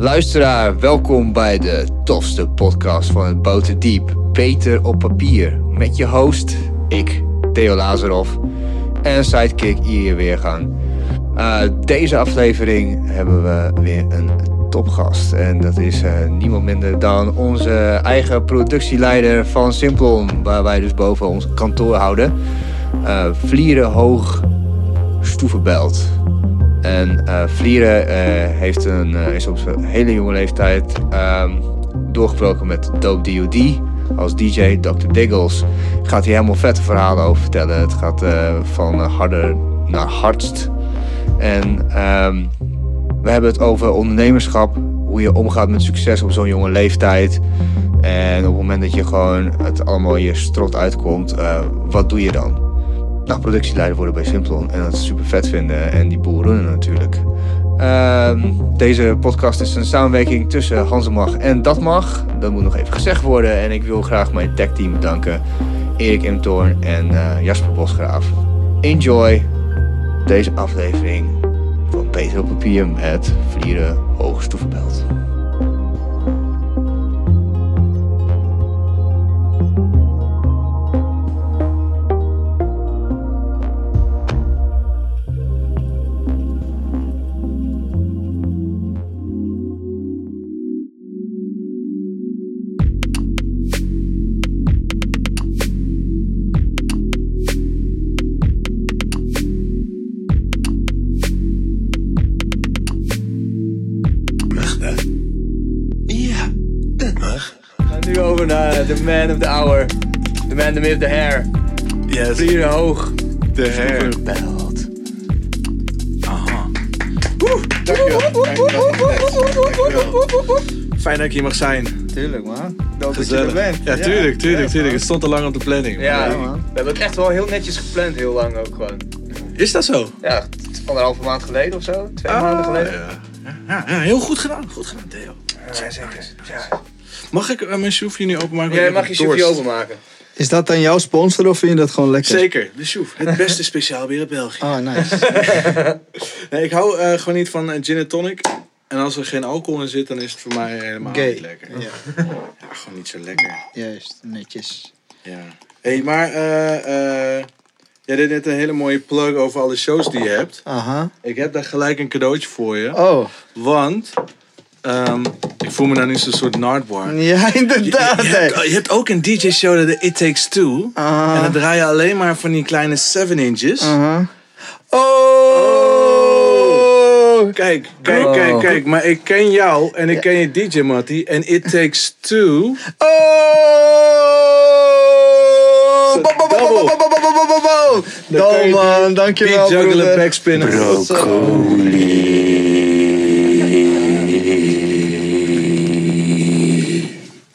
Luisteraar, welkom bij de tofste podcast van het Boterdiep. Beter op papier. Met je host, ik, Theo Lazarov. En sidekick Irie Weergang. Uh, deze aflevering hebben we weer een topgast. En dat is uh, niemand minder dan onze eigen productieleider van Simplon. Waar wij dus boven ons kantoor houden. Uh, Vlieren Hoog Stoevenbelt. En uh, Vlieren heeft een, is op zijn hele jonge leeftijd um, doorgebroken met Dope DOD als DJ. Dr. Diggles gaat hier helemaal vette verhalen over vertellen. Het gaat van harder naar hardst. En um, we hebben het over ondernemerschap. Hoe je omgaat met succes op zo'n jonge leeftijd. En op het moment dat je gewoon het allemaal je strot uitkomt, wat doe je dan? nou, productieleider worden bij Simplon. En dat super vet vinden. En die boel runnen natuurlijk. Uh, deze podcast is een samenwerking tussen Hansemag en Dat Mag. Dat moet nog even gezegd worden. En ik wil graag mijn tech team bedanken. Erik Imtoorn en uh, Jasper Bosgraaf. Enjoy deze aflevering Peter op Papier met Vlieren Hoogstoevenbelt. Man, the myth, the hair. Yes. Vlieren hoog. De hair. Belt. Aha. Fijn dat ik hier mag zijn. Tuurlijk man. Dat Gezellig. je er bent. Ja, tuurlijk, tuurlijk, Ja, tuurlijk. Het stond al lang op de planning. Ja, Maar- man. We hebben het echt wel heel netjes gepland, heel lang ook gewoon. Is dat zo? Ja, anderhalve maand geleden of zo. Twee Ah, maanden geleden. Ja. Ja, ja, heel goed gedaan. Goed gedaan, Theo. Ja, zeker. Ja. Mag ik uh, mijn sjoefje nu openmaken? Jij Ik mag je dorst. openmaken. Is dat dan jouw sponsor of vind je dat gewoon lekker? Zeker, de sjoef. Het beste speciaal bier uit België. Oh, nice. Nee, ik hou eh, gewoon niet van eh, gin en tonic. En als er geen alcohol in zit, dan is het voor mij helemaal Gay. niet lekker. Ja, Ja, gewoon niet zo lekker. juist. Netjes. Ja. Hé, hey, maar eh, eh, jij deed net een hele mooie plug over alle shows die je hebt. Aha. Ik heb daar gelijk een cadeautje voor je. Oh. Want Um, ik voel me nou niet zo'n soort nardwar. Ja, inderdaad. Je, je, hebt, ook een DJ-show, dat de It Takes Two. En dan draai je alleen maar van die kleine 7 inches. Uh-huh. oh. Kijk, kijk, kijk, kijk. Maar ik ken jou en ik ken je DJ, Matty. En It Takes Two... Oh! Dom man, dankjewel. Beat juggler, broeder. Broccoli.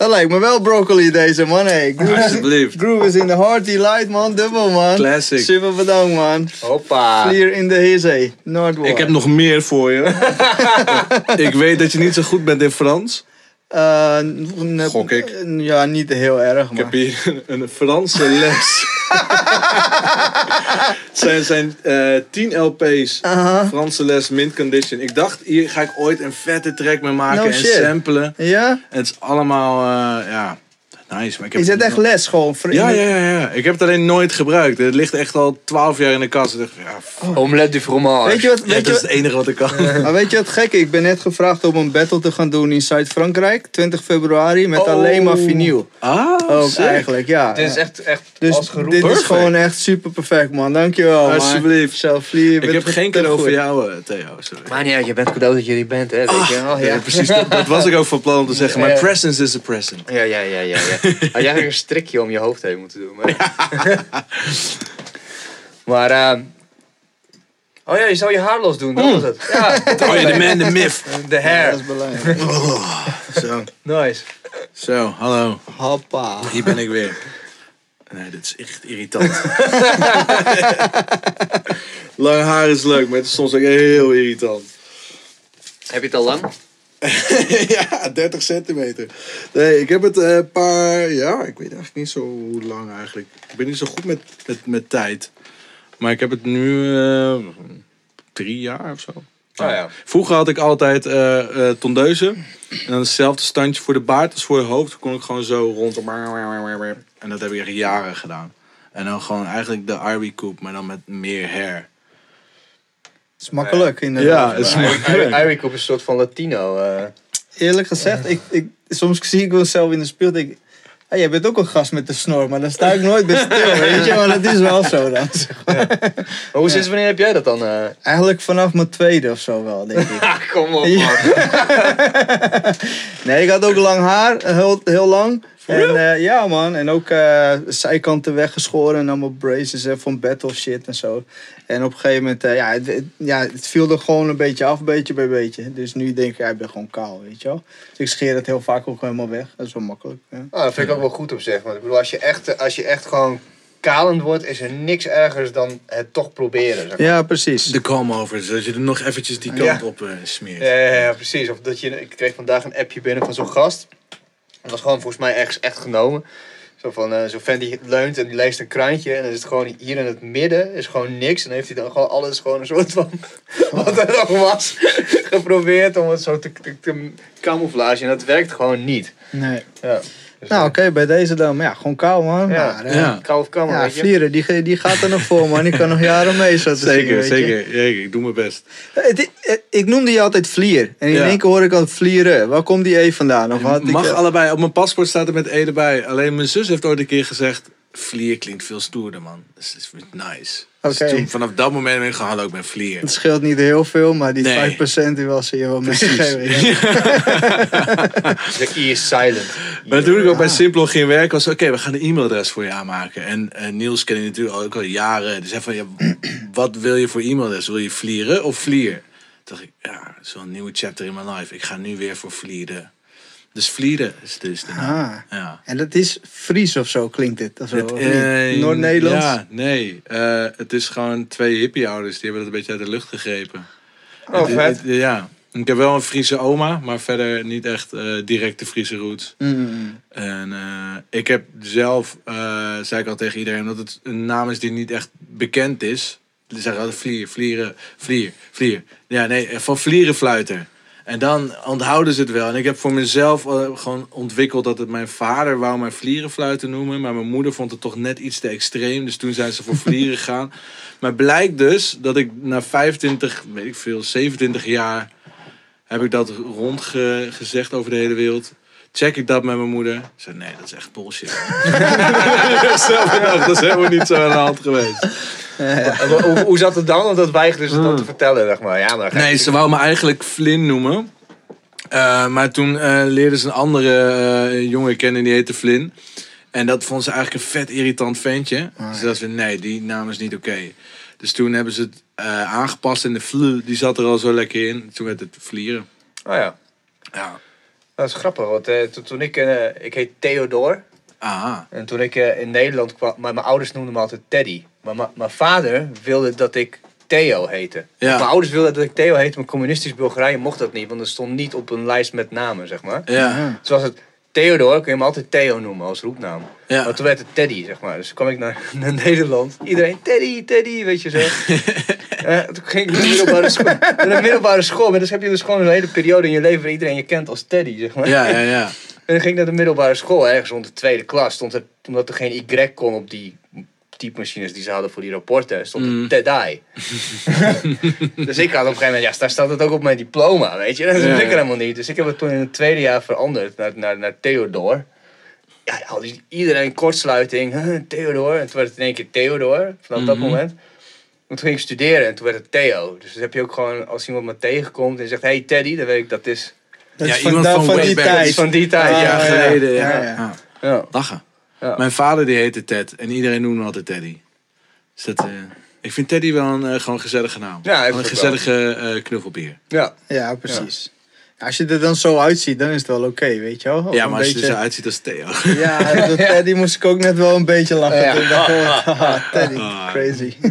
Dat lijkt me wel broccoli deze man. Hey. Groove, is, Alsjeblieft. groove is in the heart, light man. Dubbel man. Classic. Super bedankt man. Hoppa. Clear in de Heerzee. Noordwoord. Ik heb nog meer voor je. ik weet dat je niet zo goed bent in Frans. Eh, Gok ik. Ja, niet heel erg, Ik heb hier een, Franse les. Het zijn, zijn eh 10 LP's. Aha. Franse les, mint condition. Ik dacht, hier ga ik ooit een vette track mee maken No en shit. samplen. Ja? En het is allemaal, eh, ja, nice. Maar ik heb Is het echt les gewoon? Ja, ja, ja, ja. Ik heb het alleen nooit gebruikt. Het ligt echt al 12 jaar in de kast. Dacht, ja, du fromage. Weet je wat, ja, weet dat je is wat, het enige wat ik kan. maar weet je wat gek? Ik ben net gevraagd om een battle te gaan doen in Zuid-Frankrijk. 20 februari met Oh. alleen maar vinyl. Ah, Ook sick. eigenlijk, ja. Dit is echt, echt dus als geroepen. dit is gewoon echt super perfect, man. Dankjewel, man. Alsjeblieft. Zelf Ik heb geen cadeau voor jou, eh, Theo. Sorry. Maar niet uit, je bent cadeau dat je die bent, hè? Weet je wel? Ja, Ja. precies. Dat, dat was ik ook van plan om te zeggen. My Ja. presence is a present. Ja, ja, ja, ja. Had je eigenlijk een strikje om je hoofd heen moeten doen. Maar, maar ehm, Oh ja, je zou je haar los doen, dat was het. Ja, Oh ja, de man, de myth. de hair. dat is belangrijk. Zo, Nice. zo, hallo. Hoppa. Hier ben ik weer. Nee, dit is echt irritant. Lang haar is leuk, maar het is soms ook heel irritant. Heb je het al lang? ja, 30 centimeter. Nee, ik heb het een eh, paar... Ja, ik weet eigenlijk niet zo hoe lang eigenlijk. Ik ben niet zo goed met, met, met tijd. Maar ik heb het nu eh, drie jaar of zo. Oh ja. Vroeger had ik altijd eh, tondeuzen. En dan hetzelfde standje voor de baard als voor je hoofd. Dan kon ik gewoon zo rond. En dat heb ik echt jaren gedaan. En dan gewoon eigenlijk de Ivy Coupe, maar dan met meer hair. Is makkelijk inderdaad. Ja, het is makkelijk. Eric op een soort van Latino. eh. Eerlijk gezegd, ik, ik, soms zie ik mezelf in de spiegel en denk ik... Hey, jij bent ook een gast met de snor, maar dan sta ik nooit bij stil, weet je. Maar dat is wel zo dan. Maar hoe sinds wanneer heb jij dat dan? eh? Eigenlijk vanaf mijn tweede of zo wel, denk ik. Ah, kom op, man. Nee, ik had ook lang haar, heel, heel lang. En eh, ja man, en ook eh, zijkanten weggeschoren en allemaal braces en van battle shit en zo. En op een gegeven moment, eh, ja, het, het- ja, het viel er gewoon een beetje af, beetje bij beetje. Dus nu denk ik, ja, ik ben gewoon kaal, weet je wel. Dus ik scheer het heel vaak ook helemaal weg. Dat is wel makkelijk. Ja. Ah, dat vind ik ook wel goed op zich. Want ik bedoel, als je echt, als je echt gewoon kalend wordt, is er niks ergers dan het toch proberen. Zeg maar. Ja, precies. De comb over, zodat je er nog eventjes die kant Ja. op smeert. Ja, ja, ja, precies. Of dat je, ik kreeg vandaag een appje binnen van zo'n gast. Dat was gewoon volgens mij ergens echt genomen. Zo van, eh zo'n vent die leunt en die leest een krantje. En dan is het gewoon hier in het midden, is gewoon niks. En heeft hij dan gewoon alles gewoon een soort van, wat er nog was, geprobeerd om het zo te, te, te camouflage. En dat werkt gewoon niet. Nee. Ja. Dus, Nou, eh, oké, bij deze dan. Maar ja, gewoon kaal, man. Ja. Maar, eh, Ja. Kou of kan, ja, weet je. Vlieren, die, die gaat er nog voor, man. Die kan nog jaren mee, zo zien, Zeker, zeker. Ik doe mijn best. Het- het- ik noemde je altijd Vlier. En in Ja. één keer hoor ik al Vlieren. Waar komt die E vandaan? Of had ik, Mag eh, allebei. Op mijn paspoort staat er met E erbij. Alleen mijn zus heeft ooit een keer gezegd... Vlier klinkt veel stoerder, man. Dus dat is nice. Dus Oké. toen, vanaf dat moment ben ik gewoon, hallo, ik ben Vlier. Het scheelt niet heel veel, maar die Nee. 5% die was je wel meegegeven. De E is silent. Maar toen ik ook bij Simplon ging werken, was oké, we gaan een e-mailadres voor je aanmaken. En eh, Niels ken je natuurlijk ook al jaren. Zei van, ja, wat wil je voor e-mailadres? Wil je vlieren of vlier? Toen dacht ik, ja, een nieuwe chapter in mijn life. Ik ga nu weer voor vlieren. Dus vlieren is dus de naam. Ah. Ja. En dat is Fries of zo klinkt het. Of zo, eh, Noord-Nederlands? Ja, nee. Eh, het is gewoon twee hippie-ouders. Die hebben dat een beetje uit de lucht gegrepen. Oh, Het- vet. het- ja. Ik heb wel een Friese oma, maar verder niet echt eh directe Friese roots. Mm. En eh, ik heb zelf, zei ik al tegen iedereen, dat het een naam is die niet echt bekend is. Die zeggen altijd vlier, vlieren, vlier, vlier. Ja, nee, van vlierenfluiter. En dan onthouden ze het wel. En ik heb voor mezelf eh, gewoon ontwikkeld dat het mijn vader wou mij vlierenfluiter noemen. Maar mijn moeder vond het toch net iets te extreem. Dus toen zijn ze voor vlieren gegaan. Maar blijkt dus dat ik na 25, weet ik veel, 27 jaar heb ik dat rondgezegd over de hele wereld. Check ik dat met mijn moeder. Ze zei, nee, dat is echt bullshit. Zelf gedacht, dat is helemaal niet zo aan de hand geweest. Hoe, hoe zat het dan? Want dat weigerde ze dan te vertellen, zeg maar. Ja, maar Nee, ze wou me eigenlijk Flynn noemen. Eh, maar toen eh leerde ze een andere eh, jongen kennen, die heette Flynn. En dat vond ze eigenlijk een vet irritant ventje. dus dat ze, nee, die naam is niet oké. Dus toen hebben ze het eh, aangepast en de flu, die zat er al zo lekker in. Toen werd het vlieren. Oh ja. Ja. Dat is grappig, want eh, toen, toen ik... eh, ik heet Theodor. Aha. En toen ik eh, in Nederland kwam... Maar mijn ouders noemden me altijd Teddy. Maar ma- mijn vader wilde dat ik Theo heette. Ja. Mijn ouders wilden dat ik Theo heette, maar communistisch Bulgarije mocht dat niet. Want er stond niet op een lijst met namen, zeg maar. Ja. Dus was het Theodor, kun je me altijd Theo noemen als roepnaam. Ja. Maar toen werd het Teddy, zeg maar. Dus kwam ik naar, naar Nederland. Iedereen, Teddy, Teddy, weet je zo. Eh, toen ging ik naar de middelbare school. Naar de middelbare school. Maar dus heb je dus gewoon een hele periode in je leven waar iedereen je kent als Teddy, zeg maar. Ja, ja, ja. En dan ging ik naar de middelbare school, ergens rond de tweede klas. Stond er, omdat er geen Y kon op die typemachines die ze hadden voor die rapporten, stond Mm. Teddy. dus ik had op een gegeven moment, ja, daar staat het ook op mijn diploma, weet je. Dat Ja, wist ik ja. helemaal niet. Dus ik heb het toen in het tweede jaar veranderd naar, naar, naar Theodor. Ja, had dus iedereen kortsluiting, huh, Theodor. En toen werd het in één keer Theodor, vanaf dat Mhm. moment. En toen ging ik studeren en toen werd het Theo. Dus dan heb je ook gewoon, als iemand me tegenkomt en zegt, hey Teddy, dan weet ik dat is, Dat Ja, is van, iemand van die tijd. is van die tijd. Ah, ja. geleden. Ja, ja, ja. ja. Ja. Mijn vader die heette Ted en iedereen noemde hem altijd Teddy. Dus dat, eh, ik vind Teddy wel een eh, gewoon gezellige naam. Ja, een gezellige eh knuffelbeer. Ja. Ja, precies. Ja. Als je er dan zo uitziet, dan is het wel oké, weet je wel. Of Ja, een maar als je er zo uitziet als Theo. Ja, dat Teddy moest ik ook net wel een beetje lachen. Ja. Toen dacht ik, haha, Teddy, Ah. crazy.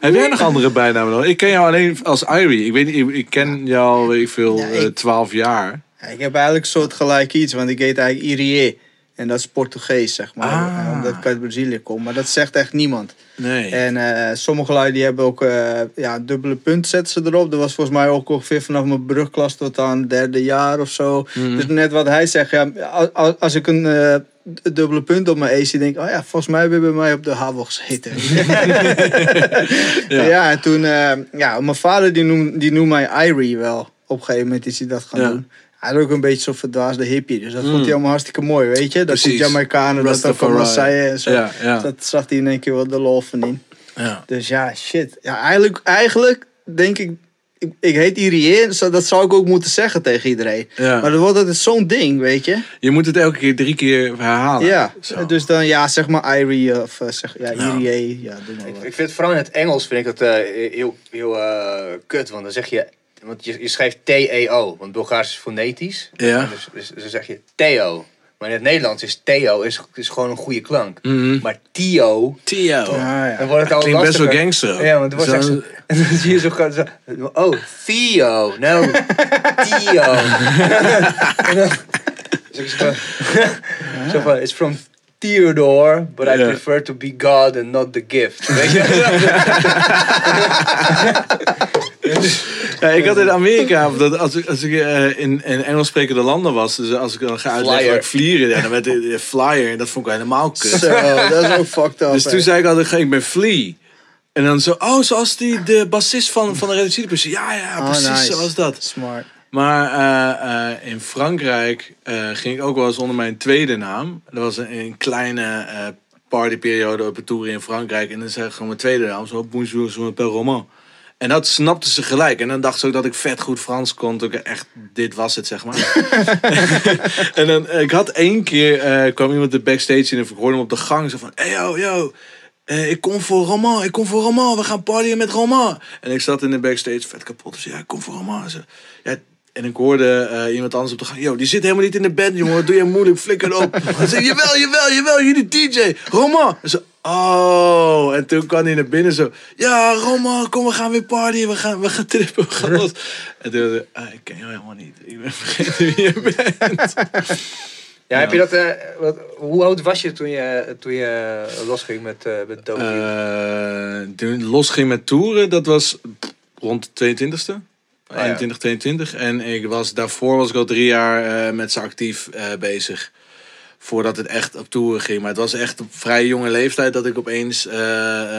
Heb jij nog andere bijnamen dan? Ik ken jou alleen als Irie. Ik weet niet, ik, ik ken jou, weet ik veel, Ja, eh, ik- 12 jaar. Ik heb eigenlijk een soort gelijk iets, want ik heet eigenlijk Irie. En dat is Portugees, zeg maar. Ah. Omdat ik uit Brazilië kom. Maar dat zegt echt niemand. Nee. En eh, sommige lui die hebben ook eh, ja, dubbele punt zetten ze erop. Dat was volgens mij ook ongeveer vanaf mijn brugklas tot aan derde jaar of zo. Mhm. Dus net wat hij zegt, ja, als, als ik een eh, dubbele punt op mijn AC denk, oh ja, volgens mij hebben bij mij op de HAVO gezeten. Ja. ja. en toen, ja, mijn vader die noemt, die noemt mij Irie wel. Op een gegeven moment is hij dat gaan Ja. doen. Hij had ook een beetje zo'n verdwaasde hippie. Dus dat vond hij allemaal hartstikke mooi, weet je. Dat die Precies. Jamaicanen dat ook Rastafari. allemaal zeiden en zo. Ja, ja. Dat zag hij in één keer wel de lol van in. ja. Dus ja, shit. Ja, eigenlijk, eigenlijk denk ik, ik, ik heet Irie, zo- dat zou ik ook moeten zeggen tegen iedereen. Ja. Maar dan wordt het zo'n ding, weet je. Je moet het elke keer drie keer herhalen. ja, Zo. dus dan ja, zeg maar Irie of eh, zeg, ja, Ja. Irie, ja, doe maar Ik, wat. ik vind vooral in het Engels vind ik dat eh, heel, heel eh, kut. Want dan zeg je, want je, je schrijft T-E-O. Want Bulgaars is fonetisch. Ja. Dus, dus, dus dan zeg je Theo. Maar in het Nederlands is Theo is, is gewoon een goede klank. Mhm. Maar Theo, Theo. Ah, ja. dan wordt het al Klinkt best wel gangster. Ja, want het wordt Zo- en dan zie je zo, gaan- zo oh, Theo, no, Theo. en dan, zo, zo, zo van, it's from Theodore, but I prefer to be God and not the gift. Weet je? Ja, ik had in Amerika, dat als ik, als ik eh, in, in Engels sprekende landen was, dus als ik dan ga uitleggen wat ik vlieren, ja, dan werd eh, flyer en dat vond ik helemaal kut. Zo, dat is ook fucked up. Dus toen zei ik altijd, ik ben Flea. En dan zo, oh, zoals die, de bassist van, van de Red Hot Chili Peppers. Ja, ja, Oh, precies nice. zoals dat. Smart. Maar eh, eh, in Frankrijk eh, ging ik ook wel eens onder mijn tweede naam. Dat was een, een kleine partyperiode op een tour in Frankrijk. En dan zei ik gewoon mijn tweede naam, zo bonjour, je m'appelle Romain. En dat snapten ze gelijk. En dan dachten ze ook dat ik vet goed Frans kon. Dat ik echt, dit was het, zeg maar. en dan, ik had één keer, kwam iemand de backstage in en ik hoorde hem op de gang. Zo van, hey yo, yo, ik kom voor Roman, ik kom voor Roman. We gaan partyen met Roman. En ik zat in de backstage vet kapot. Dus ja, ik kom voor Roman. Zo, ja, en ik hoorde eh, iemand anders op de gang. Yo, die zit helemaal niet in de band, jongen. Doe je moeilijk? Flikker op. Hij zei, jawel, jawel, jawel. Jullie DJ. Roman. En zo, oh. En toen kwam hij naar binnen zo. Ja, Roman, kom, we gaan weer partyen. We gaan, we gaan trippen. We gaan los. En toen zei ah, ik ken jou helemaal niet. Ik ben vergeten wie je bent. Ja, heb je dat, eh, wat, hoe oud was je toen je, toen je losging met, eh met Deal? Eh, toen losging met toeren, dat was pff, rond de 22e. Ah, ja. 21, 22. En ik was, daarvoor was ik al drie jaar eh, met ze actief eh, bezig. Voordat het echt op toeren ging. Maar het was echt op vrij jonge leeftijd dat ik opeens eh,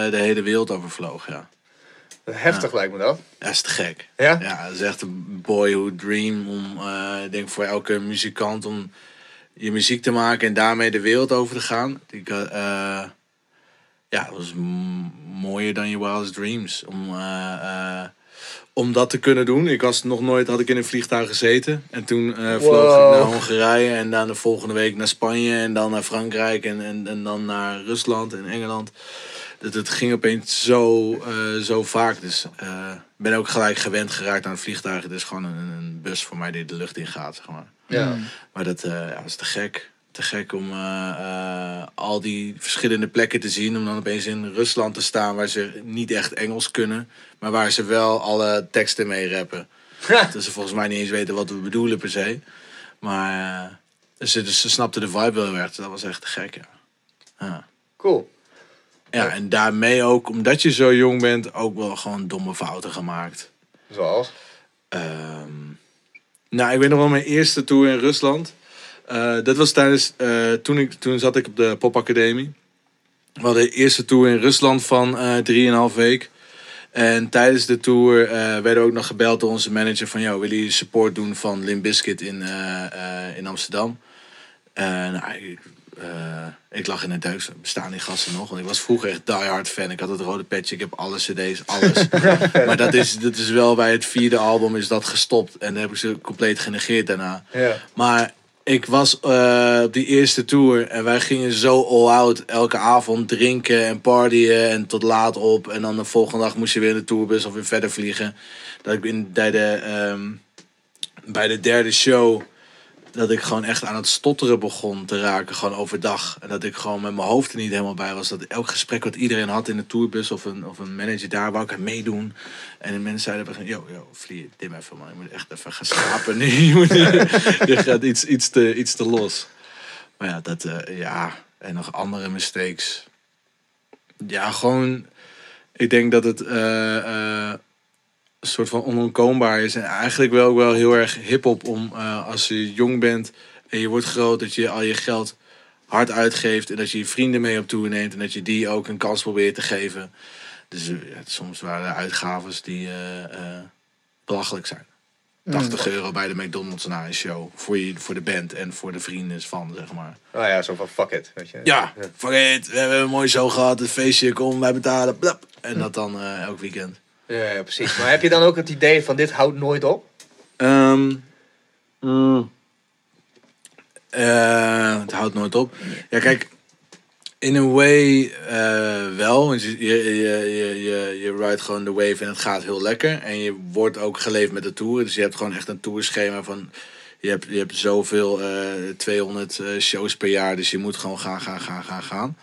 de hele wereld overvloog. Ja. Heftig lijkt me dat. Dat is te gek. Ja? Ja, dat is echt een boyhood dream. Om, ik denk voor elke muzikant om je muziek te maken en daarmee de wereld over te gaan. Ik, ja, dat was mooier dan je wildest dreams. Om, om dat te kunnen doen. Ik was nog nooit, had ik in een vliegtuig gezeten. En toen eh, vloog Wow. ik naar Hongarije en dan de volgende week naar Spanje en dan naar Frankrijk en, en, en dan naar Rusland en Engeland. Dat het ging opeens zo, eh, zo vaak. Dus eh, ik ben ook gelijk gewend geraakt aan het vliegtuig. Het is gewoon een, een bus voor mij die de lucht in gaat, zeg maar. Ja. Maar dat, eh, ja, dat is te gek. Te gek om eh, eh, al die verschillende plekken te zien. Om dan opeens in Rusland te staan waar ze niet echt Engels kunnen. Maar waar ze wel alle teksten mee rappen. Dat ze volgens mij niet eens weten wat we bedoelen per se. Maar eh, ze, dus ze snapten de vibe wel heel erg. Dat was echt te gek, ja. ja. Cool. Ja, en daarmee ook, omdat je zo jong bent, ook wel gewoon domme fouten gemaakt. Zoals? Ehm, nou, ik weet nog wel mijn eerste tour in Rusland. Eh, dat was tijdens, eh, toen, ik, toen zat ik op de popacademie. We hadden de eerste tour in Rusland van eh 3,5 week. En tijdens de tour eh, werden we ook nog gebeld door onze manager van... ...joh, willen jullie support doen van Limp Bizkit in, in Amsterdam? Nou, ik, ik lag in het duik. Bestaan die gasten nog? Want ik was vroeger echt die hard fan. Ik had het rode petje, ik heb alle cd's, alles. maar dat is, dat is wel bij het vierde album is dat gestopt. En dan heb ik ze compleet genegeerd daarna. Ja. Maar ik was eh, op die eerste tour en wij gingen zo all-out elke avond drinken en partyen en tot laat op. En dan de volgende dag moest je weer in de tourbus of weer verder vliegen. Dat ik in, bij, de, ehm, bij de derde show, dat ik gewoon echt aan het stotteren begon te raken, gewoon overdag. En dat ik gewoon met mijn hoofd er niet helemaal bij was. Dat elk gesprek wat iedereen had in de tourbus of een, of een manager daar, wou ik aan meedoen. En de mensen zeiden yo, yo, vlieg, dim even man, je moet echt even gaan slapen nu. Je, gaat iets, iets, te, iets te los. Maar ja, dat, eh, ja, en nog andere mistakes. Ja, gewoon, ik denk dat het eh, eh, soort van onontkoombaar is. En eigenlijk wel, wel heel erg hip-hop om eh, als je jong bent en je wordt groot, dat je al je geld hard uitgeeft. En dat je je vrienden mee op tour neemt en dat je die ook een kans probeert te geven. Dus eh, ja, soms waren er uitgaves die eh, eh, belachelijk zijn. 80 euro bij de McDonald's na een show. Voor, je, voor de band en voor de vrienden van, zeg maar. Oh ja, zo van fuck it. Weet je. Ja, fuck it. We hebben een mooi show gehad. Het feestje, kom, wij betalen. Blap. En dat dan eh, elk weekend. Ja, precies. Maar heb je dan ook het idee van dit houdt nooit op? Ehm, mm. Eh, het houdt nooit op. Ja, kijk, in een way eh, wel. Want je, je, je, je, je, ride gewoon de wave en het gaat heel lekker. En je wordt ook geleefd met de tour. Dus je hebt gewoon echt een tourschema van... Je hebt, je hebt zoveel, eh 200 eh, shows per jaar. Dus je moet gewoon gaan, gaan, gaan, gaan, gaan.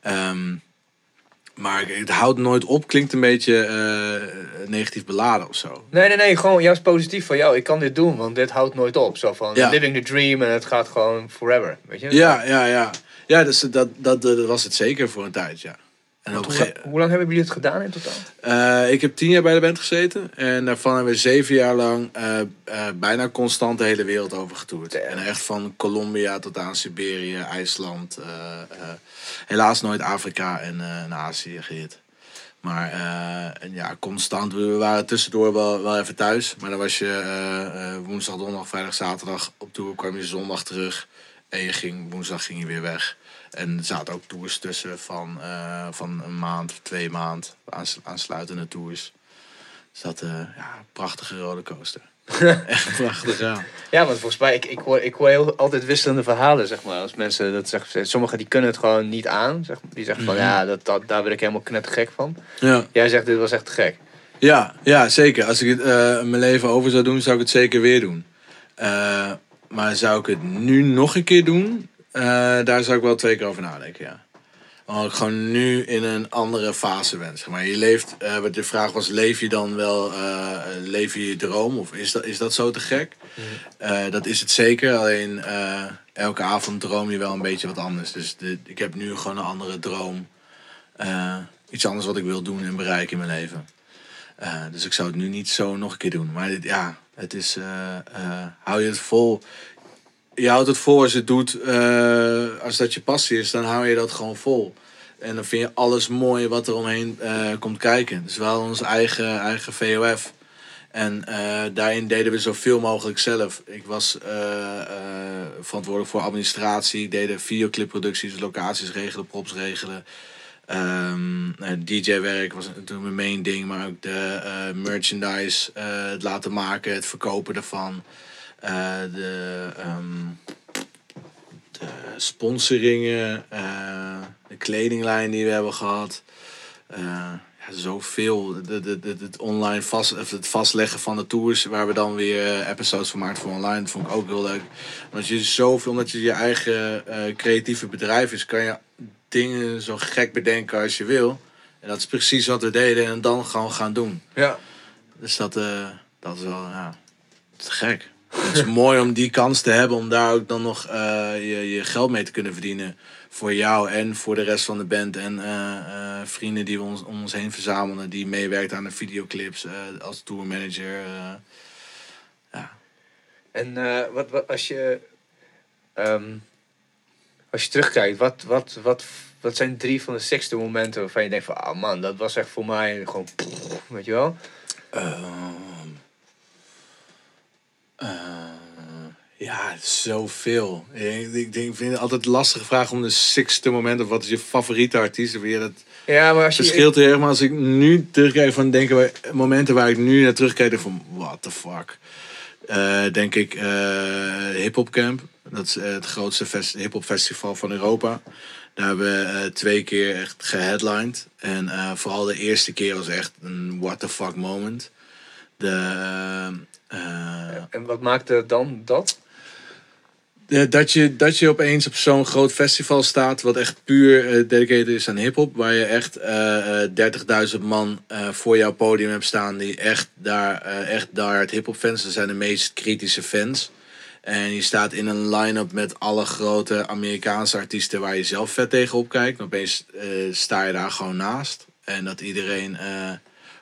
Ehm, maar het houdt nooit op. Klinkt een beetje eh, negatief beladen of zo. Nee, nee, nee. Gewoon juist positief van jou. Ik kan dit doen, want dit houdt nooit op. Zo van Ja. living the dream en het gaat gewoon forever. Weet je? Ja, ja, ja. Ja, dus dat, dat, dat was het zeker voor een tijd, ja. En hoe, lang hebben jullie het gedaan in totaal? Eh, ik heb tien jaar bij de band gezeten. En daarvan hebben we zeven jaar lang eh, eh, bijna constant de hele wereld over getoerd. En echt van Colombia tot aan Siberië, IJsland. helaas nooit Afrika en en Azië gehit. Maar en ja, constant. We waren tussendoor wel, wel even thuis. Maar dan was je woensdag, donderdag, vrijdag, zaterdag op tour. kwam je zondag terug. En je ging, woensdag ging je weer weg. En er zaten ook tours tussen van, eh, van een maand, twee maand. Aans, aansluitende tours. Dus dat, eh ja, prachtige rollercoaster. Echt prachtig, ja. Ja, want volgens mij, ik, ik, hoor, ik hoor heel, altijd wisselende verhalen, zeg maar. Als mensen dat zeggen, sommigen die kunnen het gewoon niet aan. Zeg, die zeggen van, Mhm. ja, dat, dat, daar ben ik helemaal knettergek van. Ja, Jij zegt, dit was echt gek. ja, ja zeker. Als ik het eh, mijn leven over zou doen, zou ik het zeker weer doen. Maar zou ik het nu nog een keer doen? Eh, daar zou ik wel twee keer over nadenken, ja. Omdat ik gewoon nu in een andere fase ben. Zeg maar. Je leeft, eh, wat je vraag was, leef je dan wel, eh, leef je je droom? Of is dat, is dat zo te gek? Eh, dat is het zeker, alleen elke avond droom je wel een beetje wat anders. Dus de, ik heb nu gewoon een andere droom. Iets anders wat ik wil doen en bereiken in mijn leven. Dus ik zou het nu niet zo nog een keer doen. Maar dit, ja, het is, hou je het vol. Je houdt het vol als je het doet, eh, als dat je passie is, dan hou je dat gewoon vol. En dan vind je alles mooi wat er omheen eh, komt kijken. Dus we hadden onze eigen, eigen VOF. En eh, daarin deden we zoveel mogelijk zelf. Ik was verantwoordelijk voor administratie. Ik deed de videoclipproducties, locaties regelen, props regelen. Ehm, eh, DJ-werk was natuurlijk mijn main ding. Maar ook de merchandise, het laten maken, het verkopen ervan. Eh, de, ehm, de sponsoringen, eh, de kledinglijn die we hebben gehad. Eh, ja, zoveel. De, de, de, het online vast, of het vastleggen van de tours, waar we dan weer episodes van maakten voor online. Dat vond ik ook heel leuk. Want je zoveel, omdat je je eigen creatieve bedrijf is, kan je dingen zo gek bedenken als je wil. En dat is precies wat we deden en dan gewoon gaan doen. Ja. Dus dat, dat is wel, ja, te gek. Het is mooi om die kans te hebben om daar ook dan nog eh, je, je geld mee te kunnen verdienen. Voor jou en voor de rest van de band. En eh, eh, vrienden die we ons, om ons heen verzamelen. Die meewerkt aan de videoclips als tourmanager. ja. En wat, wat als je... ehm, als je terugkijkt, wat, wat, wat, wat zijn drie van de sexte momenten waarvan je denkt van... Ah man, dat was echt voor mij gewoon... Weet je wel? Eh, ja, zoveel. Ik, ik, vind het altijd een lastige vraag om de sixte moment. Of wat is je favoriete artiest? Of je dat Ja, maar als je... verschilt heel erg. Maar als ik nu terugkijk van denken wij, momenten waar ik nu naar terugkijk. van what the fuck. Eh, denk ik eh Hip Hop Camp. Dat is het grootste fest- hip-hop festival van Europa. Daar hebben we twee keer echt geheadlined. En vooral de eerste keer was echt een what the fuck moment. De, En wat maakte dan dat? Ja, dat, je, dat je opeens op zo'n groot festival staat, wat echt puur eh, dedicated is aan hip-hop. Waar je echt eh, eh, 30.000 man eh, voor jouw podium hebt staan. die echt daar, eh, echt daar het hip-hop fans. Dat zijn de meest kritische fans. En je staat in een line-up met alle grote Amerikaanse artiesten waar je zelf vet tegenop kijkt. En opeens eh, sta je daar gewoon naast. En dat iedereen eh,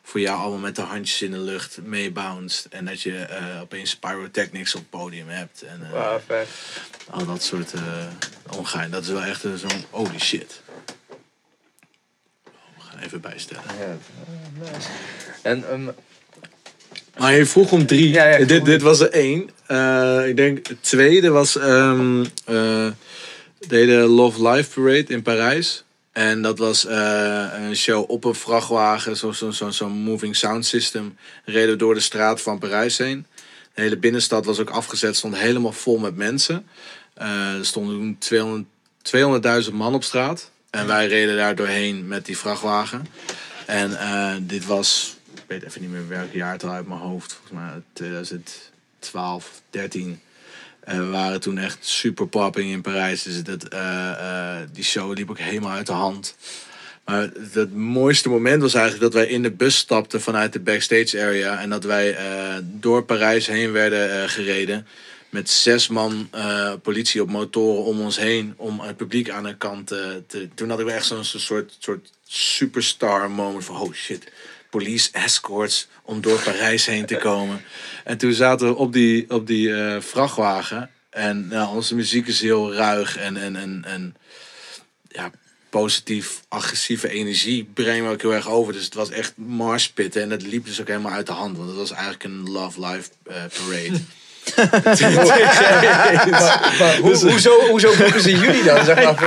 voor jou allemaal met de handjes in de lucht meebounced. En dat je eh, opeens pyrotechnics op het podium hebt. En, vet. al dat soort uh, omgaan. Dat is wel echt zo'n holy shit. We gaan even bijstellen. Ja, nice. En ehm, Maar je vroeg om drie. Ja, ja, dit, dit was er één. Ik denk het tweede was... ehm eh, deden Love Live Parade in Parijs. En dat was eh, een show op een vrachtwagen. Zo'n zo, zo, zo'n moving sound system. Reden we door de straat van Parijs heen. De hele binnenstad was ook afgezet. Stond helemaal vol met mensen. Eh, er stonden toen 200 200.000 man op straat. En wij reden daar doorheen met die vrachtwagen. En eh, dit was, ik weet even niet meer welk jaartal uit mijn hoofd. Volgens mij 2012, 13. En we waren toen echt super popping in Parijs. Dus dat, eh, eh, die show liep ook helemaal uit de hand. Maar het mooiste moment was eigenlijk dat wij in de bus stapten vanuit de backstage area. En dat wij eh, door Parijs heen werden gereden. Met zes man politie op motoren om ons heen. Om het publiek aan de kant te... Toen had ik echt zo'n soort, soort superstar moment van... Oh shit, police escorts om door Parijs heen te komen. En toen zaten we op die, op die eh, vrachtwagen. En nou, onze muziek is heel ruig en, en, en, en ja, positief, agressieve energie brengen we ook heel erg over. Dus het was echt marspitten en het liep dus ook helemaal uit de hand. Want het was eigenlijk een Love Life eh, parade. Maar hoe, hoezo, hoezo boeken ze jullie dan? Zeg maar,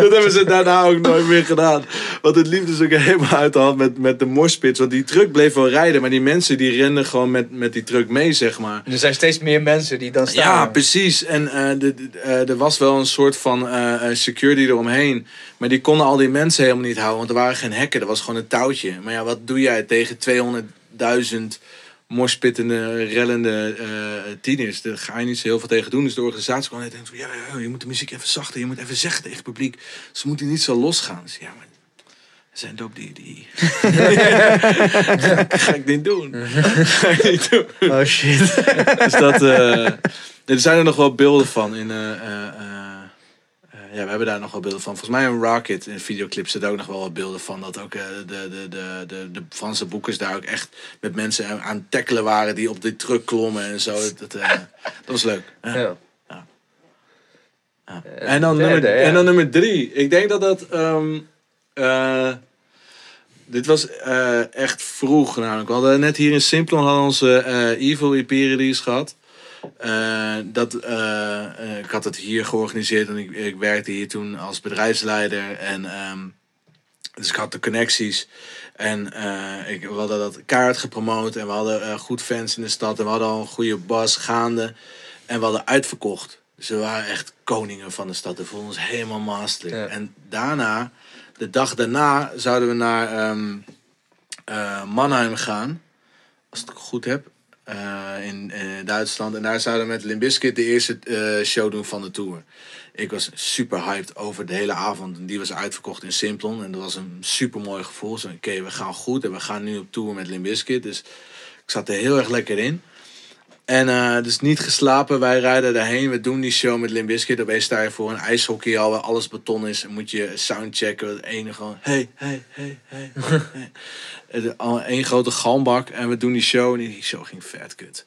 dat hebben ze daarna ook nooit meer gedaan. Want het liep dus ook helemaal uit de hand met, met de morspits. Want die truck bleef wel rijden, maar die mensen die renden gewoon met, met die truck mee, zeg maar. er zijn steeds meer mensen die dan staan. Ja, precies. En eh, eh, er was wel een soort van eh, security eromheen. Maar die konden al die mensen helemaal niet houden. Want er waren geen hekken. Er was gewoon een touwtje. Maar ja, wat doe jij tegen 200.000 morspittende, rellende eh, tieners? Daar ga je niet zo heel veel tegen doen. Dus de organisatie kwam en denkt van... Ja, ja, je moet de muziek even zachter. Je moet even zeggen tegen het publiek. Ze moeten niet zo losgaan. Dus ja, maar... Er zijn ook die... die... ga ik niet doen. ga ik niet doen. Oh shit. Dus dat, eh, er zijn er nog wel beelden van. In, eh, ja, we hebben daar nog wel beelden van. Volgens mij in Rocket, in de videoclip, zitten ook nog wel wat beelden van. Dat ook eh, de, de, de, de, de Franse boekers daar ook echt met mensen aan- het tackelen waren. Die op die truck klommen en zo. Dat, eh, dat was leuk. Ja. Ja. Ja. En, dan nummer, en dan nummer drie. Ik denk dat dat... ehm, eh, dit was eh, echt vroeg namelijk. We hadden net hier in Simplon hadden onze eh, Evil release gehad. Eh, dat, eh, eh, ik had het hier georganiseerd en ik, ik werkte hier toen als bedrijfsleider. En, ehm, dus ik had de connecties. En ik, we hadden dat kaart gepromoot en we hadden goed fans in de stad. En we hadden al een goede bas gaande. En we hadden uitverkocht. Dus we waren echt koningen van de stad. We voelden ons helemaal master. Ja. En daarna, de dag daarna, zouden we naar eh, Mannheim gaan. Als ik het goed heb. Eh, in, eh, Duitsland. En daar zouden we met Limbiskit de eerste eh, show doen van de tour. Ik was super hyped over de hele avond. En die was uitverkocht in Simplon. En dat was een super mooi gevoel. Zo, oké, we gaan goed. En we gaan nu op tour met Limbiskit. Dus ik zat er heel erg lekker in. En dus niet geslapen, wij rijden daarheen. We doen die show met Limp Bizkit. Opeens sta je voor een ijshockeyhal waar alles beton is. En moet je soundchecken. Het ene gewoon, hey, hey, hey, hey. één grote galmbak. En we doen die show. En die show ging vet kut.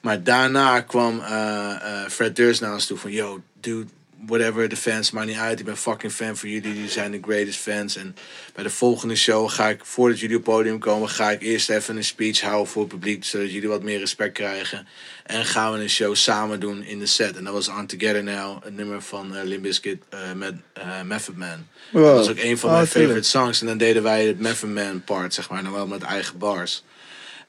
Maar daarna kwam eh, eh, Fred Durst naar ons toe van... Yo, dude, whatever, de fans, maakt niet uit. Ik ben fucking fan van jullie. Jullie zijn de greatest fans. En bij de volgende show ga ik, voordat jullie op het podium komen... ga ik eerst even een speech houden voor het publiek... zodat jullie wat meer respect krijgen. En gaan we een show samen doen in de set. En dat was On Together Now, een nummer van uh, Limp Bizkit eh, met eh Method Man. Wow. Dat was ook een van mijn tuurlijk. favorite songs. En dan deden wij het Method Man part, zeg maar. Dan wel met eigen bars.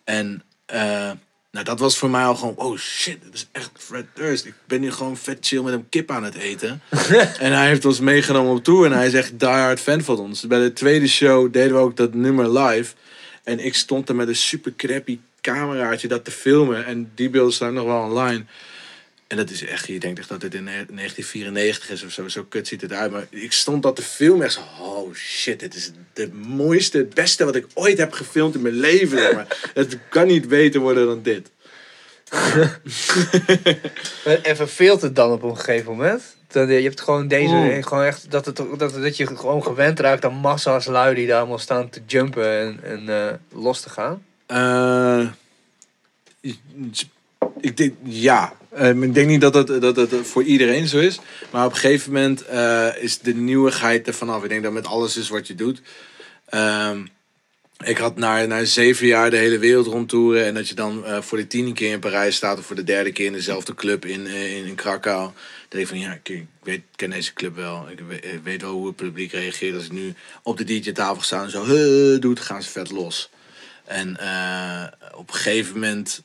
En eh, Nou, dat was voor mij al gewoon, oh shit, dit is echt Fred Durst. Ik ben nu gewoon vet chill met een kip aan het eten. en hij heeft ons meegenomen op tour en hij is echt die hard fan van ons. Bij de tweede show deden we ook dat nummer live. En ik stond er met een super crappy cameraatje dat te filmen. En die beelden staan nog wel online. En dat is echt, je denkt echt dat dit in 1994 is of zo. Zo kut ziet het uit. Maar ik stond dat te filmen echt zo, oh shit, dit is het mooiste, het beste wat ik ooit heb gefilmd in mijn leven. Maar het kan niet beter worden dan dit. En verveelt het dan op een gegeven moment? Dat je hebt gewoon deze, gewoon echt, dat, het, dat, dat je gewoon gewend raakt aan massa's lui die daar allemaal staan te jumpen en, en eh, los te gaan. Eh, ik denk, ja. Eh, maar ik denk niet dat het, dat het voor iedereen zo is. Maar op een gegeven moment eh, is de nieuwigheid er vanaf. Ik denk dat met alles is wat je doet. Ehm, ik had na, na zeven jaar de hele wereld rondtoeren. En dat je dan eh, voor de tiende keer in Parijs staat. Of voor de derde keer in dezelfde club in, eh, in, in Krakau. Dan denk van ja, ik, weet, ken deze club wel. Ik weet, wel hoe het publiek reageert. Als ik nu op de DJ-tafel sta en zo doet, gaan ze vet los. En op een gegeven moment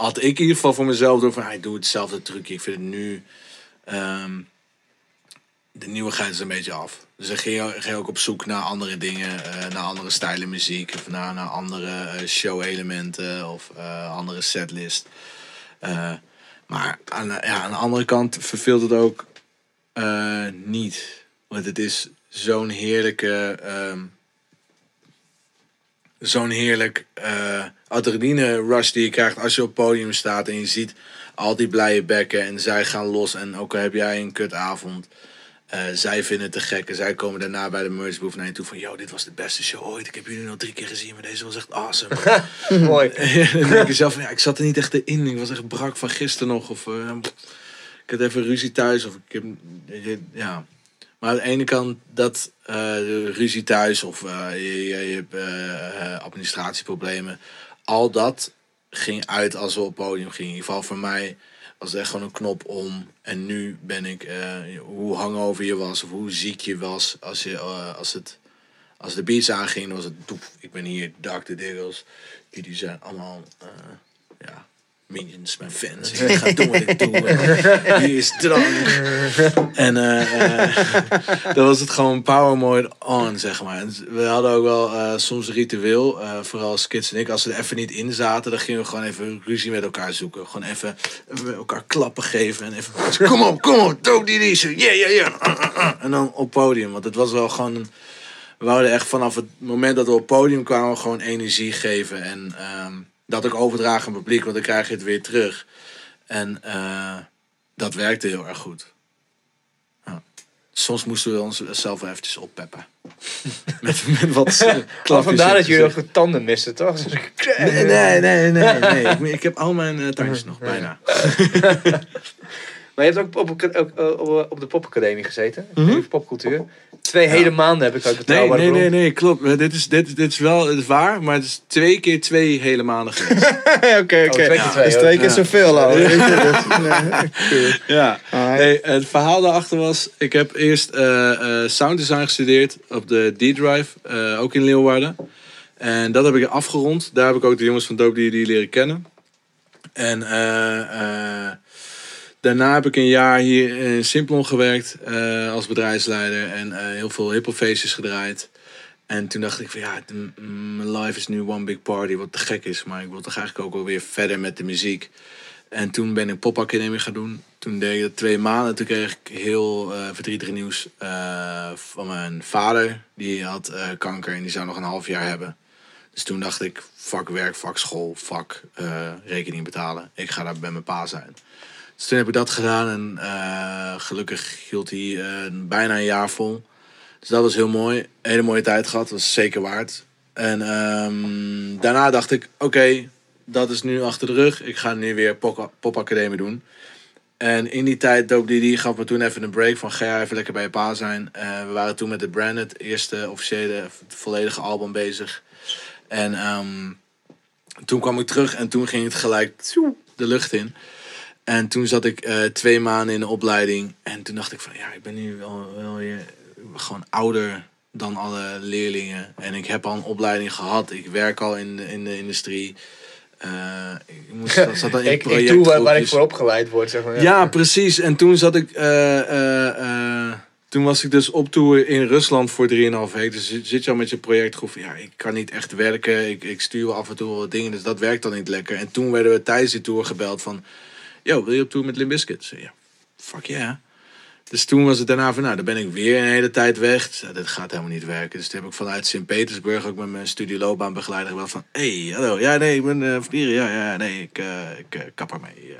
had ik in ieder geval voor mezelf door van, ik doe hetzelfde trucje. Ik vind het nu, ehm, de nieuwigheid is een beetje af. Dus dan ging ook op zoek naar andere dingen, eh, naar andere stijlen muziek, of naar, naar andere eh, show-elementen of eh, andere setlist. Maar aan, ja, aan de andere kant verveelt het ook niet. Want het is zo'n heerlijke. ehm, zo'n heerlijk eh adrenaline rush die je krijgt als je op het podium staat en je ziet al die blije bekken en zij gaan los en ook al heb jij een kutavond, eh zij vinden het te gek en zij komen daarna bij de merch booth naar je toe van yo, dit was de beste show ooit, ik heb jullie nog drie keer gezien, maar deze was echt awesome. Mooi. Dan denk je zelf van ja, ik zat er niet echt in, ik was echt brak van gisteren nog of eh, ik had even ruzie thuis of ik heb, ja. Maar aan de ene kant dat de ruzie thuis of eh, je, hebt eh, administratieproblemen. Al dat ging uit als we op het podium gingen. In ieder geval voor mij was het echt gewoon een knop om. En nu ben ik, hoe hangover je was of hoe ziek je was. Als, je, als, het, als de beats aanging, was het doep. Ik ben hier, Dr. Diggles. Jullie zijn allemaal, ja, minions, mijn fans. Ik ga doen wat ik doe. Hier is drank. En eh, eh, dan was het gewoon power mode on, zeg maar. En we hadden ook wel eh, soms een ritueel, eh, vooral Skits en ik. Als we er even niet in zaten, dan gingen we gewoon even ruzie met elkaar zoeken. Gewoon even, even elkaar klappen geven. En even, kom op, kom op, doe die die. Ja, ja, ja. En dan op podium. Want het was wel gewoon... een- We wouden echt vanaf het moment dat we op podium kwamen gewoon energie geven. En ehm, dat ook overdragen aan het publiek, want dan krijg je het weer terug. En eh, dat werkte heel erg goed. Ja. Soms moesten we onszelf wel eventjes oppeppen. met, met wat eh, klapjes vandaar dat jullie ook de tanden missen, toch? Nee, nee, nee, nee. nee. Ik, ik heb al mijn eh, tandjes nog, bijna. Maar je hebt ook op, ook, ook, op, op de popacademie gezeten, Mhm. popcultuur. Twee hele maanden heb ik Nee, betrouwbare nee, bron. nee, nee, klopt. Eh, Dit is, dit, dit is wel het is waar, maar het is twee keer twee hele maanden geweest. Oké, oké. Oh, twee keer twee, Dat is ook. twee keer Ja. zoveel al. dus, nee. ja. Nee, het verhaal daarachter was, ik heb eerst eh eh sound design gestudeerd op de D-Drive, eh, ook in Leeuwarden. En dat heb ik afgerond. Daar heb ik ook de jongens van Dope die, die leren kennen. En eh, eh, daarna heb ik een jaar hier in Simplon gewerkt eh, als bedrijfsleider en eh, heel veel hiphopfeestjes gedraaid. En toen dacht ik van ja, mijn life is nu one big party, wat te gek is. Maar ik wil toch eigenlijk ook wel weer verder met de muziek. En toen ben ik popacademie gaan doen. Toen deed ik dat twee maanden. Toen kreeg ik heel eh, verdrietig nieuws van mijn vader. Die had kanker en die zou nog een half jaar hebben. Dus toen dacht ik, fuck werk, fuck school, fuck rekening betalen. Ik ga daar bij mijn pa zijn. Toen heb ik dat gedaan en eh, gelukkig hield hij eh, bijna een jaar vol. Dus dat was heel mooi. Hele mooie tijd gehad, was zeker waard. En ehm, daarna dacht ik, oké, dat is nu achter de rug. Ik ga nu weer pop- popacademie doen. En in die tijd, Dope DD gaf me toen even een break van ga even lekker bij je pa zijn. Eh, we waren toen met de Branded, het eerste officiële, volledige album bezig. En ehm, toen kwam ik terug en toen ging het gelijk de lucht in. En toen zat ik eh, twee maanden in de opleiding. En toen dacht ik van ja, ik ben nu wel, wel weer gewoon ouder dan alle leerlingen. En ik heb al een opleiding gehad. Ik werk al in de, in de industrie. eh, ik moest, dat zat dan in ik, ik doe waar, waar ik voor opgeleid word, zeg maar. Ja, precies. En toen zat ik. eh, toen was ik dus op tour in Rusland voor 3,5 weken. Dus zit- je al met je projectgroep. Ja, ik kan niet echt werken. Ik, ik stuur wel af en toe wel wat dingen. Dus dat werkt dan niet lekker. En toen werden we tijdens die tour gebeld van. Yo, wil je op tour met Limp Bizkit? Ja, fuck yeah. Dus toen was het daarna van, nou, dan ben ik weer een hele tijd weg. Dus, dat gaat helemaal niet werken. Dus toen heb ik vanuit Sint-Petersburg ook met mijn studieloopbaanbegeleider gebeld van... hey, hallo, ja, nee, ik ben uh. Ja, ja, nee, ik, eh, ik eh, kap ermee.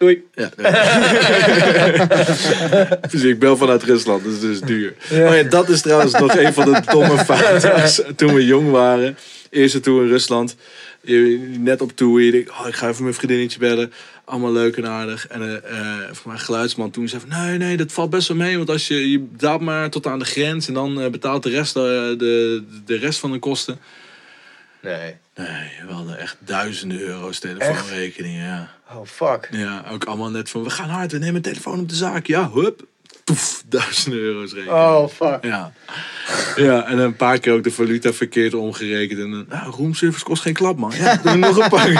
Doei. Ja, dus ik bel vanuit Rusland, dus het is duur. Oh ja, dat is trouwens nog een van de domme fouten. Toen we jong waren, eerste tour in Rusland. Je, net op tour, je denkt, oh, ik ga even mijn vriendinnetje bellen. Allemaal leuk en aardig. En eh eh, voor mijn geluidsman toen zei van, nee, nee, dat valt best wel mee. Want als je, je betaalt maar tot aan de grens en dan eh, betaalt de rest, de, de rest van de kosten. Nee. Nee, we hadden echt duizenden euro's telefoonrekeningen, ja. Oh, fuck. Ja, ook allemaal net van, we gaan hard, we nemen een telefoon op de zaak. Ja, hup. Poef, duizenden euro's rekenen. Oh, fuck. Ja. ja, en een paar keer ook de valuta verkeerd omgerekend. En dan, nou, roomservice kost geen klap, man. Ja, doe nog een paar.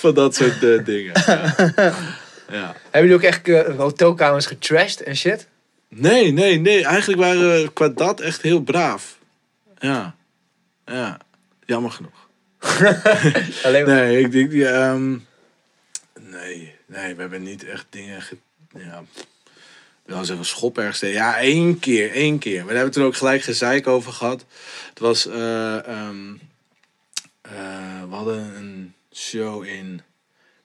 van dat soort eh, dingen. Ja. ja. Hebben jullie ook echt eh, hotelkamers getrashed en shit? Nee, nee, nee. Eigenlijk waren we qua dat echt heel braaf. Ja. Ja. Jammer genoeg. Alleen maar... Nee, ik denk, ja, ehm, nee, nee, we hebben niet echt dingen, ge, ja, ik wil zeggen schop ergens. Ja, één keer, één keer. Daar hebben we toen ook gelijk gezeik over gehad. Het was, eh, ehm, eh, we hadden een show in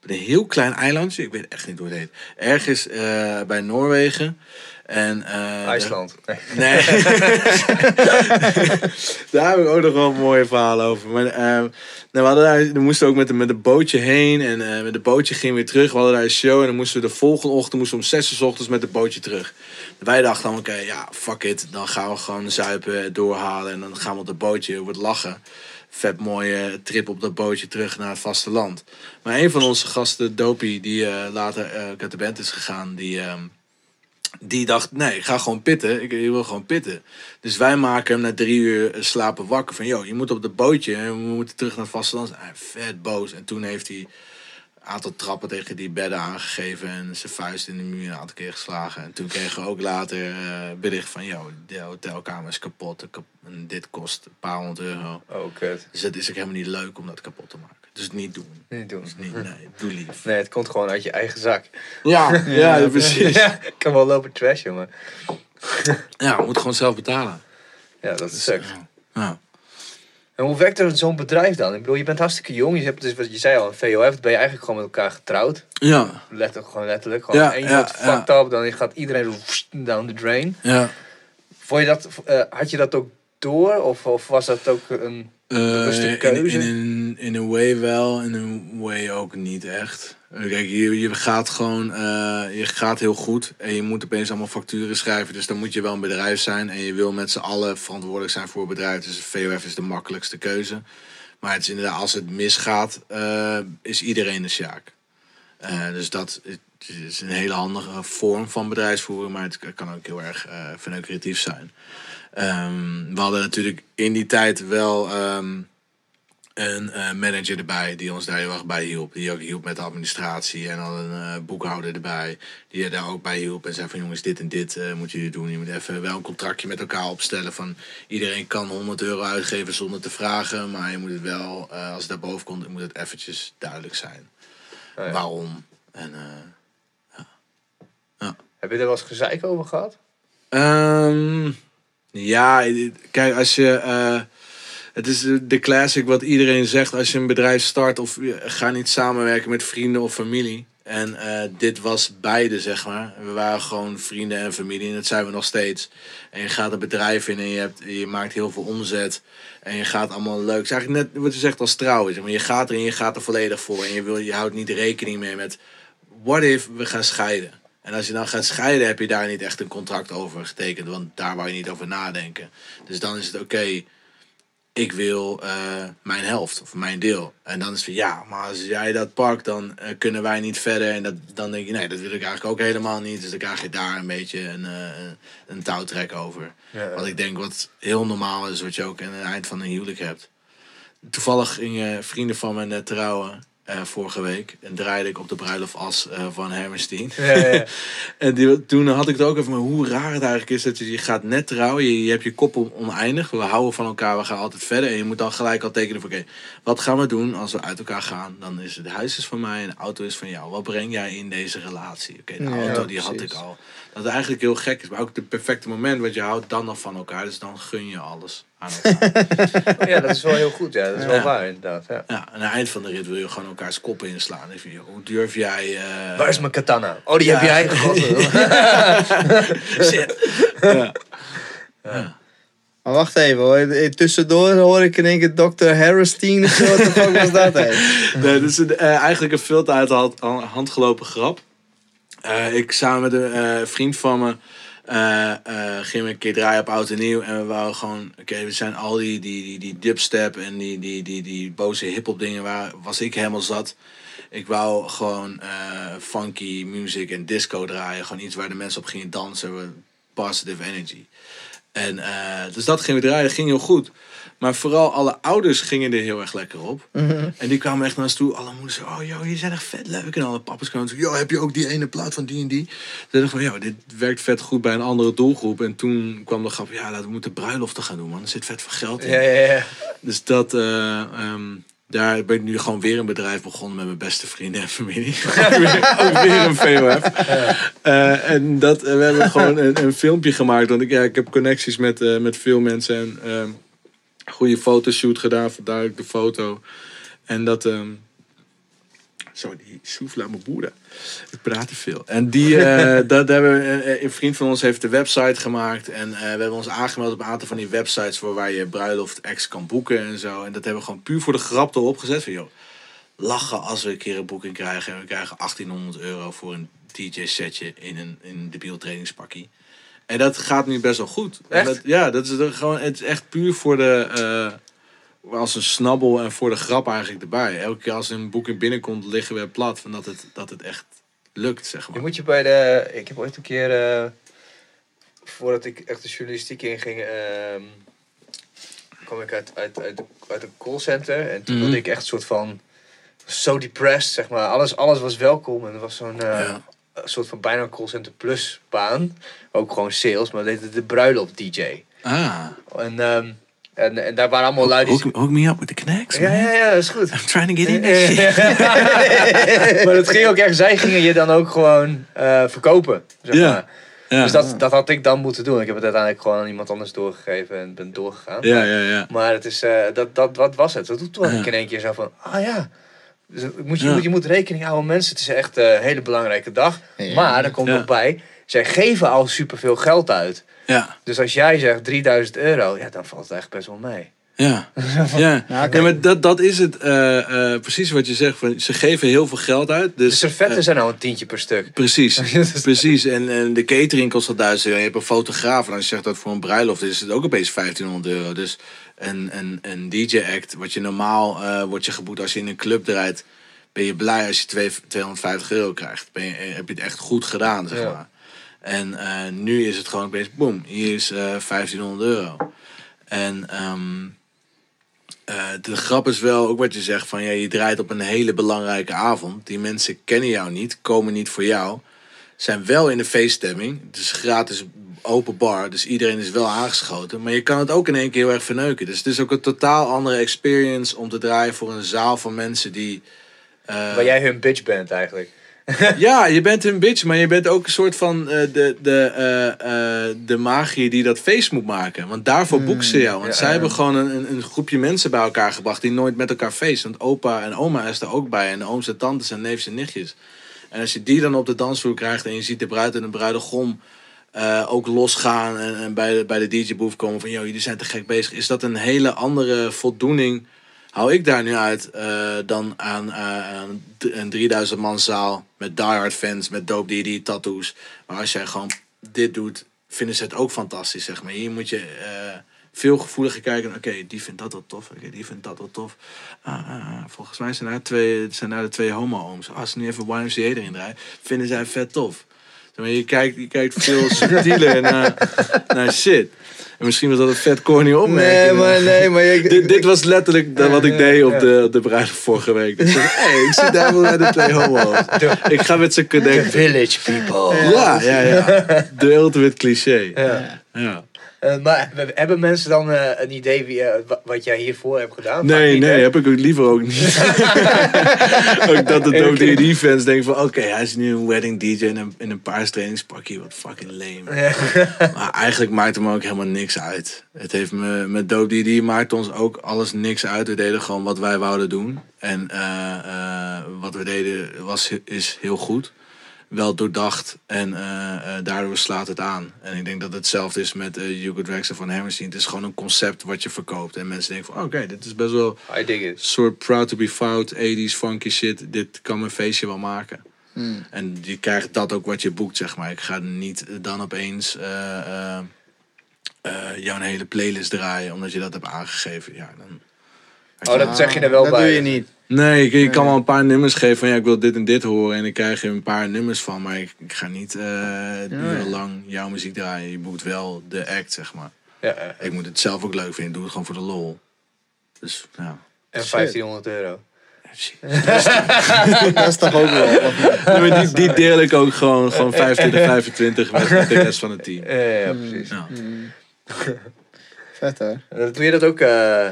een heel klein eilandje. Ik weet echt niet hoe het heet. Ergens eh, bij Noorwegen. En, eh, IJsland. Nee. Nee. daar heb ik ook nog wel een mooie verhalen over. Maar, nou, we, hadden daar, we moesten ook met, een- met een bootje heen. En eh, met een bootje gingen we weer terug. We hadden daar een show. En dan moesten we de volgende ochtend moesten we om 6 uur 's ochtends met het bootje terug. Wij dachten dan, oké, ja, fuck it. Dan gaan we gewoon zuipen, doorhalen. En dan gaan we op het bootje, wordt lachen. Vet mooie trip op dat bootje terug naar het vasteland. Maar een van onze gasten, Dopie, die eh, later uit de band is gegaan, die... ehm, die dacht, nee, ik ga gewoon pitten. Ik, ik wil gewoon pitten. Dus wij maken hem na drie uur slapen wakker. Van, joh, je moet op het bootje. En we moeten terug naar het vasteland. Hij vet boos. En toen heeft hij een aantal trappen tegen die bedden aangegeven. En zijn vuist in de muur een aantal keer geslagen. En toen kregen we ook later eh, bericht van, joh, de hotelkamer is kapot. en dit kost een paar honderd euro. Oh, kut. Dus het is ook helemaal niet leuk om dat kapot te maken. Dus niet doen. Niet doen. Dus niet, nee, doe lief. Nee, het komt gewoon uit je eigen zak. Ja, ja, precies. Ja, ik kan wel lopen trash, jongen. Ja, we moeten gewoon zelf betalen. Ja, dat is sec. Ja. En hoe werkt er zo'n bedrijf dan? Ik bedoel, je bent hartstikke jong. Je hebt dus wat je zei al, een VOF. Ben je eigenlijk gewoon met elkaar getrouwd. Ja, Letterlijk, gewoon letterlijk. Gewoon Ja, één ja, iemand ja. fucked up, dan gaat iedereen down the drain. ja. Vond je dat, eh, had je dat ook door? Of, of was dat ook een... Eh, in, in, in, in een way wel, in een way ook niet echt. Kijk, je, je gaat gewoon, eh, je gaat heel goed en je moet opeens allemaal facturen schrijven. Dus dan moet je wel een bedrijf zijn en je wil met z'n allen verantwoordelijk zijn voor het bedrijf. Dus VOF is de makkelijkste keuze. Maar het is inderdaad, als het misgaat, eh, is iedereen de sjaak. Dus dat is een hele handige vorm van bedrijfsvoering, maar het kan ook heel erg verneukeratief zijn. Ehm, we hadden natuurlijk in die tijd wel ehm, een eh, manager erbij die ons daar heel erg bij hielp. Die ook hielp met de administratie en dan een eh, boekhouder erbij. Die er daar ook bij hielp en zei van jongens dit en dit eh moeten jullie doen. Je moet even wel een contractje met elkaar opstellen van iedereen kan 100 euro uitgeven zonder te vragen. Maar je moet het wel, als het daarboven komt, moet het eventjes duidelijk zijn. Oh ja. Waarom. En, eh, Heb je er wel eens gezeik over gehad? Ehm, ja, kijk, als je. eh, het is de classic wat iedereen zegt als je een bedrijf start of ga niet samenwerken met vrienden of familie. En eh, dit was beide, zeg maar. We waren gewoon vrienden en familie en dat zijn we nog steeds. En je gaat een bedrijf in en je, hebt, je maakt heel veel omzet. En je gaat allemaal leuk. Het is eigenlijk net wat je zegt als trouwen. Zeg maar. Je gaat erin, je gaat er volledig voor. En je, wil, je houdt niet rekening mee met... What if we gaan scheiden? En als je dan gaat scheiden, heb je daar niet echt een contract over getekend. Want daar wou je niet over nadenken. Dus dan is het oké, ik wil eh, mijn helft of mijn deel. En dan is het van ja, maar als jij dat pakt, dan eh, kunnen wij niet verder. En dat, dan denk je, nee, dat wil ik eigenlijk ook helemaal niet. Dus dan krijg je daar een beetje een, eh, een touwtrek over. Ja. Wat ik denk wat heel normaal is, wat je ook aan het eind van een huwelijk hebt. toevallig gingen vrienden van me net trouwen eh, vorige week. En draaide ik op de bruiloft as eh, van Hammerstein. Ja, ja, ja. En die, toen had ik het ook even, maar hoe raar het eigenlijk is dat je, je gaat net trouwen, je, je hebt je kop on- oneindig, we houden van elkaar, we gaan altijd verder. En je moet dan gelijk al tekenen van, oké, wat gaan we doen als we uit elkaar gaan? Dan is het huis is van mij en de auto is van jou. Wat breng jij in deze relatie? Oké, de auto die had ik al. Dat het eigenlijk heel gek is, maar ook het perfecte moment, want je houdt dan nog van elkaar, dus dan gun je alles aan elkaar. ja, dat is wel heel goed. Ja, dat is wel waar inderdaad. Ja. ja, aan het eind van de rit wil je gewoon elkaars koppen inslaan. Hoe durf jij... eh, Waar is mijn katana? Oh, die Ja. heb jij gegooid. Shit. ja. Ja. Maar wacht even hoor. Tussendoor hoor ik in één keer Dr. Harrison of zo. Wat de fuck was dat? Nee, dat is een, eh, eigenlijk een veel te uit de hand, hand gelopen grap. Eh, ik samen met een eh, vriend van me eh, eh, gingen we een keer draaien op Oud en Nieuw. En we wouden gewoon, oké, we zijn al die, die, die, dubstep en die, die, die, die boze hip-hop dingen waar was ik helemaal zat. Ik wou gewoon eh, funky music en disco draaien. Gewoon iets waar de mensen op gingen dansen. Positive energy. En dus dat gingen we draaien, dat ging heel goed. Maar vooral alle ouders gingen er heel erg lekker op. En die kwamen echt naar ons toe. Alle moeders oh joh, jullie zijn echt vet leuk. En alle papa's kwamen toe, joh, heb je ook die ene plaat van die en die? Toen dacht ik van, joh, dit werkt vet goed bij een andere doelgroep. En toen kwam de grap, ja, laten we moeten bruiloften gaan doen, man. Er zit vet veel geld in. ja, ja, ja. Dus dat, eh, ehm, daar ben ik nu gewoon weer een bedrijf begonnen met mijn beste vrienden en familie. ook, weer, een VOF. Eh, en dat, eh, we hebben gewoon een, een filmpje gemaakt. Want ik, ja, ik heb connecties met, met veel mensen. En ehm goede fotoshoot gedaan, vandaar de foto. En dat... ehm zo, die soef laat me boeren. Ik praat te veel. En die, eh, dat hebben we, eh, een vriend van ons heeft de website gemaakt. En eh, we hebben ons aangemeld op een aantal van die websites voor waar je bruiloft ex kan boeken en zo. En dat hebben we gewoon puur voor de grap erop gezet. Van, joh, lachen als we een keer een boeking krijgen. En we krijgen 1800 euro voor een DJ-setje in een, in een debiel trainingspakkie. En dat gaat nu best wel goed. Echt? Dat, ja, dat is er gewoon, het is echt puur voor de, eh, als een snabbel en voor de grap eigenlijk erbij. Elke keer als een boeking binnenkomt, liggen we plat van dat het, dat het echt lukt, zeg Je maar. moet je bij de... Ik heb ooit een keer... eh, voordat ik echt de journalistiek inging... ehm kwam ik uit, uit, uit, uit een callcenter. En toen wilde ik echt een soort van... Zo depressed, zeg maar. Alles, alles was welkom. En er was zo'n... eh, Ja. Een soort van bijna callcenter plus baan. Ook gewoon sales, maar dat de bruiloft DJ. Ah, En, ehm, en, en daar waren allemaal lui die... hook, hook me up with the connects, Ja, man. ja, ja, dat is goed. I'm trying to get in maar het ging ook echt, zij gingen je dan ook gewoon eh, verkopen. Zeg Ja. maar. Ja. Dus dat, dat had ik dan moeten doen. Ik heb het uiteindelijk gewoon aan iemand anders doorgegeven en ben doorgegaan. ja, ja, ja. Maar het is, eh, dat, dat, wat was het? Toen toen had Ja. ik in één keer zo van, ah ja. Dus moet je, Ja. moet, je moet rekening houden, mensen. Het is echt eh, een hele belangrijke dag. Ja. Maar er komt Ja. nog bij, zij geven al superveel geld uit. Ja, Dus als jij zegt 3000 euro, ja, dan valt het echt best wel mee. ja. ja. Ja, ja maar dat, dat is het, eh, eh, precies wat je zegt. Van, ze geven heel veel geld uit. De Dus, servetten eh, zijn nou een tientje per stuk. Precies, precies. En, en de catering kost al duizend euro. Je hebt een fotograaf. En als je zegt dat voor een bruiloft is het ook opeens 1500 euro. Dus een, een, een DJ-act, wat je normaal wordt je geboekt als je in een club draait. Ben je blij als je twee- 250 euro krijgt. Ben je, heb je het echt goed gedaan, zeg Ja. maar. En nu is het gewoon opeens, boom, hier is eh 1500 euro. En ehm, eh, de grap is wel ook wat je zegt van ja, je draait op een hele belangrijke avond. Die mensen kennen jou niet, komen niet voor jou, zijn wel in de feeststemming. Het is gratis open bar, dus iedereen is wel aangeschoten. Maar je kan het ook in één keer heel erg verneuken. Dus het is ook een totaal andere experience om te draaien voor een zaal van mensen die. eh, Waar jij hun bitch bent eigenlijk. ja, je bent een bitch, maar je bent ook een soort van eh, de, de, eh, eh, de magie die dat feest moet maken. Want daarvoor boeken ze jou. Want ja, zij hebben gewoon een, een, groepje mensen bij elkaar gebracht die nooit met elkaar feesten. Want opa en oma is er ook bij. En de ooms en tantes en neefs en nichtjes. En als je die dan op de dansvloer krijgt en je ziet de bruid en de bruidegom ook losgaan en, en bij de, bij de DJ-boef komen van, joh, jullie zijn te gek bezig. Is dat een hele andere voldoening, hou ik daar nu uit, eh, dan aan, d- een 3000 man zaal met diehard fans, met dope DD tattoos. Maar als jij gewoon dit doet, vinden ze het ook fantastisch, zeg maar. Hier moet je eh, veel gevoeliger kijken. Oké, die vindt dat wel tof. Oké, die vindt dat wel tof. Ah, ah, ah, volgens mij zijn daar, twee, zijn daar de twee homo-ooms. Als ze nu even YMCA erin draaien, vinden zij vet tof. Maar, je, kijkt, je kijkt veel subtieler naar, naar shit. En misschien was dat een vet corny opmerking. Nee, maar nee, maar je, Dit, dit was letterlijk wat ik deed op de, op de bruiloft vorige week. Dus ik hey, ik zit daar wel bij de twee homo's. Ik ga met ze The connecten. village people. Ja, ja, ja. De ultimate cliché. Ja. Ja. Eh, maar hebben mensen dan eh, een idee wie, eh, wa- wat jij hiervoor hebt gedaan? Nee, niet, nee, hè? heb ik ook liever ook niet. ook dat de ODD-fans denken van... Oké, hij is nu een wedding DJ in een, in een paars trainingspakje. Wat fucking lame. Maar eigenlijk maakt het me ook helemaal niks uit. Het heeft me, met Dope DD maakt ons ook alles niks uit. We deden gewoon wat wij wouden doen. En eh, eh, wat we deden was, is heel goed. Wel doordacht en eh, eh, daardoor slaat het aan. En ik denk dat hetzelfde is met uh, Hugo Drexler van Hammerstein. Het is gewoon een concept wat je verkoopt. En mensen denken van oké, dit is best wel I dig een it. soort proud to be fout, 80s funky shit. Dit kan mijn feestje wel maken. Hmm. En je krijgt dat ook wat je boekt, zeg maar. Ik ga niet dan opeens eh, jouw hele playlist draaien omdat je dat hebt aangegeven. Ja, dan... Oh, dat zeg je er wel dat bij. doe je niet. Nee, ik, je kan wel een paar nummers geven van ja, ik wil dit en dit horen. En ik krijg er een paar nummers van. Maar ik, ik ga niet uh, urenlang jouw muziek draaien. Je moet wel de act, zeg maar. Ja, ja. Ik moet het zelf ook leuk vinden. Ik doe het gewoon voor de lol. Dus ja. En 1500 euro. Dat is toch ook wel. Nee, maar die, die deel ik ook gewoon, gewoon 25, 25 met, de rest van het team. Ja, ja, precies. Ja. Vet hè? Doe je dat ook? eh,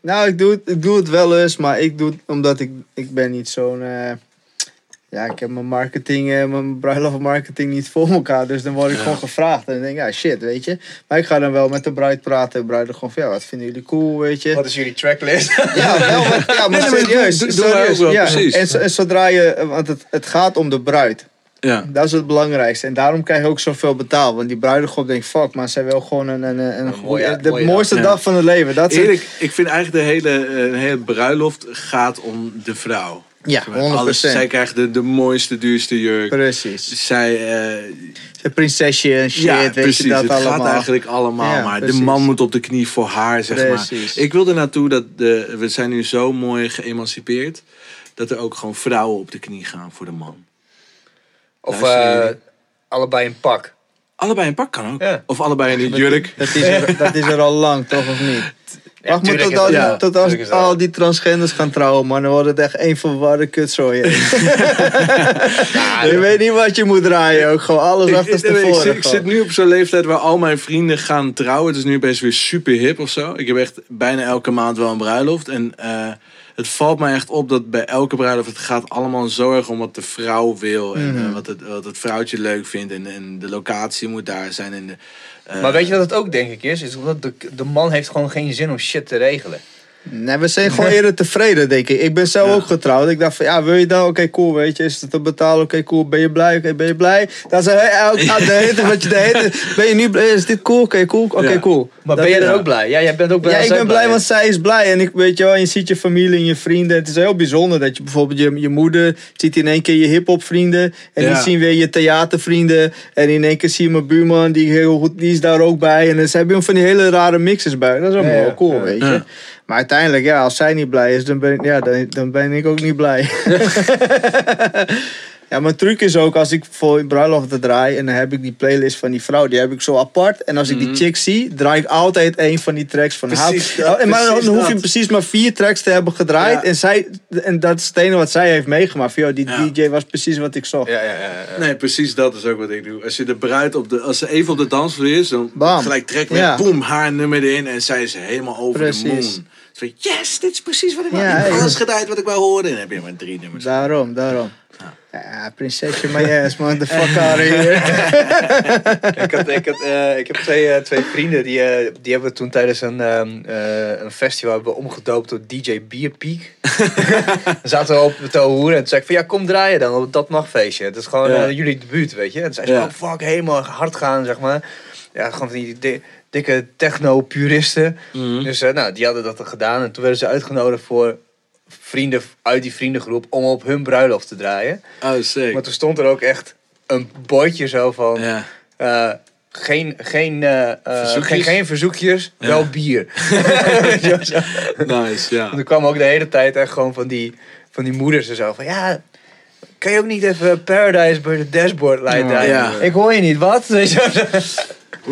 Nou, ik doe, het, ik doe het wel eens, maar ik doe het omdat ik, ik ben niet zo'n... eh, ja, ik heb mijn marketing, eh, mijn bruiloft marketing niet voor elkaar. Dus dan word ik Ja. gewoon gevraagd. En dan denk ik, ja shit, weet je. Maar ik ga dan wel met de bruid praten. De bruid er gewoon van, ja, wat vinden jullie cool, weet je. wat is jullie tracklist? Ja, wel, maar, ja, maar serieus. doe- doe wij serieus, ja. precies. En, en zodra je, want het, het gaat om de bruid. Ja. Dat is het belangrijkste. En daarom krijg je ook zoveel betaald. Want die bruidegom denkt, fuck, maar zij wil gewoon een, een, een, Een goeie- mooie- de mooie mooiste dag. dag van het leven. Dat is het. Eerlijk, ik vind eigenlijk de hele, eh, hele bruiloft gaat om de vrouw. Ja, 100%. Alles, zij krijgt de, de mooiste, duurste jurk. Precies. Zij, eh, Een prinsesje en shit, ja, weet precies. je dat het allemaal. gaat eigenlijk allemaal Ja, maar. precies. De man moet op de knie voor haar, zeg Precies. maar. Ik wil er naartoe dat de, we zijn nu zo mooi geëmancipeerd. Dat er ook gewoon vrouwen op de knie gaan voor de man. Of eh, allebei een pak. Allebei een pak kan ook. Ja. Of allebei in een jurk. Dat is, er, dat is er al lang, toch of niet? Ja, Wacht maar tot, al, ja, tot als al die transgenders gaan trouwen, man. Dan wordt het echt één verwarde kutzooi. je weet niet wat je moet draaien ook. Gewoon alles Ik, achter ik, ik, zit, ik zit nu op zo'n leeftijd waar al mijn vrienden gaan trouwen. Het is nu opeens weer super hip of zo. Ik heb echt bijna elke maand wel een bruiloft. En eh, het valt mij echt op dat bij elke bruiloft... het gaat allemaal zo erg om wat de vrouw wil. En Mhm. eh, wat, het, wat het vrouwtje leuk vindt. En, en de locatie moet daar zijn. En de, eh, Maar weet je wat het ook denk ik is? Is omdat de, de man heeft gewoon geen zin om shit te regelen. Nee, we zijn gewoon eerder tevreden, denk ik. Ik ben zelf Ja. ook getrouwd. Ik dacht van, ja, wil je dan? Oké, cool, weet je. Is het te betalen? Oké, cool. Ben je blij? Oké, ben je blij? Dan zei hij, ook, de hele wat je de hele Ben je nu blij? Is dit cool? Oké, cool. Oké, Ja. cool. Maar Dat ben je dan ook blij? Ja, jij bent ook blij Ja, ik ben blij, is. want zij is blij. En ik weet je wel, je ziet je familie en je vrienden. Het is heel bijzonder dat je bijvoorbeeld je, je moeder ziet in één keer je hip-hop vrienden. En die Ja. zien weer je theatervrienden. En in één keer zie je mijn buurman, die, heel goed, die is daar ook bij. En dan hebben van die hele rare mixes bij. Dat is ook Ja, wel ja. cool, Ja. weet je. Maar uiteindelijk, ja, als zij niet blij is, dan ben, ik- ja, dan, dan ben ik ook niet blij. Ja, mijn truc is ook als ik voor bruiloften draai en dan heb ik die playlist van die vrouw, die heb ik zo apart. En als ik die chick zie, draai ik altijd een van die tracks van haar. Mhm. En maar dan hoef je precies maar vier tracks te hebben gedraaid. En, zij, en dat is het enige wat zij heeft meegemaakt. Joh, die. DJ was precies wat ik zocht. Ja, ja, ja. Nee, precies dat is ook wat ik doe. Als je de bruid op de, als ze even op de dansvloer is, dan Bam. gelijk trek Ja. boem, haar nummer erin en zij is helemaal over Precies. de moon. Zo, yes, dit is precies wat ik. Ja, alles gedaan wat ik wou horen. En dan heb je maar drie nummers. Daarom, daarom. Ja, prinsesje, my ass, man. The fuck out of here. ik, had, ik, had, eh, ik heb twee, eh, twee vrienden die, eh, die hebben we toen tijdens een, ehm, eh, een festival hebben omgedoopt tot DJ Bierpeak. Dan zaten we op het hoeren en toen zei ik van ja, kom draaien dan op dat nachtfeestje. Het is gewoon Ja. jullie debuut, weet je. En toen zei ze Ja. oh fuck, helemaal hard gaan, zeg maar. Ja, gewoon van die di- dikke techno-puristen. Mhm. Dus eh, nou, die hadden dat gedaan en toen werden ze uitgenodigd voor vrienden uit die vriendengroep om op hun bruiloft te draaien. Oh, sick. Maar toen stond er ook echt een bordje zo van... Ja. eh, geen, geen, eh, eh, Verzoekjes? geen, geen verzoekjes, Ja. wel bier. Nice, ja. En er kwam ook de hele tijd echt gewoon van die, van die moeders en zo van ja, kan je ook niet even Paradise bij de dashboard light draaien? Ja. Ik hoor je niet, wat?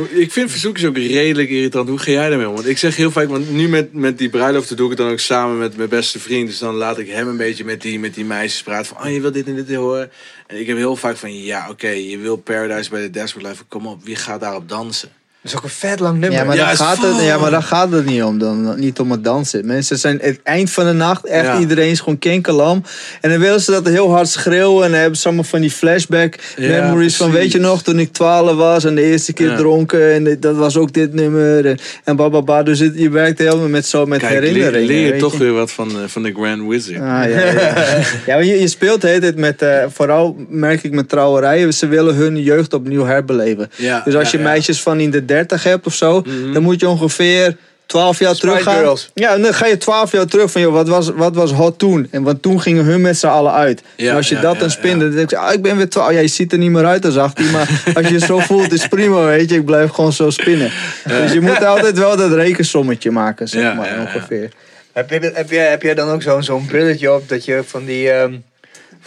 Ik vind verzoekjes ook redelijk irritant. Hoe ga jij daarmee om? Want ik zeg heel vaak, want nu met, met die bruiloft doe ik het dan ook samen met mijn beste vriend. Dus dan laat ik hem een beetje met die, met die meisjes praten van, oh je wil dit en dit horen. En ik heb heel vaak van, ja oké, je wil Paradise bij de Dashboard Live. Kom op, wie gaat daarop dansen? Dat is ook een vet lang nummer. Ja, maar, Ja, daar gaat het, ja, maar daar gaat het niet om. Dan, niet om het dansen. Mensen zijn het eind van de nacht. Echt Ja. iedereen is gewoon kinkerlam. En dan willen ze dat heel hard schreeuwen. En dan hebben ze allemaal van die flashback Ja, memories. Van weet je nog, toen ik 12 was. En de eerste keer Ja. dronken. En dat was ook dit nummer. En, en bababa. Dus het, je werkt helemaal met, zo, met Kijk, leer, herinneringen. leer je toch je. weer wat van, eh, van de Grand Wizard. Ah, ja, ja. ja maar je, je speelt hele tijd met, eh, vooral merk ik met trouwerijen, ze willen hun jeugd opnieuw herbeleven. Ja, dus als ja, je ja. meisjes van in de 30 hebt of zo, Mhm. dan moet je ongeveer 12 jaar terug gaan. Girls. Ja, en dan ga je 12 jaar terug van, joh, wat was, wat was hot toen? En want toen gingen hun met z'n allen uit. Ja, en als je ja, dat ja, dan spint, ja. dan denk ik, ah, ik ben weer 12. Ja, je ziet er niet meer uit als 18, maar als je je zo voelt, is prima, weet je. Ik blijf gewoon zo spinnen. Dus je moet altijd wel dat rekensommetje maken, zeg Ja, maar, ongeveer. Heb, je, heb, jij, heb jij dan ook zo'n zo'n brilletje op dat je van die, ehm,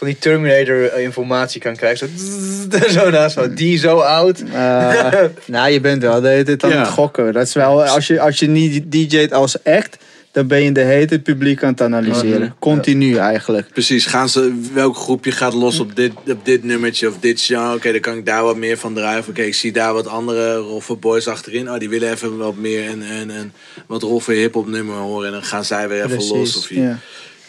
van die Terminator eh, informatie kan krijgen? Zo, zo naast van die zo oud. Eh, nou, je bent wel de hele tijd aan Ja. het gokken. Dat is wel, als, je, als je niet DJ't als act, dan ben je de hele tijd publiek aan het analyseren. Mhm. Continu eigenlijk. Precies, gaan ze, welk groepje gaat los op dit, op dit nummertje of dit genre? Oké, dan kan ik daar wat meer van draaien. Oké, ik zie daar wat andere roffe boys achterin. Oh, die willen even wat meer een, een, een wat roffe hip-hop nummer horen. En dan gaan zij weer even los. Of je, ja.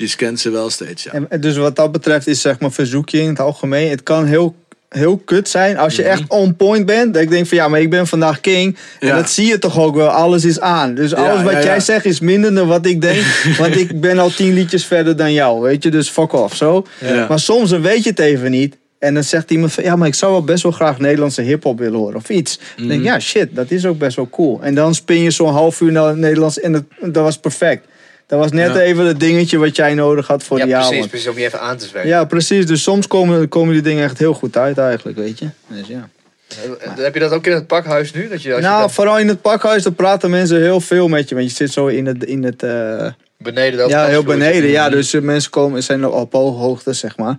Je scant ze wel steeds, ja. En, dus wat dat betreft is zeg maar verzoekje in het algemeen. Het kan heel, heel kut zijn als je echt on point bent. Dat ik denk van ja, maar ik ben vandaag king. En Ja. dat zie je toch ook wel. Alles is aan. Dus alles wat ja, jij zegt is minder dan wat ik denk. want ik ben al tien liedjes verder dan jou. Weet je, dus fuck off zo. Maar soms dan weet je het even niet. En dan zegt iemand van ja, maar ik zou wel best wel graag Nederlandse hip-hop willen horen of iets. Dan denk ik, Mhm. ja, shit, dat is ook best wel cool. En dan spin je zo'n half uur naar het Nederlands en dat, dat was perfect. Dat was net Ja. even het dingetje wat jij nodig had voor Ja, die precies, avond. precies. Om je even aan te zweren. Ja, precies. Dus soms komen, komen die dingen echt heel goed uit eigenlijk, weet je. Dus ja. Eh, Heb je dat ook in het pakhuis nu? Dat je, als je Nou, dan vooral in het pakhuis, dan praten mensen heel veel met je. Want je zit zo in het... In het eh, beneden dat ja, heel beneden. Ja, dus eh, mensen komen, zijn op ooghoogte, zeg maar.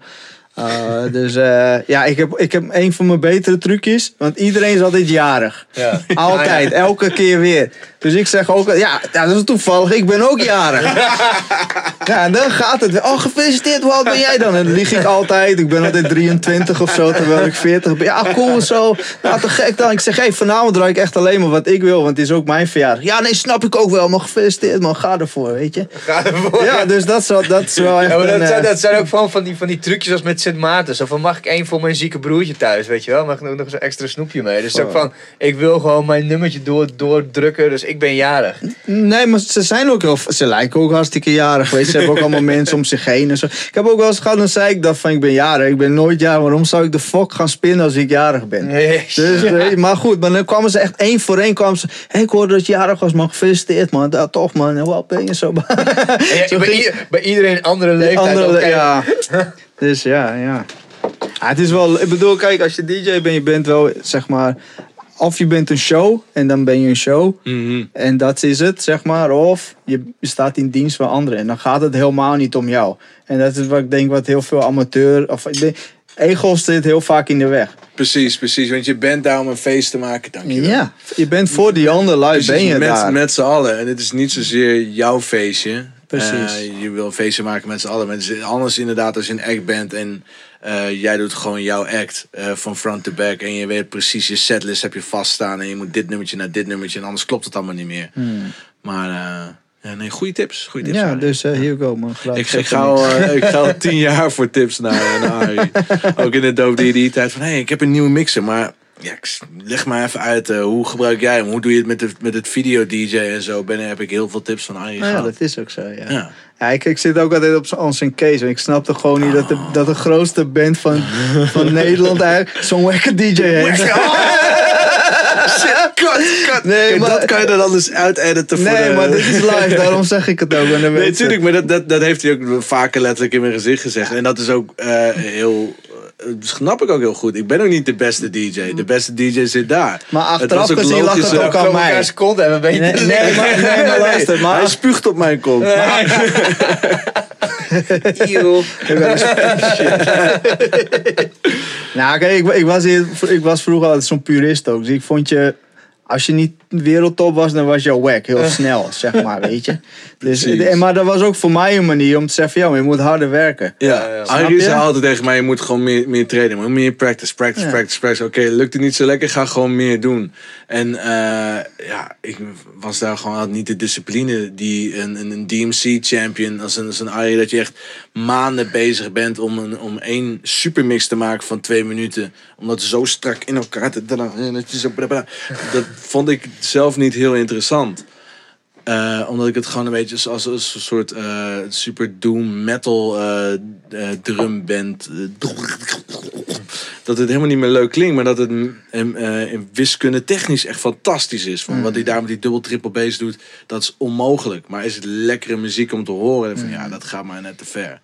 Dus ja, ik heb, ik heb een van mijn betere trucjes. Want iedereen is altijd jarig. Ja. Altijd, elke keer weer. Dus ik zeg ook, ja, ja, dat is toevallig, ik ben ook jarig. Ja, en dan gaat het weer. Oh, gefeliciteerd, hoe oud ben jij dan? En dan lieg ik altijd. Ik ben altijd 23 of zo, terwijl ik 40 ben. Ja, cool zo. Nou, te gek dan. Ik zeg, hey, vanavond draai ik echt alleen maar wat ik wil, want het is ook mijn verjaardag. Ja, nee, snap ik ook wel, maar gefeliciteerd man, ga ervoor, weet je. Ga ervoor. Ja, dus dat is wel, dat is wel echt Ja, maar een, dat, zijn, eh, dat zijn ook van, van, die, van die trucjes als met Sint Maarten. Zo van, mag ik één voor mijn zieke broertje thuis, weet je wel? Mag ik ook nog zo'n extra snoepje mee? Dus ook van, ik wil gewoon mijn nummertje door, doordrukken, dus ik ben jarig. Nee, maar ze zijn ook heel... Ze lijken ook hartstikke jarig, weet je. Ze hebben ook allemaal mensen om zich heen en zo. Ik heb ook wel eens gehad, dan zei ik dat van, ik ben jarig. Ik ben nooit jarig. Waarom zou ik de fok gaan spinnen als ik jarig ben? Dus, eh, maar goed, maar dan kwamen ze echt één voor één. Kwamen ze, hey, ik hoorde dat je jarig was, man. Gefeliciteerd, man. Dat toch, man. En wat ben je zo... En ja, Zo bij, ieder- bij iedereen andere leeftijd. andere, ja. Dus ja, ja. Ja, Het is wel... Ik bedoel, kijk, als je DJ bent, je bent wel, zeg maar... Of je bent een show en dan ben je een show. Mhm. En dat is het, zeg maar. Of je staat in dienst van anderen. En dan gaat het helemaal niet om jou. En dat is wat ik denk wat heel veel amateur... Of, ego zit heel vaak in de weg. Precies, precies. Want je bent daar om een feest te maken, dankjewel. Ja, je bent voor die andere lui, ben je met, daar. met z'n allen. En het is niet zozeer jouw feestje. Precies. Eh, je wil een feestje maken met z'n allen. Maar het is anders inderdaad als je een act bent en eh, jij doet gewoon jouw act eh, van front to back. En je weet precies, je setlist heb je vaststaan. En je moet dit nummertje naar dit nummertje. En anders klopt het allemaal niet meer. Maar eh, ja, nee, goede tips. Goede tips Hmm. ja, Arie. dus man. Geluid Ik, ik, ga al, ik ga al tien jaar voor tips naar, naar Arie. Ook in de Dope DD tijd van, hé, hey, ik heb een nieuwe mixer, maar ja, ik leg maar even uit, eh, hoe gebruik jij hem? Hoe doe je het met, de, met het video DJ en zo? Ben, heb ik heel veel tips van Arie Nou ja, dat is ook zo, ja. Ja. Ja, ik, ik zit ook altijd op aan zijn case. Ik snapte gewoon niet dat de, dat de grootste band van, van Nederland eigenlijk zo'n wekker DJ heeft. Shit, cut, cut. Nee, Kijk, maar- dat kan je dan anders uit-editen voor Nee, de- maar dit is live, daarom zeg ik het ook. Nee, natuurlijk, maar dat, dat, dat heeft hij ook vaker letterlijk in mijn gezicht gezegd. En dat is ook eh, heel... eh, snap ik ook heel goed. Ik ben ook niet de beste DJ. De beste DJ zit daar. Maar Het achteraf was ook gezien lag het ook aan mij. elkaar seconde en we weten Nee, nee, maar, nee, maar luister. Maar, Hij spuugt op mijn kont. Eeuw. Een shit. nou, kijk, ik, ik, was hier, ik was vroeger altijd zo'n purist ook. Dus ik vond je, als je niet wereldtop was, dan was je wack. Heel snel, zeg maar, weet je. Dus, en, maar dat was ook voor mij een manier om te zeggen: van, ja, maar je moet harder werken. Ja, Ja, zei altijd tegen mij, je moet gewoon meer, meer trainen. Meer practice, practice, Ja. practice, practice. Oké, lukt het niet zo lekker, ga gewoon meer doen. En eh, ja, ik was daar gewoon had niet de discipline die een, een, een DMC-champion, als een, als een Arie, dat je echt maanden bezig bent om, een, om één supermix te maken van twee minuten. Om dat zo strak in elkaar te... Dat je zo- Dat vond ik zelf niet heel interessant. Eh, omdat ik het gewoon een beetje als, een soort eh, super doom metal eh, drumband. eh, dat het helemaal niet meer leuk klinkt, maar dat het eh, in wiskunde technisch echt fantastisch is. Van wat hij daar met die dubbel triple bass doet, dat is onmogelijk. Maar is het lekkere muziek om te horen? En van, Ja, dat gaat maar net te ver.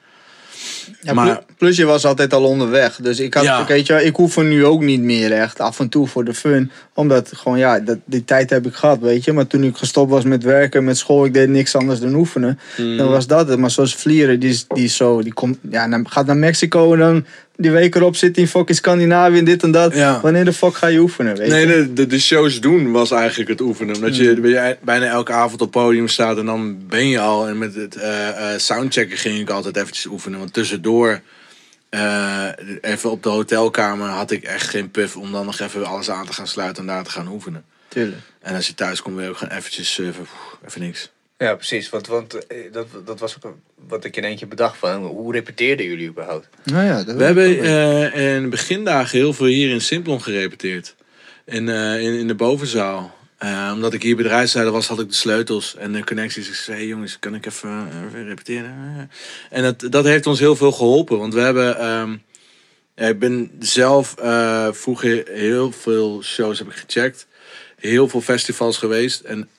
Ja, Maar- plu- plus je was altijd al onderweg. Dus ik, had, Ja. weet je, ik hoef er nu ook niet meer echt. Af en toe voor de fun. Omdat gewoon, ja, dat, die tijd heb ik gehad, weet je. Maar toen ik gestopt was met werken, met school, ik deed niks anders dan oefenen. Mm. Dan was dat het. Maar zoals Vlieren, die, die zo, die komt, ja, gaat naar Mexico en dan die week erop zit hij in fucking Scandinavië en dit en dat. Ja. Wanneer de fuck ga je oefenen, weet Nee, je? de, de, de shows doen was eigenlijk het oefenen. Omdat je bij- bijna elke avond op podium staat en dan ben je al. En met het eh, eh, soundchecken ging ik altijd eventjes oefenen. Want tussendoor, eh, even op de hotelkamer, had ik echt geen puff om dan nog even alles aan te gaan sluiten en daar te gaan oefenen. Tuurlijk. En als je thuis komt, wil je ook gewoon eventjes even, even niks. Ja, precies. Want, want eh, dat, dat was ook wat ik in eentje bedacht van. Hoe repeteerden jullie überhaupt? Nou ja, dat We hebben eh, in de begindagen heel veel hier in Simplon gerepeteerd. In, eh, in, in de bovenzaal. Eh, omdat ik hier bedrijfsleider was, had ik de sleutels en de connecties. Ik zei, hey jongens, kan ik even, even repeteren? En dat, dat heeft ons heel veel geholpen. Want we hebben... ehm, ja, ik ben zelf eh, vroeger heel veel shows heb ik gecheckt. Heel veel festivals geweest. En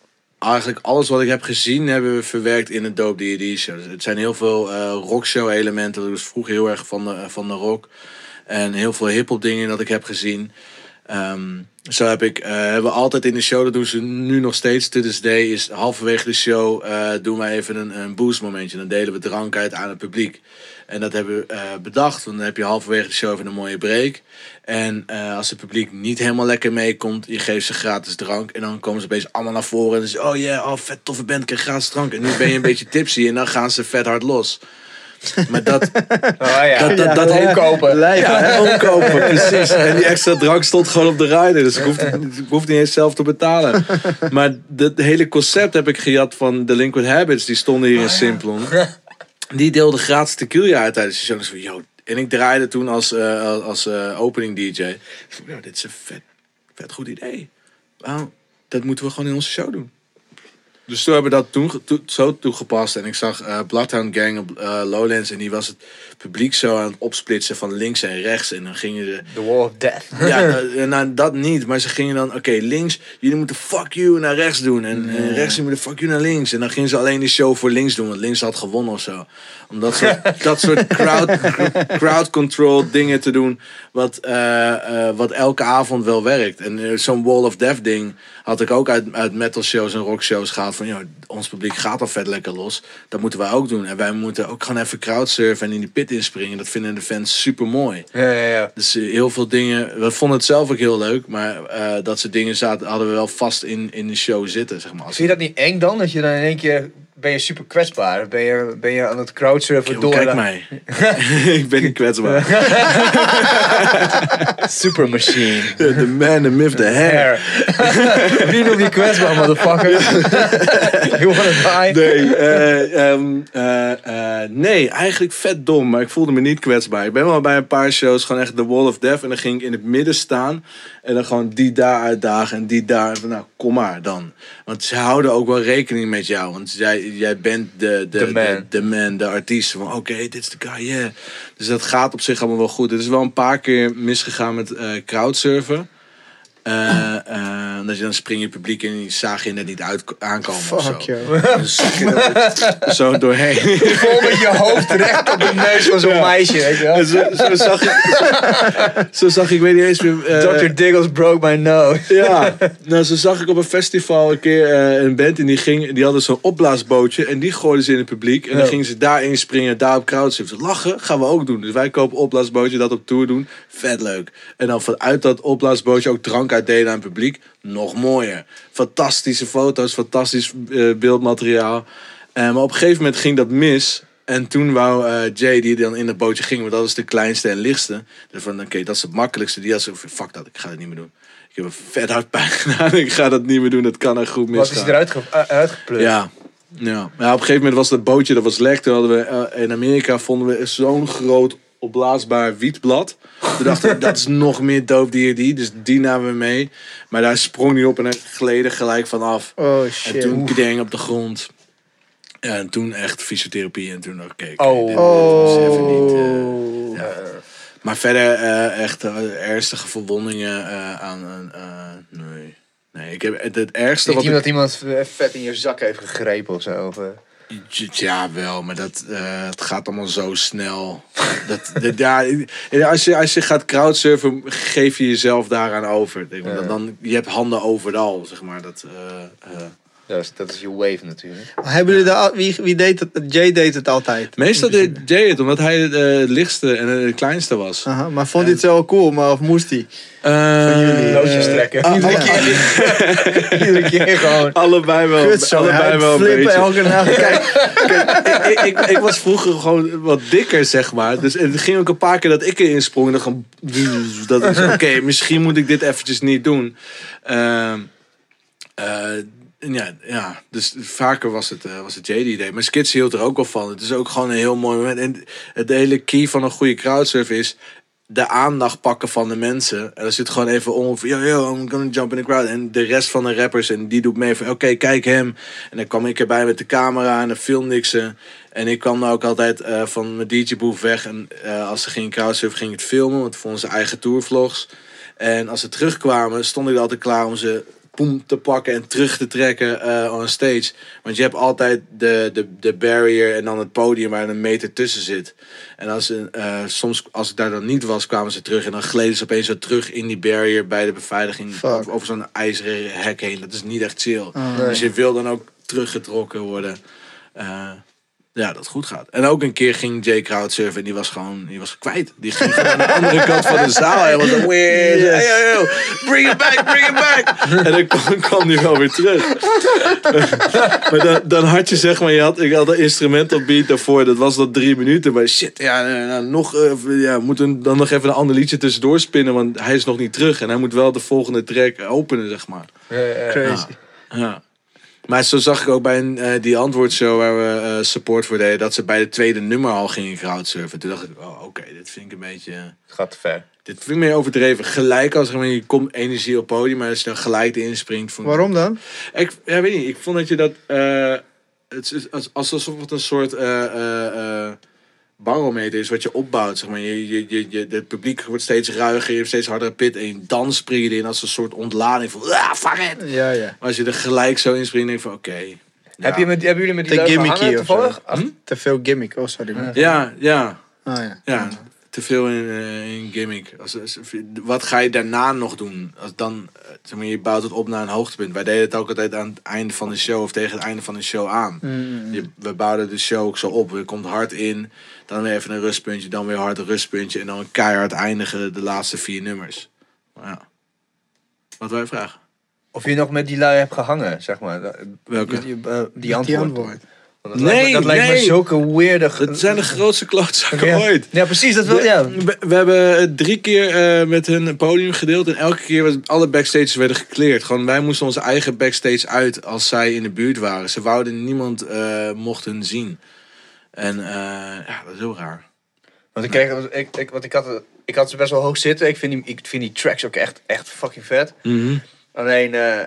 eigenlijk alles wat ik heb gezien hebben we verwerkt in een Dope D&D show. Dus het zijn heel veel eh rockshow elementen. Was vroeger heel erg van de, van de rock. En heel veel hip-hop dingen dat ik heb gezien. Ehm, zo heb ik, eh, hebben we altijd in de show, dat doen ze nu nog steeds, to this day, is halverwege de show eh, doen wij even een, een boost momentje. Dan delen we drank uit aan het publiek. En dat hebben we eh, bedacht, want dan heb je halverwege de show even een mooie break. En eh, als het publiek niet helemaal lekker meekomt, je geeft ze gratis drank. En dan komen ze opeens allemaal naar voren en dan zeggen oh ja, oh, vet toffe band, krijg gratis drank. En nu ben je een beetje tipsy en dan gaan ze vet hard los. Maar dat, Oh ja, Dat- dat- dat ja, heeft- kopen. Lijf, ja, hè? omkopen, precies. En die extra drank stond gewoon op de rider. Dus ik hoefde, ik hoefde niet eens zelf te betalen. Maar het hele concept heb ik gejat van Delinquent Habits. Die stonden hier in Simplon. Die deelde gratis tequila uit tijdens de show. En ik draaide toen als, eh, als- eh, opening DJ. Yo, dit is een vet, vet goed idee. Dat moeten we gewoon in onze show doen. Dus toen hebben we dat toen, zo toegepast. En ik zag eh, Bloodhound Gang op eh, Lowlands. En die was het publiek zo aan het opsplitsen van links en rechts. En dan gingen ze... The Wall of Death. Ja, nou, nou, dat niet. Maar ze gingen dan, oké, links, jullie moeten fuck you naar rechts doen. En, en rechts, jullie moeten fuck you naar links. En dan gingen ze alleen die show voor links doen, want links had gewonnen of zo. Om dat soort, dat soort crowd, crowd control dingen te doen, wat, eh, eh, wat elke avond wel werkt. En eh, zo'n Wall of Death ding had ik ook uit, uit metal shows en rock shows gehaald. Van, ons publiek gaat al vet lekker los. Dat moeten wij ook doen. En wij moeten ook gewoon even crowdsurfen en in die pit inspringen. Dat vinden de fans super mooi. Ja, ja, ja. Dus eh, heel veel dingen. We vonden het zelf ook heel leuk, maar eh, dat soort dingen zaten, hadden we wel vast in, in de show zitten. Zeg maar. Vind je dat niet eng dan? Dat je dan in één keer ben je super kwetsbaar. Ben je, ben je aan het crowdsurfen Yo, door kijk mij. ik ben niet kwetsbaar. super machine. The man, the myth, the hair. Wie noemt die kwetsbaar, motherfucker? you wanna die? Nee, eh, ehm, eh, eh, nee, eigenlijk vet dom, maar ik voelde me niet kwetsbaar. Ik ben wel bij een paar shows gewoon echt de Wall of Death en dan ging ik in het midden staan en dan gewoon die daar uitdagen en die daar. En van, nou, kom maar dan. Want ze houden ook wel rekening met jou, want jij, jij bent de, de, de, man. de man, de artiest. Van oké, dit is de guy, yeah. Dus dat gaat op zich allemaal wel goed. Het is wel een paar keer misgegaan met eh crowdsurfen. Eh, eh, omdat je dan spring je publiek in en die zaag je net niet uit aankomen of zo. Fuck, je er zo doorheen. Vol met je hoofd recht op de neus van zo'n Ja. meisje, weet je wel. En zo, zo zag ik, zo, zo zag ik, weet niet eens meer. eh, Dr. Diggles broke my nose. Ja, nou, zo zag ik op een festival een keer eh, een band en die, ging, die hadden zo'n opblaasbootje en die gooiden ze in het publiek. En dan gingen ze daarin springen, daar op crowdsurfen. Lachen, gaan we ook doen. Dus wij kopen opblaasbootje, dat op tour doen. Vet leuk. En dan vanuit dat opblaasbootje ook drank uitdelen aan het publiek. Nog mooier. Fantastische foto's, fantastisch eh, beeldmateriaal. Eh, maar op een gegeven moment ging dat mis. En toen wou eh, Jay, die dan in dat bootje ging, want dat is de kleinste en lichtste. Dus van, oké, dat is het makkelijkste. Die had zo fuck dat, ik ga het niet meer doen. Ik heb een vet hard pijn gedaan. Ik ga dat niet meer doen. Dat kan er goed Wat misgaan. is eruit ge- uh, uitgeplukt? Ja. Ja. Op een gegeven moment was dat bootje, dat was lek. Toen hadden we, in Amerika vonden we zo'n groot opblaasbaar wietblad. Toen dachten we, dat is nog meer dope D&D. Dus die namen we mee. Maar daar sprong hij op en hij gleden gelijk vanaf. Oh En shit. toen kdeng op de grond. Ja, en toen echt fysiotherapie. En toen dacht ik, oké, Oh. dit is even niet... eh, Oh. ja. Maar verder eh, echt eh, ernstige verwondingen aan... eh, nee. Nee, ik heb het, het ergste Niet wat ik... iemand iemand vet in je zak heeft gegrepen of zo. Of. Ja, wel, maar dat, eh, het gaat allemaal zo snel. Dat, dat, ja, als, je, als je gaat crowdsurfen, geef je jezelf daaraan over. Dan, dan, je hebt handen overal, zeg maar. Dat, eh, eh. Dat, is, dat is je wave natuurlijk. Maar Hebben jullie wie, wie deed het? Jay deed het altijd. Meestal deed Jay het, omdat hij eh, het lichtste en het kleinste was. Aha, maar vond hij het zo cool, maar of moest hij? Eh, jullie, Loodjes eh, trekken. ah, Iedere keer. Iedere keer gewoon. Allebei wel. Kut zo, allebei hij wel een flippen beetje. elke nacht. Kijk, ik, ik, ik was vroeger gewoon wat dikker, zeg maar. Dus het ging ook een paar keer dat ik erin sprong. En dan gewoon... Dat is oké, misschien moet ik dit eventjes niet doen. Ehm, eh, ja, ja, dus vaker was het, eh, was het JD idee. Maar Skits hield er ook wel van. Het is ook gewoon een heel mooi moment. En het hele key van een goede crowdsurf is de aandacht pakken van de mensen. En dan zit gewoon even om van, yo, yo, I'm gonna jump in the crowd. En de rest van de rappers, en die doet mee van, oké, kijk hem. En dan kwam ik erbij met de camera en dan filmde ik ze. En ik kwam dan ook altijd eh, van mijn DJ-boef weg. En eh, als ze gingen crowdsurfen, ging ik het filmen. Want voor onze eigen tourvlogs. En als ze terugkwamen, stond ik er altijd klaar om ze poem te pakken en terug te trekken eh on stage. Want je hebt altijd de, de, de barrier en dan het podium waar een meter tussen zit. En als, eh, soms, als ik daar dan niet was, kwamen ze terug en dan gleden ze opeens zo terug in die barrier bij de beveiliging Fuck. over, over zo'n ijzeren hek heen. Dat is niet echt chill. Ah. Dus je wil dan ook teruggetrokken worden. Eh, ja, dat het goed gaat. En ook een keer ging Jay crowdsurfen en die was gewoon die was kwijt. Die ging gewoon aan de andere kant van de zaal. Helemaal zo, "Weird, hey, hey, hey, bring it back, bring it back. En dan kwam, kwam die wel weer terug. maar dan, dan had je zeg maar, je had, ik had een instrumental beat daarvoor, dat was dat drie minuten. Maar shit, ja, nou, nou, nog, eh, ja, moeten dan nog even een ander liedje tussendoor spinnen, want hij is nog niet terug. En hij moet wel de volgende track openen, zeg maar. Crazy. Ja. Maar zo zag ik ook bij een, eh, die antwoordshow waar we eh, support voor deden, dat ze bij de tweede nummer al gingen crowdsurfen. Toen dacht ik, oh, oké, dit vind ik een beetje... Het gaat te ver. Dit vind ik meer overdreven. Gelijk als je komt energie op podium, maar als je dan gelijk erin springt. Vond Waarom dan? Ik ja, weet niet. Ik vond dat je dat. eh, het is als, alsof het een soort eh, eh, eh, barometer is wat je opbouwt. Zeg maar. je, je, je, je, het publiek wordt steeds ruiger, je hebt steeds hardere pit. En dan spring je erin als een soort ontlading van. Ah, fuck it! Ja, ja. Maar als je er gelijk zo in springt, denk je van oké. Heb je met, hebben jullie met die Te gimmicky toevallig? Hm? Te veel gimmick. Oh, sorry. man. Ja, ja, Ah, ja. ja. Te veel in, eh, in gimmick. Als, als- wat ga je daarna nog doen? Als dan, eh, zeg maar, je bouwt het op naar een hoogtepunt. Wij deden het ook altijd aan het einde van de show of tegen het einde van de show aan. Mm. Je, we bouwden de show ook zo op. Je komt hard in, dan weer even een rustpuntje, dan weer hard een rustpuntje en dan keihard eindigen de laatste vier nummers. Maar ja. Wat wij vragen? Of je nog met die lui hebt gehangen, zeg maar. Welke? Die, eh, die Die antwoord. Dat lijkt me, Nee, dat lijkt me nee. zulke weirde... Dat zijn de grootste klootzakken ja. ooit. Ja, precies. Dat wil ja. We, we hebben drie keer eh, met hun een podium gedeeld. En elke keer was alle backstages werden gekleerd. Gewoon, wij moesten onze eigen backstage uit als zij in de buurt waren. Ze wouden niemand eh mocht hun zien. En eh, ja, dat is heel raar. Want ik, kreeg, ik, ik, want ik, had, ik had ze best wel hoog zitten. Ik vind die, ik vind die tracks ook echt, echt fucking vet. Alleen, eh,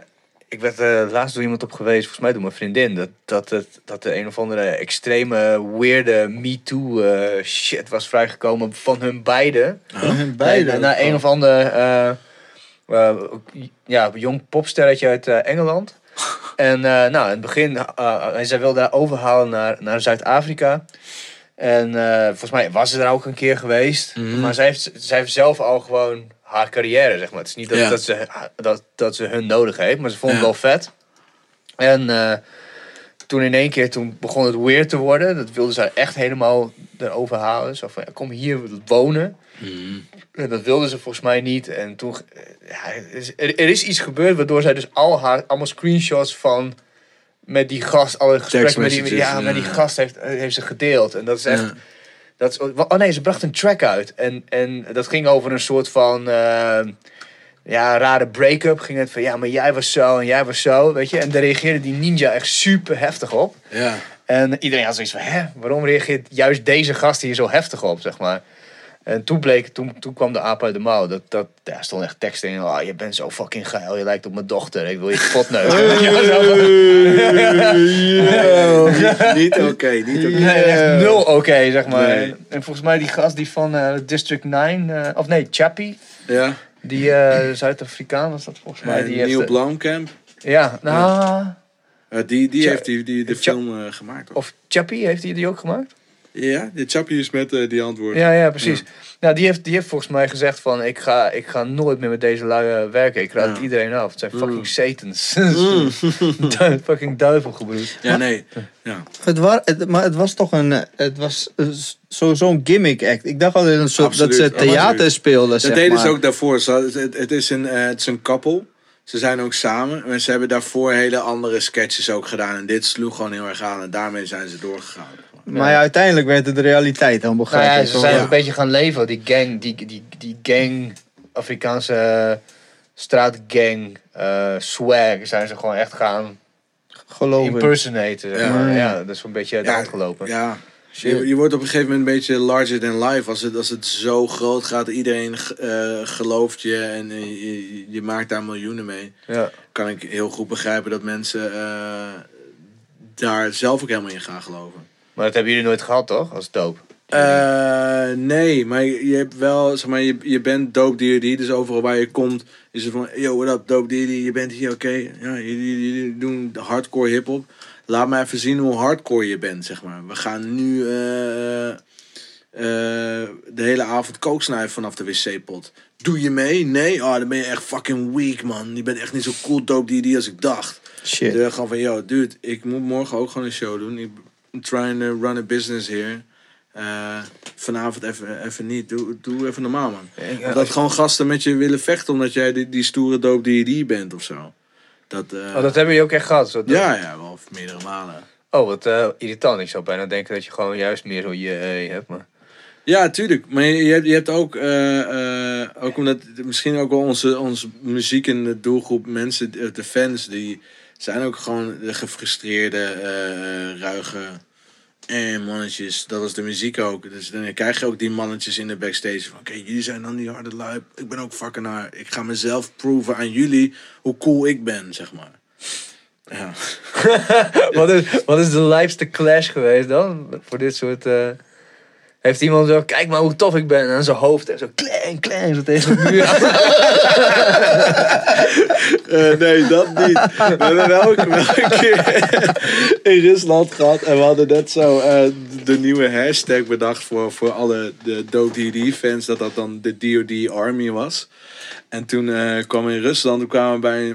ik werd eh, laatst door iemand op geweest, volgens mij door mijn vriendin, dat, dat, het, dat er een of andere extreme, weirde MeToo eh shit was vrijgekomen van hun beiden. Hun beiden. Na, na een of ander, eh, eh, ja, jong popsterretje uit eh, Engeland. En eh, nou, in het begin, eh, en zij wilde haar overhalen naar, naar Zuid-Afrika. En eh, volgens mij was ze er ook een keer geweest. Mhm. Maar zij heeft, zij heeft zelf al gewoon haar carrière, zeg maar. Het is niet dat, Ja. dat, ze, dat, dat ze hun nodig heeft, maar ze vond het Ja. wel vet. En eh, toen in één keer, toen begon het weird te worden. Dat wilde zij echt helemaal erover halen. Zo van, ja, kom hier wonen. En dat wilde ze volgens mij niet. En toen, eh, ja, er, is, er, is iets gebeurd waardoor zij dus al haar, allemaal screenshots van met die gast, alle gesprekken met die, ja, met die gast heeft, eh, heeft ze gedeeld. En dat is echt, Ja. dat is, oh nee, ze bracht een track uit. En, en dat ging over een soort van, eh, ja, rare break-up. Ging het van, ja, maar jij was zo en jij was zo, weet je. En daar reageerde die ninja echt super heftig op. Ja. En iedereen had zoiets van, hè, waarom reageert juist deze gast hier zo heftig op, zeg maar. En toen bleek, toen, toen kwam de aap uit de mouw. Dat, dat, daar stond echt tekst in. Oh, je bent zo fucking geil, je lijkt op mijn dochter. Ik wil je kapot neuken. Ja, zo. Niet oké, niet oké. Nee, echt nul oké, zeg maar. Nee. En volgens mij die gast die van eh, District 9, eh, of nee, Chappie. Ja. Die eh, Zuid-Afrikaan was dat volgens mij. Eh, Die Neil Blomkamp. Ja, nou, Eh, die die heeft die, die, de film gemaakt. Of Chappie, heeft hij die ook gemaakt? Ja, de Chappie is met eh, die antwoord. Ja, ja, precies. Nou, die heeft, die heeft volgens mij gezegd van... Ik ga, ik ga nooit meer met deze lui eh, werken. Ik raad Ja. iedereen af. Het zijn fucking Mm. satans. Du- fucking duivelgebroed. Ja, nee. Ja. Het wa- het, maar het was toch een. eh, Het was zo- zo'n gimmick act. Ik dacht altijd een soort, Absoluut, dat ze theater absoluut. speelden. Dat zeg deden maar. ze ook daarvoor. Het, het, is een, eh, het is een koppel. Ze zijn ook samen. En ze hebben daarvoor hele andere sketches ook gedaan. En dit sloeg gewoon heel erg aan. En daarmee zijn ze doorgegaan. Maar ja, uiteindelijk werd het de realiteit dan Nou begrijp ja, ik ze zijn Ja. een beetje gaan leven. Die gang, die, die, die gang, Afrikaanse straatgang, eh swag, zijn ze gewoon echt gaan Geloof ik. impersonaten. Zeg Ja. maar. Ja. Ja, dat is een beetje uit de hand gelopen. Ja. Je, je wordt op een gegeven moment een beetje larger than life. Als het, als het zo groot gaat, iedereen eh, gelooft je en eh, je, je maakt daar miljoenen mee. Ja. Kan ik heel goed begrijpen dat mensen eh, daar zelf ook helemaal in gaan geloven. Maar dat hebben jullie nooit gehad, toch? Als doop. Eh, nee, maar je hebt wel, zeg maar, je, je bent dope DRD, dus overal waar je komt is het van, yo, what up, dope DRD, je bent hier, oké, ja, jullie, jullie doen hardcore hip-hop. Laat me even zien hoe hardcore je bent, zeg maar. We gaan nu eh, eh, de hele avond kooksnuiven vanaf de wc-pot. Doe je mee? Nee? Oh, dan ben je echt fucking weak, man. Je bent echt niet zo cool dope DRD als ik dacht. Shit. Dus gewoon van, yo, dude, ik moet morgen ook gewoon een show doen. Ik trying to run a business here. Eh, vanavond even, even niet. Doe, doe even normaal, man. Ja, dat gewoon gasten met je willen vechten omdat jij die, die stoere doop die je die bent of zo. Dat, eh, Oh, dat hebben jullie ook echt gehad? Zo, ja, ja, wel meerdere malen. Oh, wat eh, irritant. Ik zou bijna denken dat je gewoon juist meer zo je hebt. Maar... Ja, tuurlijk. Maar je, je hebt, je hebt ook, ook omdat misschien ook wel onze, onze muziek en de doelgroep mensen, de fans, die zijn ook gewoon de gefrustreerde, eh, ruige eh, mannetjes. Dat was de muziek ook. Dus dan krijg je ook die mannetjes in de backstage van, oké, jullie zijn dan die harde lui. Ik ben ook fucking naar. Ik ga mezelf proven aan jullie hoe cool ik ben, zeg maar. Wat, is, wat is de lijpste clash geweest dan? Voor dit soort... eh, Heeft iemand zo, kijk maar hoe tof ik ben. En zijn hoofd en zo klein, klein, zo tegen de muur. Eh, nee, dat niet. We hebben wel, een keer in Rusland gehad. En we hadden net zo eh, de nieuwe hashtag bedacht voor, voor alle de DOD fans. Dat dat dan de DOD Army was. En toen eh, kwamen we in Rusland. Toen kwamen we bij...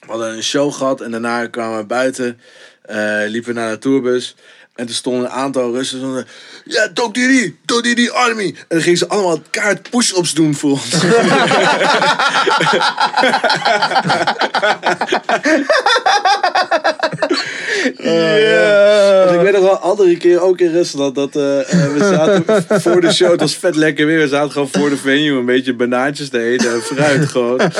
We hadden een show gehad. En daarna kwamen we buiten. eh, liepen naar de tourbus. En toen stonden een aantal Russen. Stonden, ja, DOD, DOD Army. En dan gingen ze allemaal kaart push-ups doen voor ons. Ja. Want ik weet nog wel andere keer ook in Rusland dat eh, eh, we zaten voor de show, het was vet lekker weer. We zaten gewoon voor de venue een beetje banaantjes te eten en fruit gewoon. En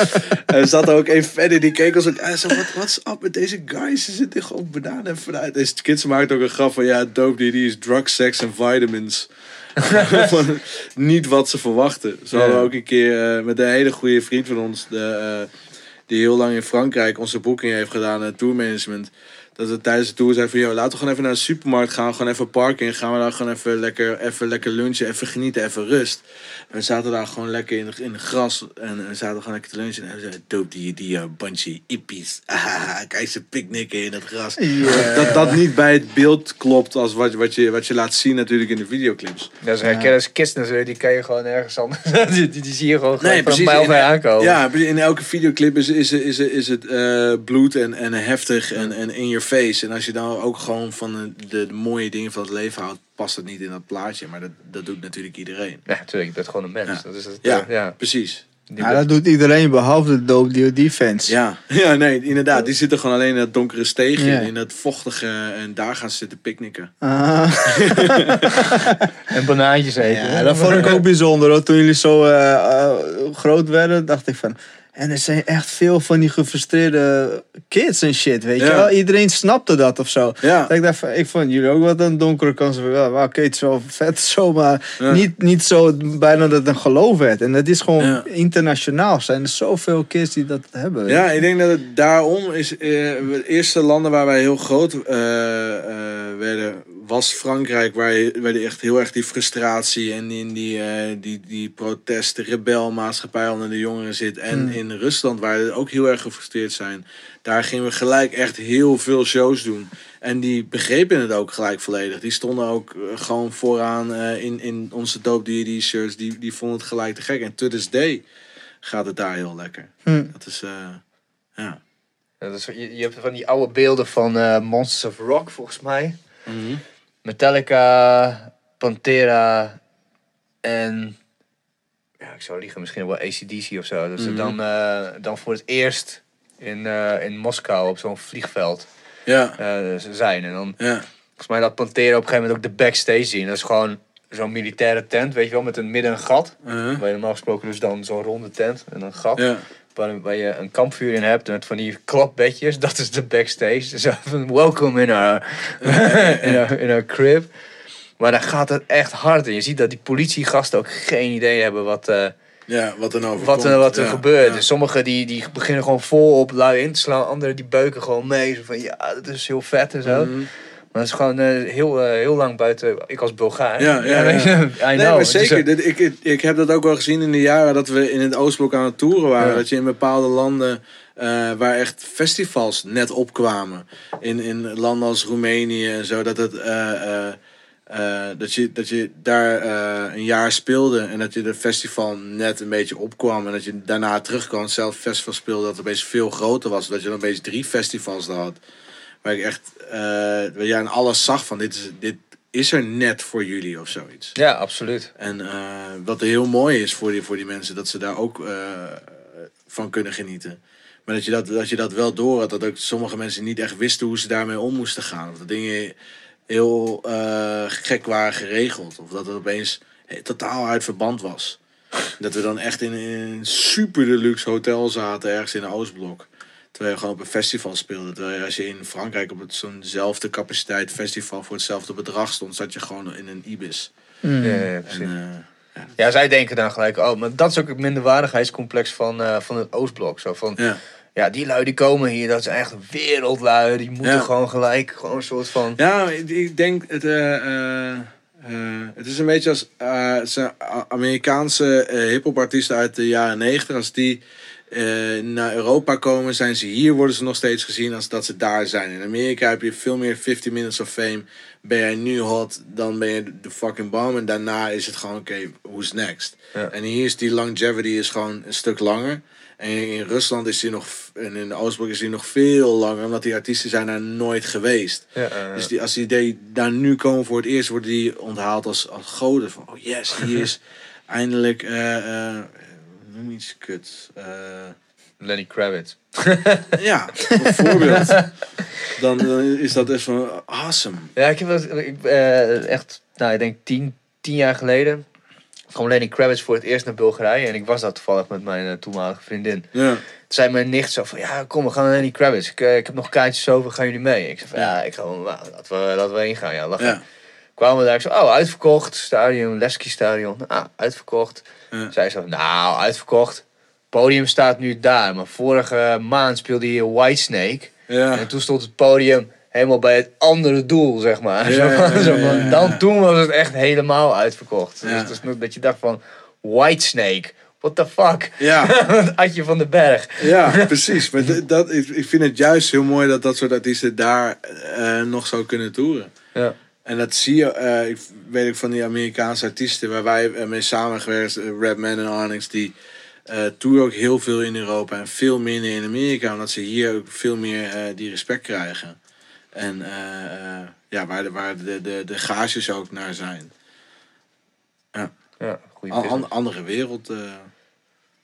er zat er ook een verder die keek ons ook aan. Zo, wat is up met deze guys? Ze zitten gewoon bananen en fruit. Deze kids maakten ook een grap van ja, dope die, is drug, sex en vitamins. Niet wat ze verwachten. Zo hadden we ook een keer eh, met een hele goede vriend van ons, de, eh, die heel lang in Frankrijk onze boeking heeft gedaan, en tourmanagement. Dat we tijdens de tour zeiden van, joh, laten we gewoon even naar de supermarkt gaan. Gewoon even parken in. Gaan we daar gewoon even lekker, even lekker lunchen, even genieten, even rust. En we zaten daar gewoon lekker in, in het gras. En we zaten gewoon lekker te lunchen. En we zeiden, dope die, die uh, bunchie ippies. Ah, kijk ze picknicken in het gras. Dat dat niet bij het beeld klopt als wat, wat, je, wat je laat zien natuurlijk in de videoclips. Dat is herkennen als kist natuurlijk, die kan je gewoon ergens anders. die, die, die zie je gewoon, gewoon Nee, van een precies. mijl In- ver aankomen. Ja, in elke videoclip is, is, is, is het eh, bloed en, en heftig en, en in your face. En als je dan ook gewoon van de, de mooie dingen van het leven houdt, past het niet in dat plaatje. Maar dat, dat doet natuurlijk iedereen. Ja, natuurlijk, je bent gewoon een mens. Ja. Dat is het, Ja, eh, ja. precies. Die Ja, dat doet iedereen behalve de Dope DOD fans. Ja, ja, nee, inderdaad. Die zitten gewoon alleen in dat donkere steegje, Ja. in dat vochtige. En daar gaan ze zitten picknicken. Ah. En banaantjes eten. Ja, dat vond ik ook bijzonder hoor. Toen jullie zo eh, eh, groot werden, dacht ik van. En er zijn echt veel van die gefrustreerde kids en shit, weet je Ja. wel. Iedereen snapte dat of zo. Ja. Dat ik dacht ik vond jullie ook wat een donkere Ja, maar oké, het is wel vet zo, maar Ja. niet, niet zo bijna dat het een geloof werd. En dat is gewoon internationaal. Er zijn er zoveel kids die dat hebben. Ja, ik denk dat het daarom is. eh, de eerste landen waar wij heel groot eh, eh, werden, was Frankrijk, waar je, waar je echt heel erg die frustratie en in die, eh, die, die protesten, rebelmaatschappij onder de jongeren zit. En Hmm. in Rusland, waar ze ook heel erg gefrustreerd zijn. Daar gingen we gelijk echt heel veel shows doen. En die begrepen het ook gelijk volledig. Die stonden ook eh, gewoon vooraan eh, in, in onze Dope D&D shirts. Die, die vonden het gelijk te gek. En to this day gaat het daar heel lekker. Hm. Dat is, eh, ja. Ja, dat is, je, je hebt van die oude beelden van eh, Monsters of Rock, volgens mij. Metallica, Pantera en... Ja, ik zou liegen, misschien wel ACDC of zo. Dat ze Mhm. dan, eh, dan voor het eerst in, eh, in Moskou op zo'n vliegveld Ja, eh, zijn. En dan, ja, volgens mij dat Pantera op een gegeven moment ook de backstage zien. Dat is gewoon zo'n militaire tent, weet je wel, met een midden een gat. uh-huh. Waar je normaal gesproken dus dan zo'n ronde tent en een gat. ja, Waar, waar je een kampvuur in hebt en met van die klapbedjes. Dat is de backstage. Zo van, welcome in our, in our, in our crib. Maar dan gaat het echt hard. En je ziet dat die politiegasten ook geen idee hebben wat, eh, ja, wat er nou wat, er, wat er ja, gebeurt. ja. Dus sommigen die, die beginnen gewoon vol op lui in te slaan. Anderen die beuken gewoon mee. Zo van, ja, dat is heel vet en zo. Mhm. Maar dat is gewoon eh, heel, eh, heel lang buiten. Ik als Bulgaar. Ja, ja, Nee, maar zeker. eh, Dit, ik, ik, ik heb dat ook wel gezien in de jaren dat we in het Oostblok aan het toeren waren. Ja. Dat je in bepaalde landen waar echt festivals net opkwamen. In, in landen als Roemenië en zo. Dat, het, dat, je, dat je daar een jaar speelde en dat je de festival net een beetje opkwam. En dat je daarna terugkwam. Hetzelfde festival speelde dat het opeens veel groter was. Dat je dan opeens drie festivals had. Waar ik echt eh, je aan alles zag van dit is, dit is er net voor jullie of zoiets. ja, absoluut. En eh, wat heel mooi is voor die, voor die mensen, dat ze daar ook eh, van kunnen genieten. Maar dat je dat, dat je dat wel door had, dat ook sommige mensen niet echt wisten hoe ze daarmee om moesten gaan. Of dat dingen heel gek waren geregeld. Of dat het opeens totaal uit verband was. Dat we dan echt in, in een super deluxe hotel zaten, ergens in de Oostblok. Terwijl je gewoon op een festival speelde. Terwijl je, als je in Frankrijk op het- zo'nzelfde capaciteit festival voor hetzelfde bedrag stond, zat je gewoon in een Ibis. Mm. Ja, ja, precies. En, eh, Ja, zij denken dan gelijk, oh, maar dat is ook het minderwaardigheidscomplex van, eh, van het Oostblok. Zo van, ja. ja, die lui die komen hier, dat is echt wereldlui. Die moeten Ja. gewoon gelijk, gewoon een soort van... Ja, ik, denk het. eh, het is een beetje als eh, zijn A- Amerikaanse hip-hop artiesten uit de jaren 90. Als die eh, naar Europa komen, zijn ze hier, worden ze nog steeds gezien als dat ze daar zijn. In Amerika heb je veel meer 50 minutes of fame. Ben jij nu hot, dan ben je de fucking bomb. En daarna is het gewoon, oké, who's next? Ja. En hier is die longevity is gewoon een stuk langer. En in Rusland is die nog, en in Oostblok is die nog veel langer, omdat die artiesten zijn daar nooit geweest. Ja, Dus die, als die daar nu komen voor het eerst, worden die onthaald als, als goden. Van, oh yes, hier is eindelijk, eh eh, noem iets kut. Eh, Lenny Kravitz. ja, bijvoorbeeld. Dan, dan is dat echt van awesome. Ja, ik heb dat, ik, eh, echt, nou, ik denk tien, tien jaar geleden kwam Lenny Kravitz voor het eerst naar Bulgarije. En ik was daar toevallig met mijn eh, toenmalige vriendin. Ja, Toen zei mijn nicht zo van, ja, kom, we gaan naar Lenny Kravitz. Ik, eh, ik heb nog kaartjes over, gaan jullie mee? Ik zei van, ja, ik ga wel, nou, laten we, laten we heen gaan. Ja, lachen. ja, Kwamen we daar, zo, oh, uitverkocht. Stadion, Leski Stadion. Ah, uitverkocht. Ja. Zij zo, nou, uitverkocht. Podium staat nu daar. Maar vorige maand speelde hier Whitesnake. ja. En toen stond het podium helemaal bij het andere doel, zeg maar. Ja, Zo van- ja, ja, zo van, ja, ja. Dan, toen was het echt helemaal uitverkocht. Dus het is dat je dacht van, Whitesnake, what the fuck? Ja, Adje van den Berg. ja precies. Maar dat, ik, ik vind het juist heel mooi dat dat soort artiesten daar eh, nog zo kunnen toeren. Ja. En dat zie je, eh, ik weet ik van die Amerikaanse artiesten waar wij eh, mee samengewerkt, uh, Redman en Onyx, die eh toeren ook heel veel in Europa en veel minder in Amerika, omdat ze hier ook veel meer eh, die respect krijgen. En eh, eh, ja, waar, de, waar de, de, de gages ook naar zijn. Ja, business. andere wereld. eh.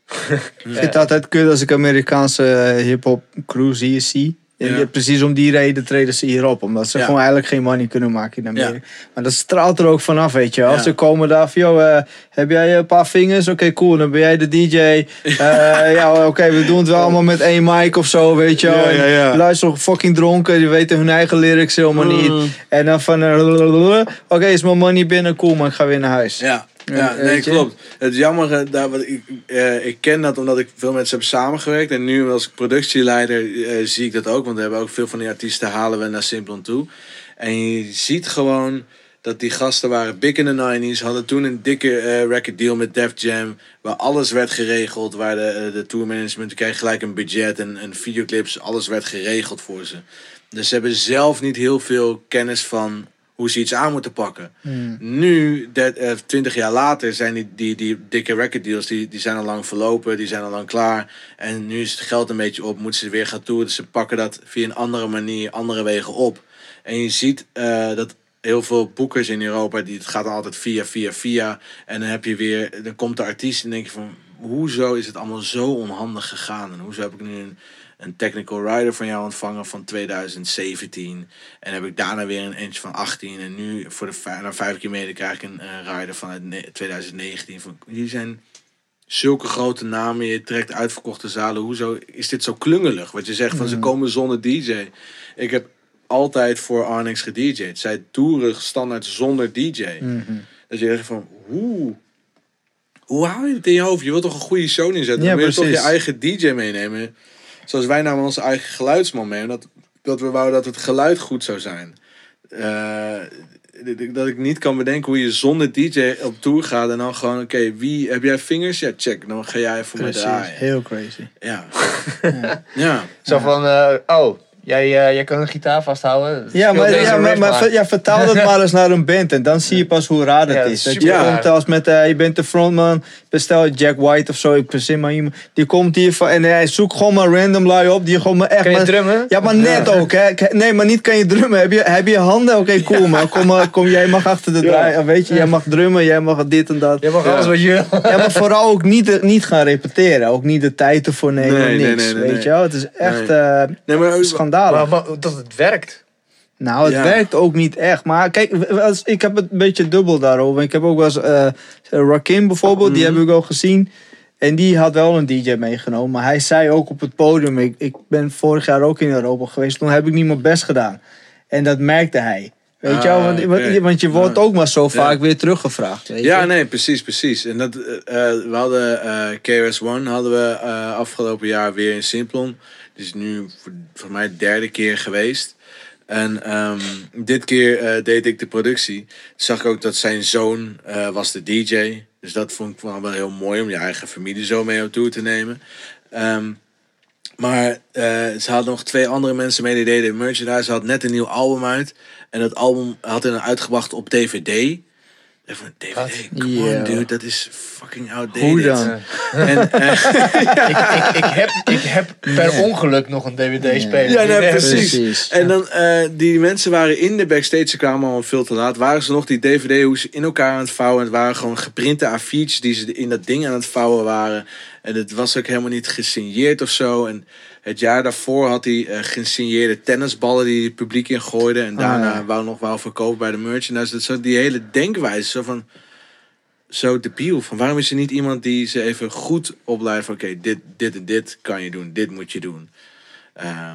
Ik vind het altijd kut als ik Amerikaanse eh, hip-hop crews hier zie. Ja. precies om die reden treden ze hierop. Omdat ze Ja. gewoon eigenlijk geen money kunnen maken in Amerika. Ja. Maar dat straalt er ook vanaf, weet je. Ja. Ze komen daar van, joh, eh, heb jij een paar vingers? Oké, cool. Dan ben jij de DJ. Eh, ja, oké, we doen het wel allemaal met één mic of zo, weet je wel. Luister fucking dronken. Die weten hun eigen lyrics helemaal Mm. niet. En dan van, eh, oké, is mijn money binnen? Cool, maar ik ga weer naar huis. Ja, Ja, nee, klopt. Het jammere, daar, wat ik, eh, ik ken dat omdat ik veel mensen heb samengewerkt. En nu als productieleider eh, zie ik dat ook. Want we hebben ook veel van die artiesten halen we naar Simplon toe. En je ziet gewoon dat die gasten waren big in de 90s. Hadden toen een dikke eh record deal met Def Jam. Waar alles werd geregeld. Waar de, eh, de tourmanagement kreeg gelijk een budget en, en videoclips. Alles werd geregeld voor ze. Dus ze hebben zelf niet heel veel kennis van hoe ze iets aan moeten pakken. Nu, dat, eh, 20 jaar later, zijn die, die, die dikke record deals, die, die zijn al lang verlopen, die zijn al lang klaar. En nu is het geld een beetje op, moeten ze weer gaan toeren. Dus ze pakken dat via een andere manier, andere wegen op. En je ziet eh, dat heel veel boekers in Europa, die, het gaat altijd via, via, via. En dan heb je weer, dan komt de artiest en denk je van, hoezo is het allemaal zo onhandig gegaan? En hoezo heb ik nu een, een technical rider van jou ontvangen van 2017? En heb ik daarna weer een eentje van 18. En nu voor de vijf, na vijf keer mede krijg ik een rider vanuit ne- 2019. Van, hier zijn zulke grote namen, je trekt uitverkochte zalen. Hoezo is dit zo klungelig? Wat je zegt van ze komen zonder DJ. Ik heb altijd voor Arnix gedj'd. Zij toeren standaard zonder DJ. Dat je zegt van, hoe... Hoe hou je het in je hoofd? Je wilt toch een goede show neerzetten? Ja, dan wil je toch je eigen DJ meenemen. Zoals wij namen onze eigen geluidsman mee. Omdat dat we wouden dat het geluid goed zou zijn. Eh, dat ik niet kan bedenken hoe je zonder DJ op tour gaat. En dan gewoon, oké, wie heb jij vingers? Ja, check. Dan ga jij voor me Precies, draaien. heel crazy. Ja. ja. Zo van, eh, oh, jij, eh, jij kan een gitaar vasthouden. Ja, maar, ja, maar, riff maar maar. ver- ja, vertaal dat maar eens naar een band en dan zie je pas hoe raar het Ja, dat is. Dat je super komt raar. als met, eh, je bent de frontman, bestel Jack White of zo, ik verzin maar iemand. Die komt hier van, en hij zoekt gewoon maar random lui op, die gewoon maar echt... Kan je maar- drummen? Ja, maar net ook, hè. Nee, maar niet kan je drummen. Heb je, heb je handen? Oké, cool, maar kom, maar kom, jij mag achter de draai. Weet je, jij mag drummen, jij mag dit en dat. Je mag Ja. alles wat je wil. Ja, maar vooral ook niet, niet gaan repeteren. Ook niet de tijd ervoor nemen, Nee, niks. nee, nee, weet nee. je wel? Het is echt Nee. eh Nee, maar schandalig. Maar, maar dat het werkt. Nou, het Ja. werkt ook niet echt. Maar kijk, als- ik heb het een beetje dubbel daarover. Ik heb ook wel eens eh Rakim bijvoorbeeld, die Mhm. heb ik ook gezien. En die had wel een DJ meegenomen. Maar hij zei ook op het podium, ik, ik ben vorig jaar ook in Europa geweest. Toen heb ik niet mijn best gedaan. En dat merkte hij. Weet je wel, Ah, want, want- je wordt ook maar zo vaak Ja. weer teruggevraagd. Weet Ja, je? nee, precies, precies. En dat, eh, eh, we hadden eh KRS-One hadden we eh, afgelopen jaar weer in Simplon. Die is nu voor, mij de derde keer geweest. En ehm, dit keer eh, deed ik de productie. Zag ik ook dat zijn zoon eh, was de DJ. Dus dat vond ik wel heel mooi om je eigen familie zo mee op tour te nemen. Ehm, maar eh, ze hadden nog twee andere mensen mee die deden merchandise. Ze had net een nieuw album uit. En dat album had hij uitgebracht op DVD. Ik van, DVD, come Ja. on dude, dat is fucking outdated. Hoe dan? En, eh, ik, ik, ik, heb, ik heb per ongeluk nog een DVD-speler. Ja, nee, Die precies. Precies. En dan, eh, die mensen waren in de backstage, ze kwamen al veel te laat. Waren ze nog die DVD, hoe ze in elkaar aan het vouwen. Het waren gewoon geprinte A4'tjes die ze in dat ding aan het vouwen waren. En het was ook helemaal niet gesigneerd of zo. En het jaar daarvoor had hij eh, gesigneerde tennisballen die het publiek ingooide. En daarna ja. wou nog wel verkopen bij de merchandise. Dat zo die hele denkwijze, zo van... Zo debiel. Van waarom is er niet iemand die ze even goed opleidt van... Oké, dit, dit en dit kan je doen. Dit moet je doen. Eh,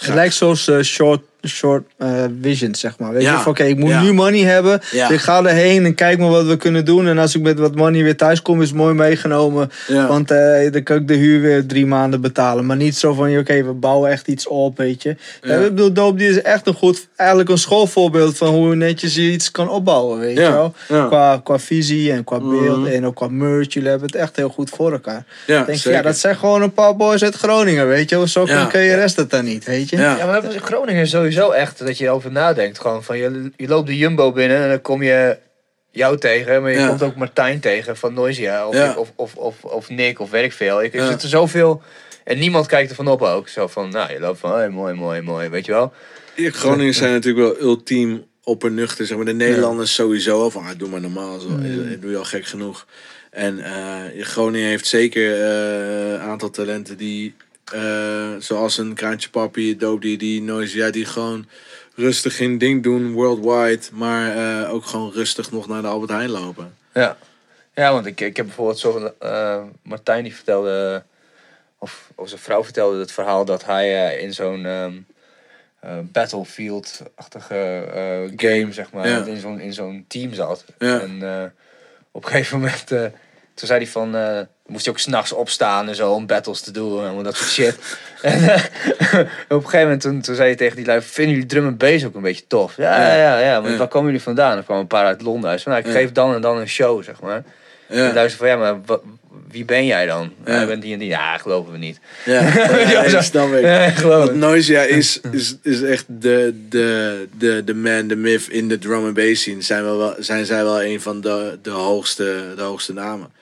Het lijkt zoals eh, short, short eh, vision, zeg maar. Weet Ja. je, oké, ik moet Ja. nu money hebben. Ja. Dus ik ga erheen en kijk maar wat we kunnen doen. En als ik met wat money weer thuis kom, is het mooi meegenomen. Ja. Want eh, dan kan ik de huur weer drie maanden betalen. Maar niet zo van, oké, we bouwen echt iets op, weet je. Ja. Ja. Ik bedoel, Dope die is echt een goed, eigenlijk een schoolvoorbeeld van hoe netjes je iets kan opbouwen, weet Ja. je wel. Ja. Qua, qua visie en qua beeld Mhm. en ook qua merch. Jullie hebben het echt heel goed voor elkaar. Ja, denk, ja, dat zijn gewoon een paar boys uit Groningen, weet je. Zo Ja. kun je rest het dan niet, weet je. Ja. Ja, maar Groningen is sowieso echt dat je over nadenkt. Gewoon van je, je loopt de Jumbo binnen en dan kom je jou tegen, maar je Ja. komt ook Martijn tegen van Noisia of, Ja. of, of, of, of Nick of weet ik veel. Ik, er Ja. zitten zoveel en niemand kijkt er van op ook. Zo van, nou, je loopt van, hey, mooi, mooi, mooi, weet je wel. Ja, Groningers zijn natuurlijk wel ultiem oppernuchter. Zeg maar. De Nederlanders sowieso al van, ah, doe maar normaal. Zo, eh, Doe je al gek genoeg. En eh, Groningen heeft zeker eh, een aantal talenten die, eh, zoals een Kraantje Papi, Doop, die, die Noise, ja, die gewoon rustig hun ding doen, worldwide. Maar eh, ook gewoon rustig nog naar de Albert Heijn lopen. Ja, ja want ik, ik heb bijvoorbeeld zo, eh, Martijn die vertelde, of, of zijn vrouw vertelde het verhaal dat hij in zo'n ehm, eh, Battlefield-achtige game, zeg maar, Ja. in zo'n in zo'n team zat. Ja. En op een gegeven moment, toen zei hij van, moest hij ook s'nachts opstaan en zo om battles te doen en allemaal dat soort shit. en eh, op een gegeven moment, toen, toen zei hij tegen die lui, vinden jullie drum en bass ook een beetje tof? Ja, ja, ja, ja, waar komen jullie vandaan? Er kwamen een paar uit Londen. Zei, nou, ik geef dan en dan een show, zeg maar. En Ja, luister van, ja, maar wie ben jij dan? Ja. Ik ben die en die. Ja, geloven we niet. ja, ja, Ja, snap ik. Ja, geloof Want. Noisia is, is, is echt de, de, de, de man, de myth in de drum and bass scene. Zijn, wel- zijn zij wel een van de, de, hoogste, de hoogste namen.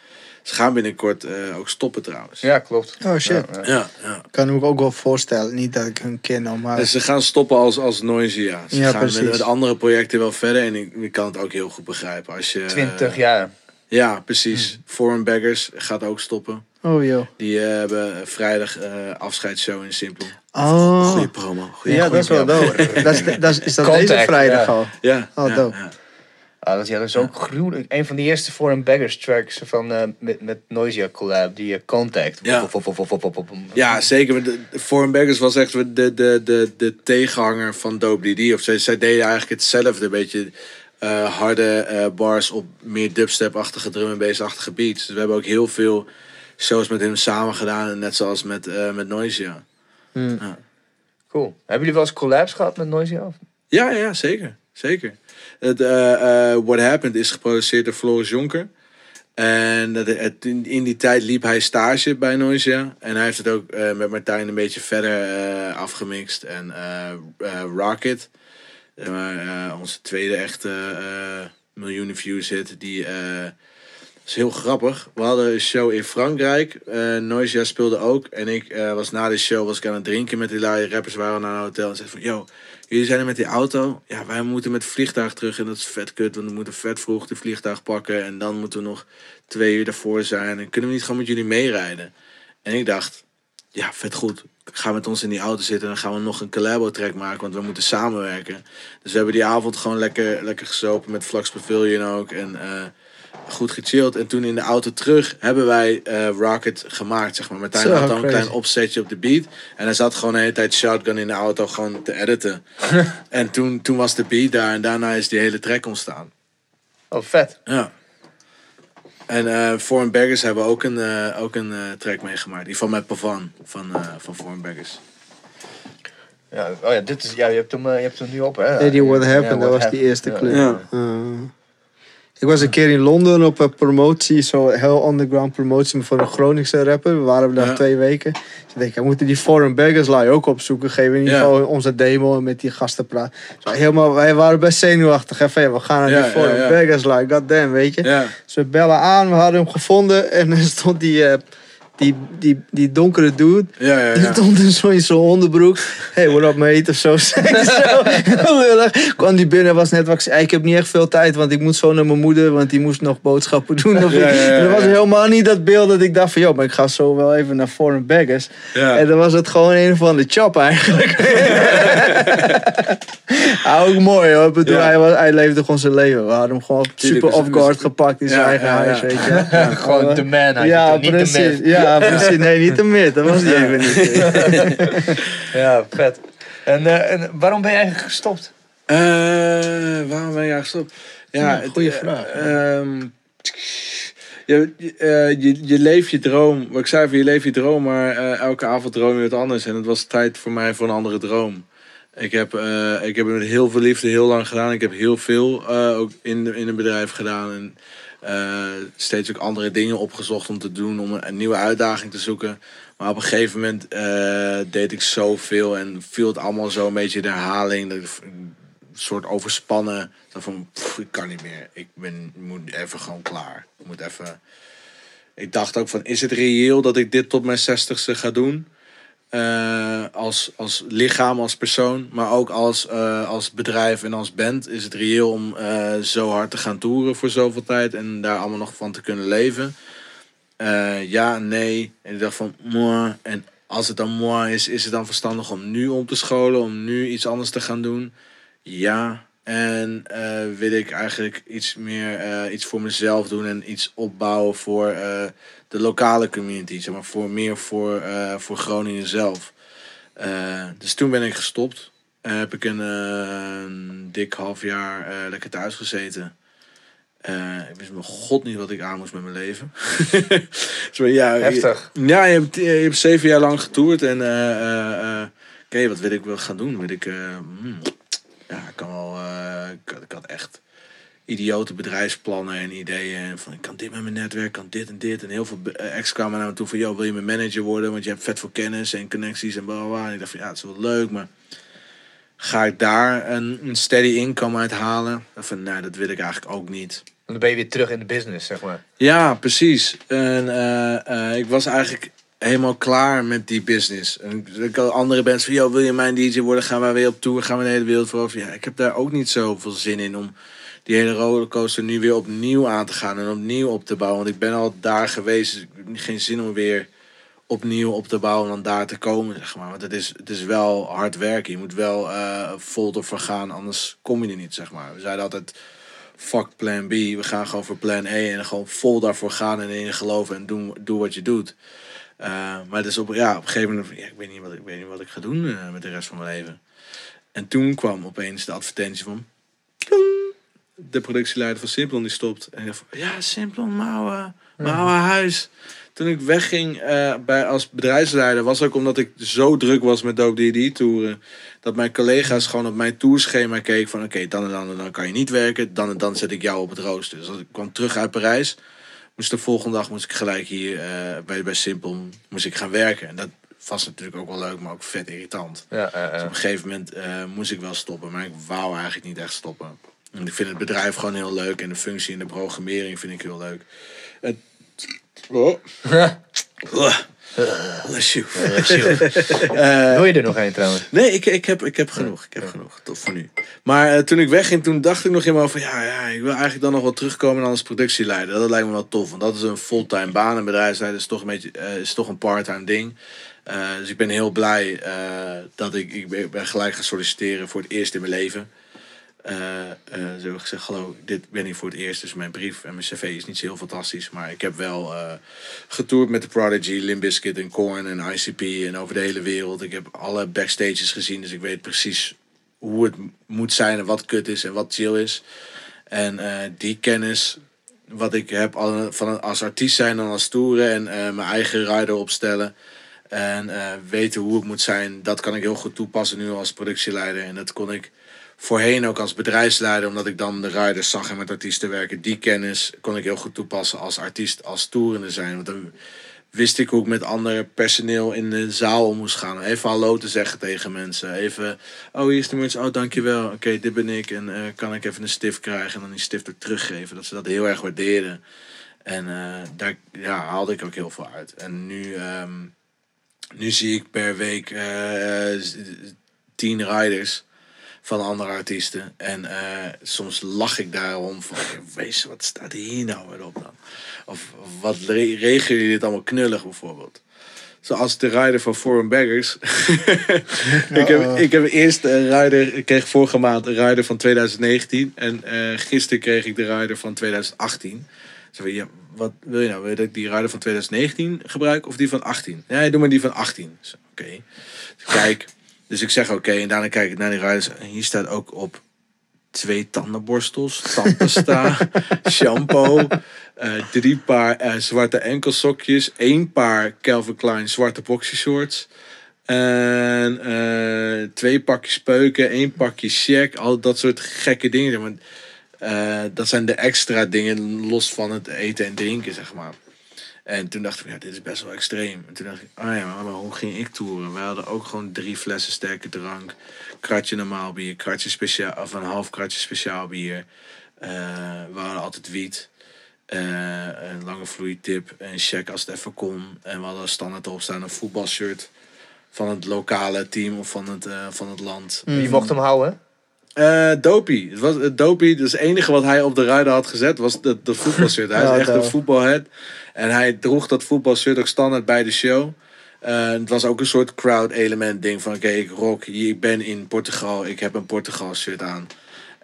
Ze gaan binnenkort eh, ook stoppen trouwens. Ja, klopt. Oh shit. Ja, ja. ja. ja. Kan ik me ook wel voorstellen. Niet dat ik hun ken, nou, maar... Dus ze gaan stoppen als, als Noisia. Ze Ja, gaan precies. met, andere projecten wel verder. En ik, ik kan het ook heel goed begrijpen. Als je, 20 jaar. Ja, precies. Foreign Beggars gaat ook stoppen. Oh joh. Die eh, hebben vrijdag eh afscheidsshow in Simpel. Oh. Goeie promo. Goeie Ja, dat is wel dope. dat is, dat is, is dat Contact, deze vrijdag ja. al? Ja. Oh, ja, dope. Ja. Ah, dat, ja, dat is ook gruwelijk. Een van de eerste Foreign Beggars tracks van, eh, met, met Noisia collab, die eh, Contact. Ja. Ja, zeker. De- Foreign Beggars was echt de, de, de, de tegenhanger van Dope DD. Of zij, zij deden eigenlijk hetzelfde. Een beetje eh, harde bars op meer dubstep-achtige, drum en bass-achtige beats. Dus we hebben ook heel veel shows met hem samen gedaan. Net zoals met, met Noisia. Cool. Hebben jullie wel eens collabs gehad met Noisia? Ja, ja, zeker. Zeker. Eh, eh, What Happened is geproduceerd door Floris Jonker. En het, in, die tijd liep hij stage bij Noisia. En hij heeft het ook eh, met Martijn een beetje verder afgemixt. En eh, Rocket, onze tweede echte miljoenen views hit, die is heel grappig. We hadden een show in Frankrijk. eh Noisia speelde ook. En ik was na de show was ik aan het drinken met die lui rappers. waren naar een hotel en zeiden van... Yo, jullie zijn er met die auto. Ja, wij moeten met het vliegtuig terug. En dat is vet kut. Want we moeten vet vroeg de vliegtuig pakken. En dan moeten we nog twee uur daarvoor zijn. En kunnen we niet gewoon met jullie meerijden? En ik dacht... Ja, vet goed. Ga met ons in die auto zitten en dan gaan we nog een collabo track maken, want we moeten samenwerken. Dus we hebben die avond gewoon lekker, lekker gesopen met Flux Pavilion ook. En eh, goed gechilled. En toen in de auto terug hebben wij eh, Rocket gemaakt, zeg maar. Martijn Zo, had dan een klein opzetje op de beat. En hij zat gewoon de hele tijd shotgun in de auto gewoon te editen. en toen, toen was de beat daar en daarna is die hele track ontstaan. Oh, vet. Ja. En eh Foreign Beggars hebben we ook een, eh, ook een eh, track meegemaakt. Die van met Pavan van, eh van Foreign Beggars. Ja, oh ja, dit is, ja, je, hebt hem, je hebt hem nu op, hè? Ja, die What Happened, Ja, dat was die eerste Ja. clip. Ja. Uh, ik was een keer in Londen op een promotie, zo heel underground promotie voor een Groningse rapper. We waren daar Ja. twee weken. Dus ik denk, we moeten die Foreign Beggars lie ook opzoeken. Geven in ieder Ja. geval onze demo en met die gasten praten. Zo, helemaal, wij waren best zenuwachtig. Even, we gaan naar Ja, die Foreign. Beggars lie, goddamn, weet je. Dus we bellen aan, we hadden hem gevonden en er stond die, eh, die, die, die donkere dude. Ja, ja, Die ja. stond in zo'n zo'n onderbroek. Hey, what up mate? Of zo. Zo. Lullig. Kwam die binnen, was net wat ik heb niet echt veel tijd, want ik moet zo naar mijn moeder. Want die moest nog boodschappen doen. Of Ja, ja, ja, En dat was ja. helemaal niet dat beeld dat ik dacht van... joh, maar ik ga zo wel even naar Foreign Baggers. Ja. En dan was het gewoon een van de chop eigenlijk. ja, ook mooi hoor. Ik bedoel, Ja. hij, was, hij leefde gewoon zijn leven. We hadden hem gewoon super dus- off guard gepakt in zijn Ja, eigen ja, huis, ja. weet je. Gewoon de man, hij Ja, ja, niet de precies. myth. Ja, precies. Nee, niet de mid. Dat was die even niet. Ja, vet. En, eh, en waarom ben je eigenlijk gestopt? Eh, waarom ben je eigenlijk gestopt? Ja, Ja, eh, vraag, ehm, je, je, je, je leeft je droom. Wat ik zei, van je leeft je droom, maar eh, elke avond droom je wat anders. En het was tijd voor mij voor een andere droom. Ik heb, eh, ik heb het met heel veel liefde heel lang gedaan. Ik heb heel veel eh, ook in, de, in een bedrijf gedaan. En steeds ook andere dingen opgezocht om te doen. Om een, nieuwe uitdaging te zoeken. Maar op een gegeven moment eh, deed ik zoveel. En viel het allemaal zo een beetje de herhaling. Dat soort overspannen. zo Van, ik kan niet meer. Ik ben, moet even gewoon klaar. Ik moet even... Ik dacht ook van, is het reëel dat ik dit tot mijn zestigste ga doen? Eh, als, als lichaam, als persoon, maar ook als, eh, als bedrijf en als band is het reëel om eh, zo hard te gaan toeren voor zoveel tijd en daar allemaal nog van te kunnen leven. Ja, nee. En ik dacht van, moi. En als het dan moi is, is het dan verstandig om nu om te scholen, om nu iets anders te gaan doen? Ja. En wil ik eigenlijk iets meer iets voor mezelf doen en iets opbouwen voor de lokale community, zeg maar, voor meer voor, eh, voor Groningen zelf. Eh, dus toen ben ik gestopt. Eh, heb ik een, een dik half jaar lekker thuis gezeten. Ik wist mijn god niet wat ik aan moest met mijn leven. Zo, ja, je- Heftig. ja, je hebt, je hebt zeven jaar lang getoerd en oké, wat wil ik wel gaan doen? Wil ik, hmm, ja, ik kan wel, ik, ik had echt idiote bedrijfsplannen en ideeën. En van, ik kan dit met mijn netwerk, kan dit en dit. En heel veel eh, ex kwamen naar me toe van, joh, wil je mijn manager worden? Want je hebt vet veel kennis en connecties en bla. En ik dacht van, ja, het is wel leuk, maar ga ik daar een, een steady income uit halen? Dacht van, nou, dat wil ik eigenlijk ook niet. Dan ben je weer terug in de business, zeg maar. Ja, precies. En eh, eh, ik was eigenlijk helemaal klaar met die business. En ik had andere bands van, joh, wil je mijn DJ worden? Gaan wij weer op tour? Gaan we de hele wereld voor? Ja, ik heb daar ook niet zoveel zin in om die hele rollercoaster nu weer opnieuw aan te gaan en opnieuw op te bouwen. Want ik ben al daar geweest, dus ik heb geen zin om weer opnieuw op te bouwen en dan daar te komen, zeg maar. Want het is, het is wel hard werken. Je moet wel eh vol ervoor gaan, anders kom je er niet, zeg maar. We zeiden altijd, fuck plan B. We gaan gewoon voor plan A en gewoon vol daarvoor gaan en in geloven en doen, doe wat je doet. Eh, maar dus op, ja, op een gegeven moment, ja, ik, weet niet wat, ik weet niet wat ik ga doen eh, met de rest van mijn leven. En toen kwam opeens de advertentie van... de productieleider van Simplon die stopt. En ik dacht van, ja, Simplon, mijn oude huis. Toen ik wegging eh, bij, als bedrijfsleider was ook omdat ik zo druk was met Dope D&D toeren. Dat mijn collega's gewoon op mijn tourschema keken van oké, dan en dan en dan kan je niet werken. Dan en dan zet ik jou op het rooster. Dus als ik kwam terug uit Parijs, moest de volgende dag moest ik gelijk hier eh, bij, bij Simplon moest ik gaan werken. En dat was natuurlijk ook wel leuk, maar ook vet irritant. Ja, Dus op een gegeven moment eh, moest ik wel stoppen, maar ik wou eigenlijk niet echt stoppen. En ik vind het bedrijf gewoon heel leuk en de functie en de programmering vind ik heel leuk. Het... Oh. Oh. Bless you. Eh, Wil je er nog een trouwens? Nee, ik, ik, heb, ik heb genoeg. Ik heb genoeg. Tot voor nu. Maar eh, toen ik wegging, toen dacht ik nog helemaal van... Ja, ja, ik wil eigenlijk dan nog wel terugkomen als productieleider. Dat lijkt me wel tof. Want dat is een fulltime baan. En bedrijfsleider is toch een, beetje, eh, is toch een parttime ding. Eh, dus ik ben heel blij eh, dat ik... Ik ben, ben gelijk gaan solliciteren voor het eerst in mijn leven. Eh eh, ze hebben gezegd, hallo, dit ben ik voor het eerst. Dus mijn brief en mijn cv is niet zo heel fantastisch. Maar ik heb wel eh getoerd met The Prodigy, Limp Bizkit en Korn en ICP en over de hele wereld. Ik heb alle backstages gezien, dus ik weet precies hoe het moet zijn en wat kut is en wat chill is. En die kennis wat ik heb van als artiest zijn en als toeren en mijn eigen rider opstellen. En weten hoe het moet zijn, dat kan ik heel goed toepassen nu als productieleider. En dat kon ik voorheen ook als bedrijfsleider, omdat ik dan de riders zag en met artiesten werken. Die kennis kon ik heel goed toepassen als artiest, als toerende zijn. Want dan wist ik hoe ik met ander personeel in de zaal om moest gaan. Even hallo te zeggen tegen mensen. Even, oh hier is de mensen, oh dankjewel. Oké, dit ben ik. En eh, kan ik even een stift krijgen en dan die stift ook teruggeven. Dat ze dat heel erg waarderen. En eh, daar ja, haalde ik ook heel veel uit. En nu, ehm, nu zie ik per week eh, tien riders van andere artiesten. En eh, soms lach ik daarom van, wees, wat staat hier nou weer op dan? Of wat re- regelen jullie dit allemaal knullig bijvoorbeeld? Zoals de rider van Foreign Baggers. ik, heb, ik heb eerst een rider, ik kreeg vorige maand een rider van 2019. En eh gisteren kreeg ik de rider van 2018. Zo van, ja, wat wil je nou? Wil je dat ik die rider van 2019 gebruik of die van 18? Ja, doe maar die van 18. Zo, Oké. Dus kijk. Dus ik zeg oké, en daarna kijk ik naar die riders. En hier staat ook op twee tandenborstels, tandpasta, shampoo, eh, drie paar eh, zwarte enkelsokjes, één paar Calvin Klein zwarte boxershorts. En eh, twee pakjes peuken, één pakje check, al dat soort gekke dingen. Eh, dat zijn de extra dingen los van het eten en drinken, zeg maar. En toen dacht ik, ja, dit is best wel extreem. En toen dacht ik, oh ja, maar hoe ging ik toeren? We hadden ook gewoon drie flessen sterke drank. Kratje normaal bier, kratje speciaal, of een half kratje speciaal bier. Eh, we hadden altijd wiet. eh, een lange vloeitip, een check als het even kon. En we hadden standaard erop staan een voetbalshirt van het lokale team of van het, eh, van het land. Je mocht hem houden. Dopey. Het was Dopey. Dus het enige wat hij op de rider had gezet was dat, dat voetbalshirt. Hij Ja, is echt een voetbalhead. En hij droeg dat voetbalshirt ook standaard bij de show. Eh, het was ook een soort crowd element ding van oké, ik rock ik ben in Portugal, ik heb een Portugal shirt aan.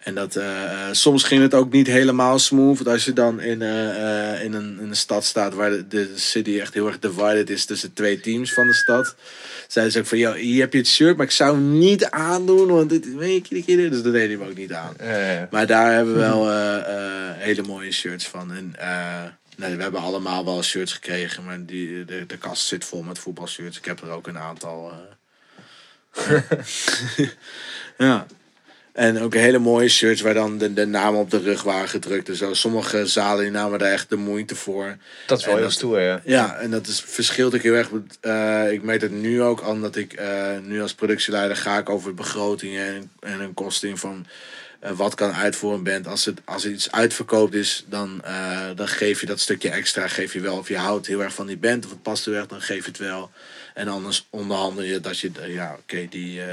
En dat, eh, eh, soms ging het ook niet helemaal smooth. Want als je dan in, eh, in, een, in een stad staat waar de, de city echt heel erg divided is tussen twee teams van de stad. Zeiden ze ook van, joh, hier heb je het shirt, maar ik zou hem niet aandoen, want dit weet je, dus dat deed hij hem ook niet aan. Eh, Maar daar hebben we wel hele mooie shirts van. En, nee, we hebben allemaal wel shirts gekregen, maar die, de, de kast zit vol met voetbalshirts. Ik heb er ook een aantal. eh. ja. En ook hele mooie shirts waar dan de, de namen op de rug waren gedrukt. en zo. sommige zalen die namen daar echt de moeite voor. dat is wel En heel dat- stoer, ja. Ja, en dat is, verschilt ook heel erg. Eh, ik merk het nu ook aan dat ik eh, nu als productieleider ga ik over begrotingen en, en een kosting van eh, wat kan uit voor een band. Als, het, als iets uitverkoopt is, dan, dan geef je dat stukje extra, geef je wel. Of je houdt heel erg van die band, of het past heel erg, dan geef je het wel. En anders onderhandel je dat je, eh, ja oké, die, eh,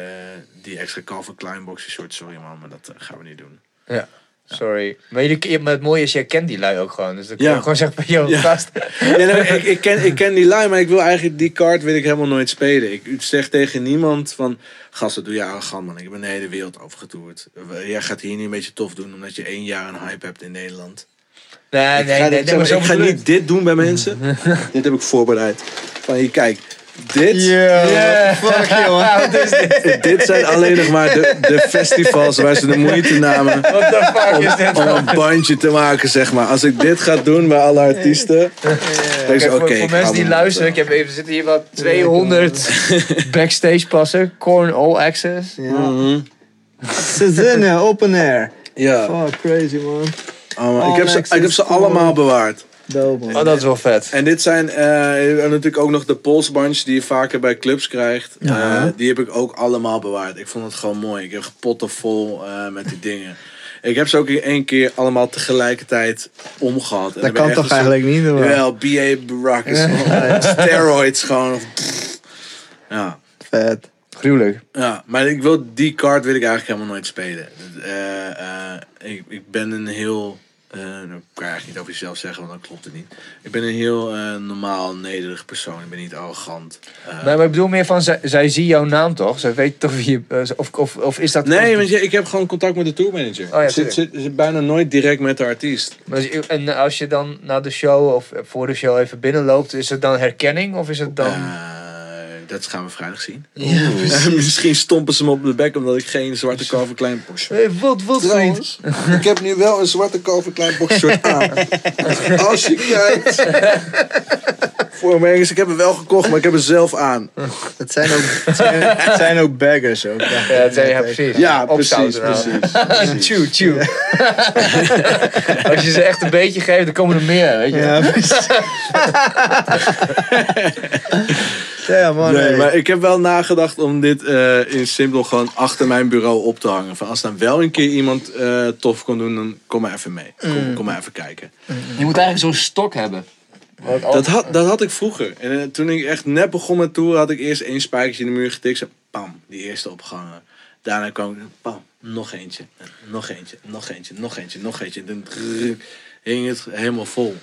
die extra Calvin Klein boxy short, sorry man, maar dat eh, gaan we niet doen. Ja. Sorry. Maar je, je- maar het mooie is, jij kent die lui ook gewoon. Dus dan je Ja. gewoon zeggen van, yo, Ja. gast. Ja, nee, ik, ik, ken, ik ken die lijn, maar ik wil eigenlijk die kaart wil ik helemaal nooit spelen. Ik zeg tegen niemand van, gast, dat doe je arrogant man. Ik heb een hele wereld overgetoerd. Jij gaat hier niet een beetje tof doen omdat je één jaar een hype hebt in Nederland. Nee, ik nee, ga, nee. nee, maar ik ga niet dit doen bij mensen. dit heb ik voorbereid. Van hier, kijk, dit, Yeah, fuck jongen. dit zijn alleen nog maar de, de festivals waar ze de moeite namen What the fuck is dit? om een bandje te maken, zeg maar. Als ik dit ga doen bij alle artiesten, Kijk, ik, voor, oké. voor ik mensen die luisteren, ik mond, heb even, er zitten hier wat 200 backstage passen. Corn All Access. eh. Ja. Sezenne, open air. Ja. Fuck, crazy man. Ik, heb ze, ik heb ze allemaal bewaard. Dope man. Oh, dat is wel vet. En dit zijn eh, en natuurlijk ook nog de polsbunch die je vaker bij clubs krijgt. Ja. Eh, die heb ik ook allemaal bewaard. Ik vond het gewoon mooi. Ik heb potten vol eh, met die dingen. Ik heb ze ook in één keer allemaal tegelijkertijd omgehad. Dat kan toch eigenlijk niet doen? Jawel, B.A. Barack is gewoon steroids gewoon. Ja. Vet. Gruwelijk. Ja, maar ik wil, die card wil ik eigenlijk helemaal nooit spelen. Eh, eh, ik, ik ben een heel. Eh nou, kan je eigenlijk niet over jezelf zeggen, want dan klopt het niet. Ik ben een heel eh, normaal, nederig persoon. Ik ben niet arrogant. Eh, Nee, maar ik bedoel meer van, zij, zij zien jouw naam toch? Zij weet toch wie je... eh, Of, of, of is dat... nee, want je, ik heb gewoon contact met de tourmanager. ja, ik zit, zit, zit bijna nooit direct met de artiest. Maar als je- En als je dan na de show of voor de show even binnenloopt, is het dan herkenning? Of is het dan... Eh, dat gaan we vrijdag zien. Misschien stompen ze me op de bek omdat ik geen zwarte Calvin Klein box Hey, wat, wat vriend? Trouwens, ik heb nu wel een zwarte Calvin Klein boxshort aan. Als je kijkt. Voor mijn Engels, ik heb hem wel gekocht, maar ik heb hem zelf aan. Het zijn ook, het zijn, het zijn ook baggers ook. Ja, dat zei je, ja, precies. Ja, precies, nou. precies. Chew, chew. Als je ze echt een beetje geeft, dan komen er meer, weet je. Ja, precies. Ja man. Nee, hey. maar ik heb wel nagedacht om dit eh, in simpel gewoon achter mijn bureau op te hangen. Van als dan wel een keer iemand eh, tof kon doen, dan kom maar even mee. Kom, kom maar even kijken. Je moet eigenlijk zo'n stok hebben. Dat had, dat had ik vroeger. En eh, toen ik echt net begon met toeren, had ik eerst één spijkertje in de muur getikt. Zo, pam, die eerste opgehangen. Daarna kwam ik, pam, nog eentje. En Nog eentje, nog eentje, nog eentje, nog eentje. En toen drrrr, hing het helemaal vol.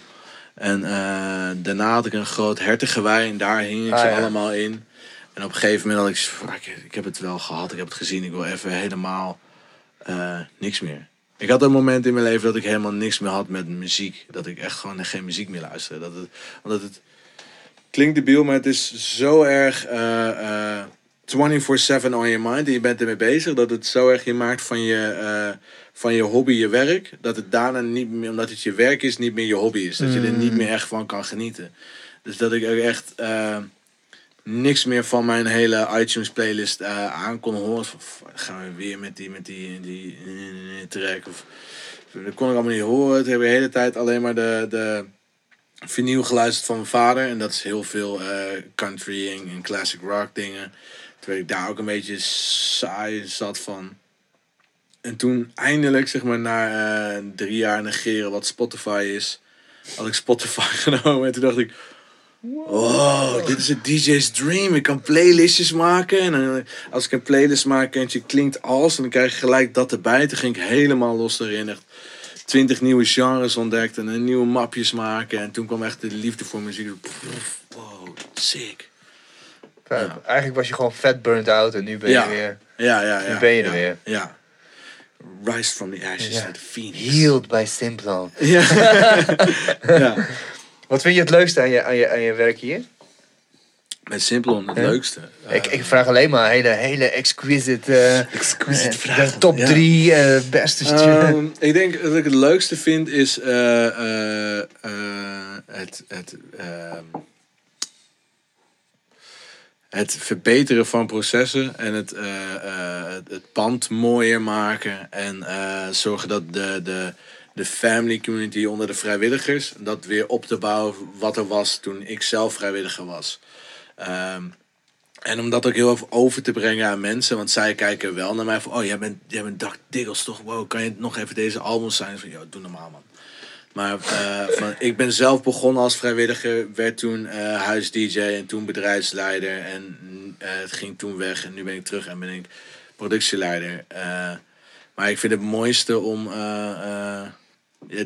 En eh, daarna had ik een groot hertengewei en daar hing ik Ah, ze ja. allemaal in. En op een gegeven moment had ik, "Ah, ik, ik heb het wel gehad, ik heb het gezien. Ik wil even helemaal eh, niks meer. Ik had een moment in mijn leven dat ik helemaal niks meer had met muziek. Dat ik echt gewoon geen muziek meer luisterde. Dat het, omdat het klinkt debiel, maar het is zo erg. eh, eh, 24/7 on your mind en je bent ermee bezig, dat het zo erg je maakt van je, eh, van je hobby je werk, dat het daarna niet meer, omdat het je werk is, niet meer je hobby is. Dat je er niet meer echt van kan genieten. Dus dat ik ook echt eh, niks meer van mijn hele iTunes playlist eh, aan kon horen. Van, "Fuck, gaan we weer met die, met die, die, track. Of, dat kon ik allemaal niet horen. Het heb ik de hele tijd alleen maar de, de vinyl geluisterd van mijn vader. En dat is heel veel eh, country en, en classic rock dingen. Terwijl ik daar ook een beetje saai zat van. En toen eindelijk, zeg maar, na eh, drie jaar negeren wat Spotify is, had ik Spotify genomen. En toen dacht ik, wow, dit is een DJ's dream. Ik kan playlistjes maken. En dan, als ik een playlist maak, eentje klinkt als, en dan krijg je gelijk dat erbij. Toen ging ik helemaal los erin. Echt twintig nieuwe genres ontdekt en een nieuwe mapjes maken. En toen kwam echt de liefde voor muziek. Wow, sick. Ja. Eigenlijk was je gewoon vet burnt out en nu ben je Ja. weer Ja, ja, ja. Nu ben je er weer. Ja. Rise from the ashes Ja. the phoenix. healed by Simplon. Ja. ja. Wat vind je het leukste aan je, aan je, aan je werk hier? Met Simplon het Ja. leukste. ik, ik vraag alleen maar hele, hele exquisite, eh, Exquisite eh, vragen, de top ja. drie eh, beste Ehm, ik denk dat ik het leukste vind is eh, eh, eh, het, het, ehm, het verbeteren van processen en het, eh, eh, het, pand mooier maken en eh, zorgen dat de, de, de family community onder de vrijwilligers, dat weer op te bouwen wat er was toen ik zelf vrijwilliger was. Ehm, en om dat ook heel even over te brengen aan mensen. Want zij kijken wel naar mij van... Oh, jij bent, jij bent Doc Diggles toch? Wow, kan je nog even deze albums zijn? Van, joh, doe normaal, man. Maar eh, van, ik ben zelf begonnen als vrijwilliger. Werd toen eh huis-dj en toen bedrijfsleider. En eh, het ging toen weg. En nu ben ik terug en ben ik productieleider. Maar ik vind het mooiste om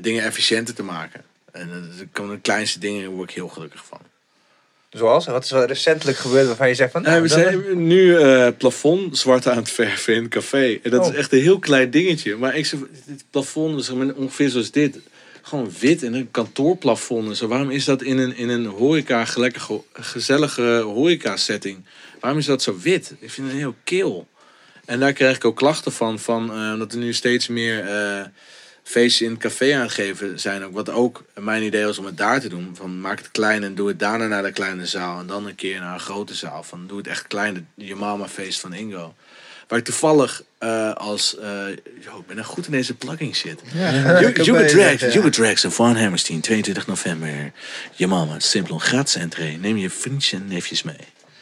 dingen efficiënter te maken. En er komen de kleinste dingen, daar word ik heel gelukkig van. Zoals? Wat is er recentelijk gebeurd waarvan je zegt van... Nou, we dat- zijn nu eh plafond zwart aan het verven in het café. En dat Oh. is echt een heel klein dingetje. Maar ik zeg, dit plafond is ongeveer zoals dit. Gewoon wit en een kantoorplafond. en zo. waarom is dat in een, in een horeca, gelekker, ge- gezellige horeca setting? Waarom is dat zo wit? Ik vind het heel kil. En daar krijg ik ook klachten van. van eh, omdat er nu steeds meer eh feestjes in het café aan het geven zijn. Ook, wat ook mijn idee was om het daar te doen. Van maak het klein en doe het daarna naar de kleine zaal. En dan een keer naar een grote zaal. Van doe het echt klein. Je mama feest van Ingo. Waar ik toevallig eh, als... eh yo, ik ben er goed in deze plugging shit. Bezig, Drags, ja. Yuga Drags en Van Hammerstein, 22 november. Je mama, Simplon, gratis entree. Neem je vriendjes en neefjes mee.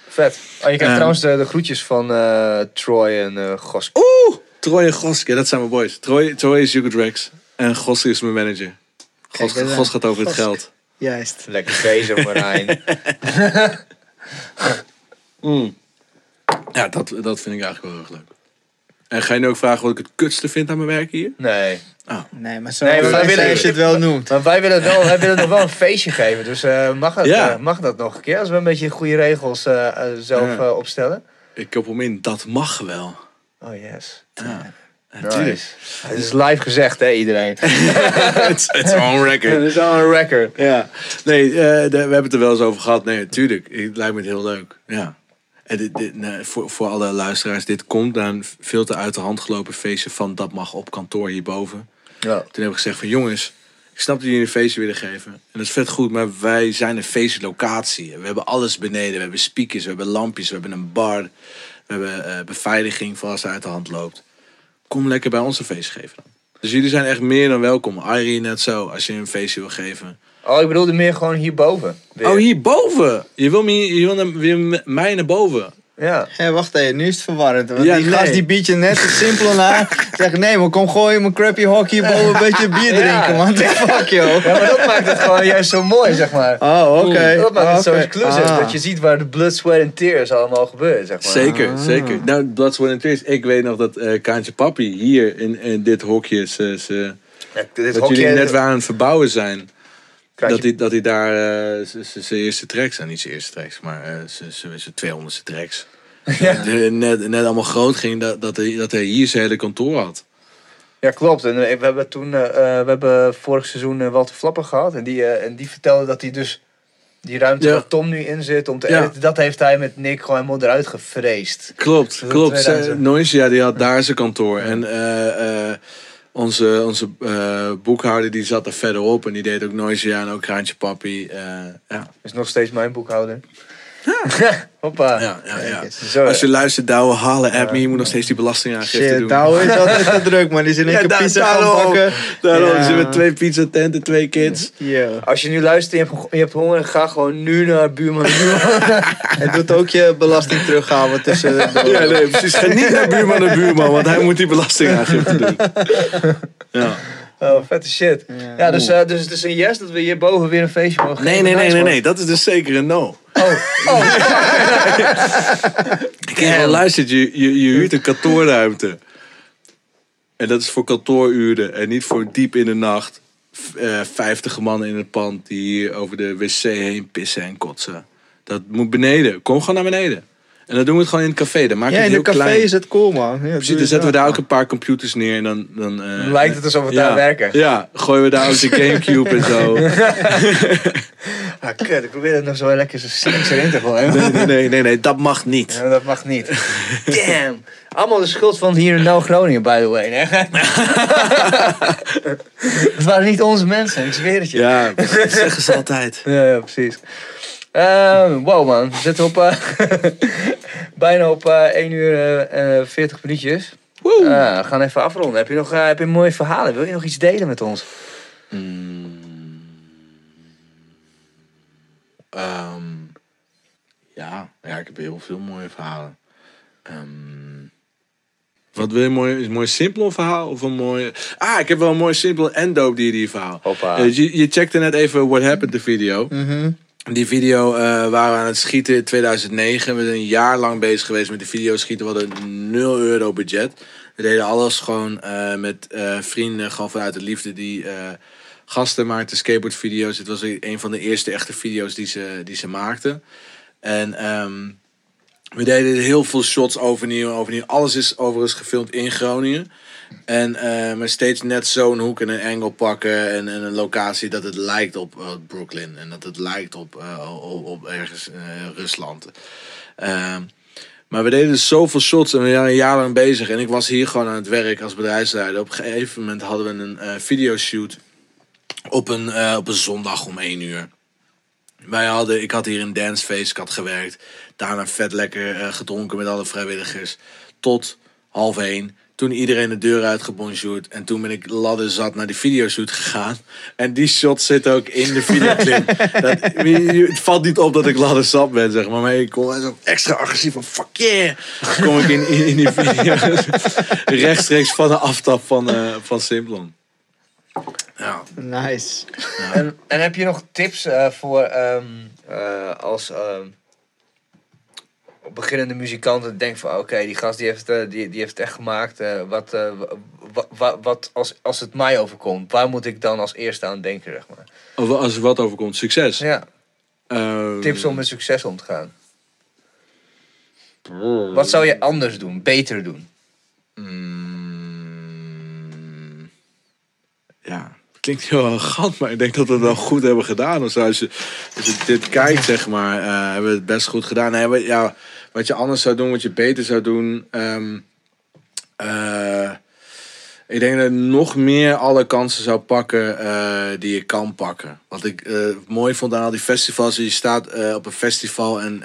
Vet. Oh, je krijgt Ehm. trouwens de, de groetjes van eh, Troy en eh Gos. Oeh! Troy en Gos, ja, dat zijn mijn boys. Troy, Troy is Yuga Drags en Gos is mijn manager. Gos, Kijk, gaat over het geld. Juist. Lekker bezig, Marijn. Mm. Ja, dat, dat vind ik eigenlijk wel heel erg leuk. En ga je nu ook vragen wat ik het kutste vind aan mijn werk hier? Nee. Nee, maar zo Nee, maar wij willen- als je het wel noemt. Maar wij willen, wel, wij willen nog wel een feestje geven. Dus eh, mag, het, Ja. eh, mag dat nog een keer? Als we een beetje goede regels eh, zelf opstellen. Ik heb hem in, dat mag wel. Oh yes. Ja, Nice. Het is live gezegd, hè, iedereen. it's, it's on record. Het is al een record. Ja, nee, eh, de- we hebben het er wel eens over gehad. Nee, natuurlijk. Het lijkt me het heel leuk. Ja. En dit, dit, nee, voor, voor alle luisteraars, dit komt na een veel te uit de hand gelopen feestje van Dat Mag op kantoor hierboven. Ja. Toen heb ik gezegd van jongens, ik snap dat jullie een feestje willen geven. En dat is vet goed, maar wij zijn een feestlocatie. We hebben alles beneden. We hebben speakers, we hebben lampjes, we hebben een bar. We hebben eh, beveiliging voor als het uit de hand loopt. Kom lekker bij ons een feest geven dan. Dus jullie zijn echt meer dan welkom. Irene net zo, als je een feestje wil geven. Oh, ik bedoelde meer gewoon hierboven. Weer. Oh, hierboven. Je wil, me, je wil weer mij naar boven. Ja. Hé, wacht even, nu is het verwarrend. Want Ja, die nee. gast die biedt je net zo simpel na. Zeg nee, maar kom gooien mijn crappy hockey boven een beetje bier drinken, man. The fuck, joh. ja, maar dat maakt het gewoon juist zo mooi, zeg maar. Oh, oké. Dat maakt het zo Oké. exclusive. Ah. Dat je ziet waar de blood, sweat en tears allemaal gebeuren, zeg maar. Zeker, zeker. Nou, Blood, Sweat and Tears. Ik weet nog dat eh Kaantje Papi hier in, in dit hokje... Ze, ze, Ja, dit dat hokje- jullie net weer aan het verbouwen zijn. Dat hij, dat hij daar eh, zijn eerste tracks... Nou, niet zijn eerste tracks, maar eh, zijn- zijn zijn 200ste tracks. Ja. De- net, net allemaal groot ging dat, dat, hij, dat hij hier zijn hele kantoor had. Ja, klopt. En eh, we hebben toen, eh, eh, we hebben vorig seizoen eh, Walter Flapper gehad. En die, eh, en die vertelde dat hij dus Die ruimte Ja. waar Tom nu in zit om te Ja. editen, dat heeft hij met Nick gewoon helemaal eruit gefreesd. Klopt, klopt. 2000. Noisia die had daar zijn kantoor. En eh, eh, onze, onze eh, boekhouder die zat er verderop. En die deed ook Noisia en ook Kraantje Papi. eh, ja. Is nog steeds mijn boekhouder. Hoppa. Ja, ja, ja. Zo, Als je luistert, Douwe, halen app me. Je moet nog steeds die belastingaangifte Shit, doen. Douwe is altijd te druk, man. Die is in één Ja, keer pizza gaan daarom. bakken. Daarom Ja. zitten we twee pizzatenten, twee kids. Als je nu luistert en je hebt, je hebt honger, ga gewoon nu naar buurman. buurman. Hij doet ook je belasting terughalen tussen de... Ja, nee, precies. Ga niet naar buurman en buurman, want hij moet die belastingaangifte doen. Ja. Oh, vette shit. Ja, dus, eh, dus het is een yes dat we hierboven weer een feestje mogen Nee, geven. nee, nee, nee, man. nee. Dat is dus zeker een no. Oh, oh. Al luisterd, je, je, je huurt een kantoorruimte. En dat is voor kantooruren en niet voor diep in de nacht. v- eh, Vijftig mannen in het pand die hier over de wc heen pissen en kotsen. Dat moet beneden. Kom gewoon naar beneden. En dan doen we het gewoon in het café. Dan maak je Ja, het in heel een café klein. is het cool, man. Ja, Precies, dan zetten we daar ook een paar computers neer en dan... Dan, eh, Dan lijkt het alsof we ja, daar werken. Ja, gooien we daar ook de Gamecube en zo. Ah, kut, ik probeer het nog zo lekker zo slinks erin te gooien. Nee, nee, nee, nee, nee, dat mag niet. Ja, dat mag niet. Damn. Allemaal de schuld van hier in Nou Groningen, by the way. hè? Het waren niet onze mensen, ik zweer het je. Ja, dat zeggen ze altijd. Ja, ja precies. Ehm, wow man, we zitten op eh, bijna op eh 1 uur eh eh, 40 minuutjes. We gaan even afronden. Heb je nog heb je mooie verhalen? Wil je nog iets delen met ons? Ehm, ja, ja, ik heb heel veel mooie verhalen. Ehm, wat wil je mooi? Is een mooi simpel verhaal of een mooi? Ah, ik heb wel een mooi simpel en dope die verhaal. Je, je checkte net even What Happened de video. Mhm. Die video eh, waren we aan het schieten in 2009. We zijn een jaar lang bezig geweest met de video schieten. We hadden 0 euro budget. We deden alles gewoon eh, met eh, vrienden, gewoon vanuit de liefde die gasten maakten, skateboardvideo's. Het was een van de eerste echte video's die ze, die ze maakten. En ehm, we deden heel veel shots overnieuw, overnieuw. Alles is overigens gefilmd in Groningen. En eh, maar steeds net zo'n hoek en een angle pakken en, en een locatie dat het lijkt op eh, Brooklyn. En dat het lijkt op, eh, op, op ergens Rusland. Ehm, maar we deden zoveel shots en we waren een jaar lang bezig. En ik was hier gewoon aan het werk als bedrijfsleider. Op een gegeven moment hadden we een videoshoot op een, op een zondag om 1 uur. Wij hadden, ik had hier een danceface, ik had gewerkt. Daarna vet lekker gedronken met alle vrijwilligers. Tot half één. Toen iedereen de deur uitgebonjourd. En toen ben ik ladder zat naar die videoshoot gegaan. En die shot zit ook in de videoclip. dat, het valt niet op dat ik ladder zat ben, zeg maar. Maar ik kom zo extra agressief van fuck yeah. Kom ik in, in, in die video. Rechtstreeks van de aftap van, eh, van Simplon. Ja. Nice. En, en heb je nog tips eh, voor ehm, eh, als ehm, beginnende muzikanten denken van oké, die gast die heeft, eh, die, die heeft het echt gemaakt. eh, wat, eh, wa- wa- wat als, als het mij overkomt, waar moet ik dan als eerste aan denken? Zeg maar? Of als er wat overkomt, succes. Ja, Ehm, tips om met succes om te gaan. Wat zou je anders doen, beter doen? Mm, ja, klinkt heel arrogant, maar ik denk dat we het wel goed hebben gedaan. Of zo. Als, je, als je dit kijkt, zeg maar, eh, hebben we het best goed gedaan. Nee, wat- ja, wat je anders zou doen, wat je beter zou doen. ehm, eh, ik denk dat ik nog meer alle kansen zou pakken eh, die je kan pakken. Wat ik eh, mooi vond aan al die festivals. Je staat op een festival en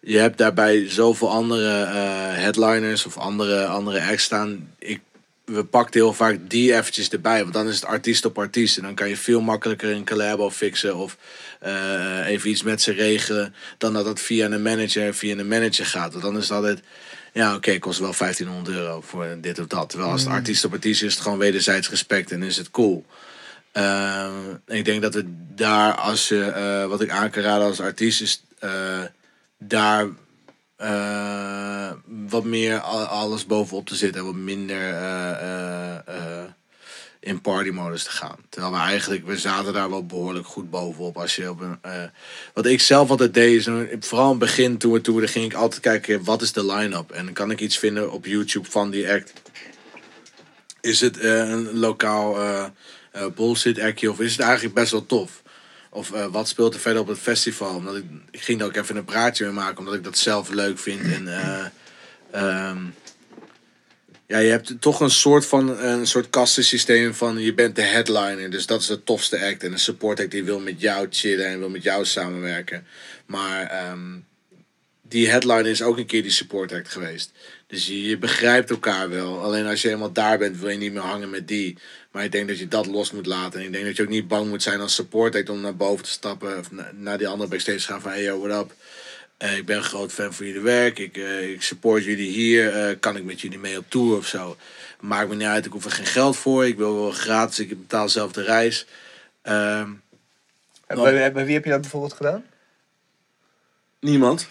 je hebt daarbij zoveel andere headliners of andere, andere acts staan. Ik, we pakten heel vaak die eventjes erbij. Want dan is het artiest op artiest. En dan kan je veel makkelijker een collabo fixen. Of eh, even iets met ze regelen. Dan dat het via een manager, via een manager gaat. Want dan is het altijd... Ja, oké, kost wel 1500 euro voor dit of dat. Terwijl als het artiest op artiest is, is het gewoon wederzijds respect en is het cool. Ehm, ik denk dat we daar, als je, eh, wat ik aan kan raden als artiest, is daar eh, wat meer alles bovenop te zitten en wat minder eh, eh, in partymodus te gaan. Terwijl we eigenlijk, we zaten daar wel behoorlijk goed bovenop. Als je op een, wat ik zelf altijd deed, is vooral in het begin toen we toerden, ging ik altijd kijken wat is de line-up. En kan ik iets vinden op YouTube van die act. Is het een lokaal bullshit actje of is het eigenlijk best wel tof? Of eh, wat speelt er verder op het festival? Omdat ik, ik ging daar ook even een praatje mee maken, omdat ik dat zelf leuk vind. En, eh, ehm, ja, je hebt toch een soort van een soort kastensysteem van je bent de headliner, dus dat is de tofste act. En een support act die wil met jou chillen en wil met jou samenwerken. Maar ehm, die headliner is ook een keer die support act geweest. Dus je, je begrijpt elkaar wel. Alleen als je helemaal daar bent, wil je niet meer hangen met die. Maar ik denk dat je dat los moet laten. En ik denk dat je ook niet bang moet zijn als support om naar boven te stappen. Of na- naar die andere backstage te gaan van hey yo, what up? Eh, ik ben een groot fan van jullie werk. Ik, eh, ik support jullie hier. Eh, kan ik met jullie mee op tour of zo? Maakt me niet uit. Ik hoef er geen geld voor. Ik wil wel gratis. Ik betaal zelf de reis. Ehm, En bij, bij wie heb je dat bijvoorbeeld gedaan? Niemand.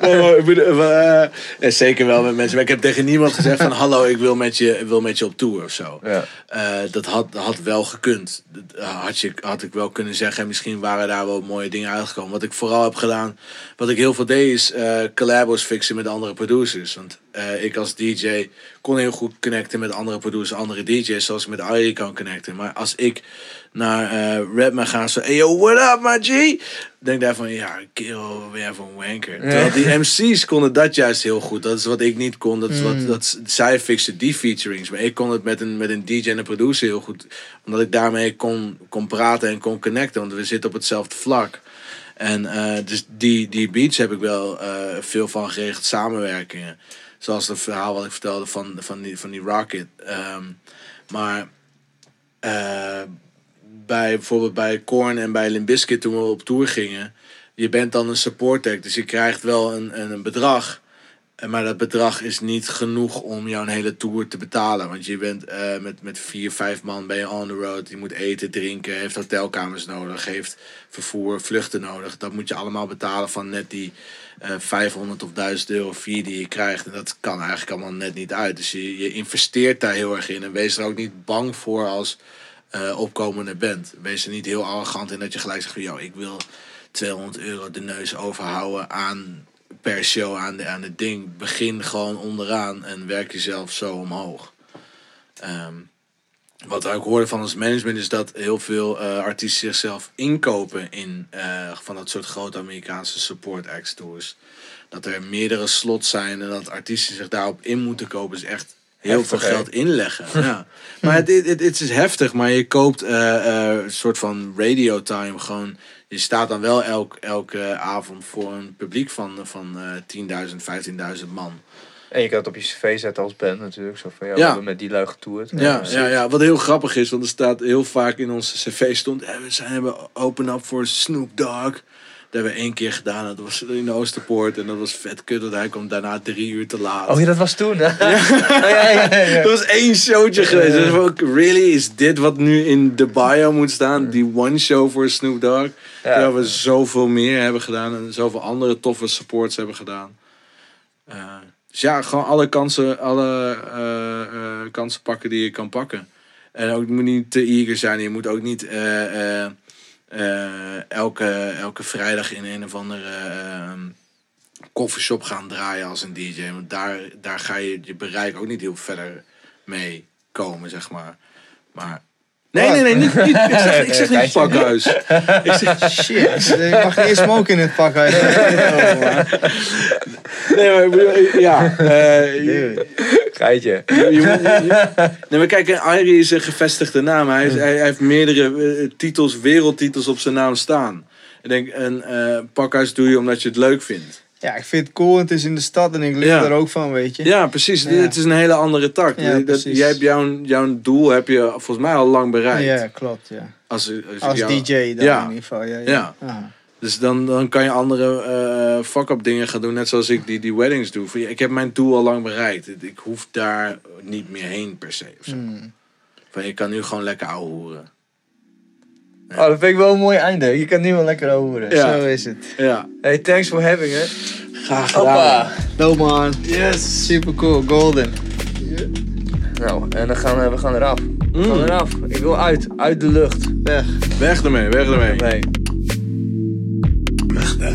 nee, ik bedoel, eh, ja, zeker wel met mensen. Maar ik heb tegen niemand gezegd van... Hallo, ik wil met je, wil met je op tour of zo. Ja. Eh, dat had, had wel gekund. Dat had, je, had ik wel kunnen zeggen. En misschien waren daar wel mooie dingen uitgekomen. Wat ik vooral heb gedaan... Wat ik heel veel deed is eh collabos fixen met andere producers. Want eh, ik als DJ kon heel goed connecten met andere producers, andere DJ's. Zoals ik met Ari kan connecten. Maar als ik naar eh Redman ga zo... Hey yo, what up, my G? Denk daar van, ja, kill, ben jij een wanker. Terwijl die MC's konden dat juist heel goed. Dat is wat ik niet kon. Dat is wat dat, is- zij fixen die featurings. Maar ik kon het met een, met een DJ en een producer heel goed. Omdat ik daarmee kon, kon praten en kon connecten. Want we zitten op hetzelfde vlak. En eh, dus die, die beats heb ik wel eh, veel van geregeld samenwerkingen. Zoals het verhaal wat ik vertelde van, van, die, van die Rocket. Ehm, maar bij, bijvoorbeeld bij Korn en bij Limp Bizkit toen we op tour gingen. Je bent dan een support act, dus je krijgt wel een, een, bedrag. Eh, Maar dat bedrag is niet genoeg om jouw hele tour te betalen. Want je bent eh, met, met vier, vijf man ben je on the road. Je moet eten, drinken, heeft hotelkamers nodig, heeft vervoer, vluchten nodig. Dat moet je allemaal betalen van net die eh 500 of 1000 euro fee die je krijgt. En dat kan eigenlijk allemaal net niet uit. Dus je, je investeert daar heel erg in. En wees er ook niet bang voor als eh, opkomende band. Wees er niet heel arrogant in dat je gelijk zegt van... Yo, ik wil 200 euro de neus overhouden aan per show aan, de, aan het ding. Begin gewoon onderaan en werk jezelf zo omhoog. Ehm, wat we ook hoorden van ons management is dat heel veel eh, artiesten zichzelf inkopen in eh, van dat soort grote Amerikaanse support acts tours. Dat er meerdere slots zijn en dat artiesten zich daarop in moeten kopen is echt heel Heftig, veel geld inleggen. ja. Maar het, het, het, is heftig, maar je koopt eh, eh, een soort van radio time gewoon. Je staat dan wel elk, elke avond voor een publiek van, van eh 10.000, 15.000 man. En je kan het op je cv zetten als band natuurlijk. Zo van, ja, met die lui getoerd. Ja, ja, ja, wat heel grappig is, want er staat heel vaak in onze cv stond, eh, we zijn hebben open up voor Snoop Dogg. Dat hebben we één keer gedaan, dat was in de Oosterpoort en dat was vet kut, want hij kwam daarna drie uur te laat. Oh ja, dat was toen. hè? Oh, ja, ja, ja, ja. Dat was één showtje geweest. Dus ook, really, is dit wat nu in de bio moet staan? Die one show voor Snoop Dogg? Ja. Terwijl we zoveel meer hebben gedaan en zoveel andere toffe supports hebben gedaan. Eh, dus ja, gewoon alle kansen, alle eh, eh, kansen pakken die je kan pakken. En ook, je moet niet te eager zijn. Je moet ook niet elke, elke vrijdag in een of andere eh, koffieshop gaan draaien als een DJ. Want daar, daar ga je je bereik ook niet heel verder mee komen, zeg maar. Maar. Nee, nee, nee, niet, niet, ik zeg, ik zeg niet pakhuis. Ik zeg, Shit, ik mag geen smoke in het pak uit. nee, maar ik bedoel, ja. eh, je- Geitje. Je moet- je- nee, maar kijk, Airi is een gevestigde naam. Hij, is- hij, hij heeft meerdere eh, titels, wereldtitels op zijn naam staan. Ik denk, een eh, pakhuis doe je omdat je het leuk vindt. Ja, ik vind het cool. Het is in de stad en ik leer Ja. er ook van, weet je. Ja, precies. Ja. Het is een hele andere tak. Ja, dat, jij hebt jouw, jouw doel heb je volgens mij al lang bereikt. Ja, klopt, ja. Als, als, ik Als jou- DJ dan in ieder geval. Ja, ja. Dus dan, dan kan je andere eh fuck-up dingen gaan doen. Net zoals ik die, die weddings doe. Van, Ik heb mijn doel al lang bereikt. Ik hoef daar niet meer heen per se. Of zo. Hmm. Van, je kan nu gewoon lekker ouwehoeren. Oh, dat vind ik wel een mooi einde. Je kan nu wel lekker horen. Ja. Zo is het. Ja, Hey, thanks for having it. graag gedaan. Hoppa. Dope man. Yes. Super cool. Golden. Nou, en dan gaan we, we gaan eraf. We gaan Mm. eraf. Ik wil uit. Uit de lucht. Weg. Weg ermee, weg ermee. Nee. Weg, hè?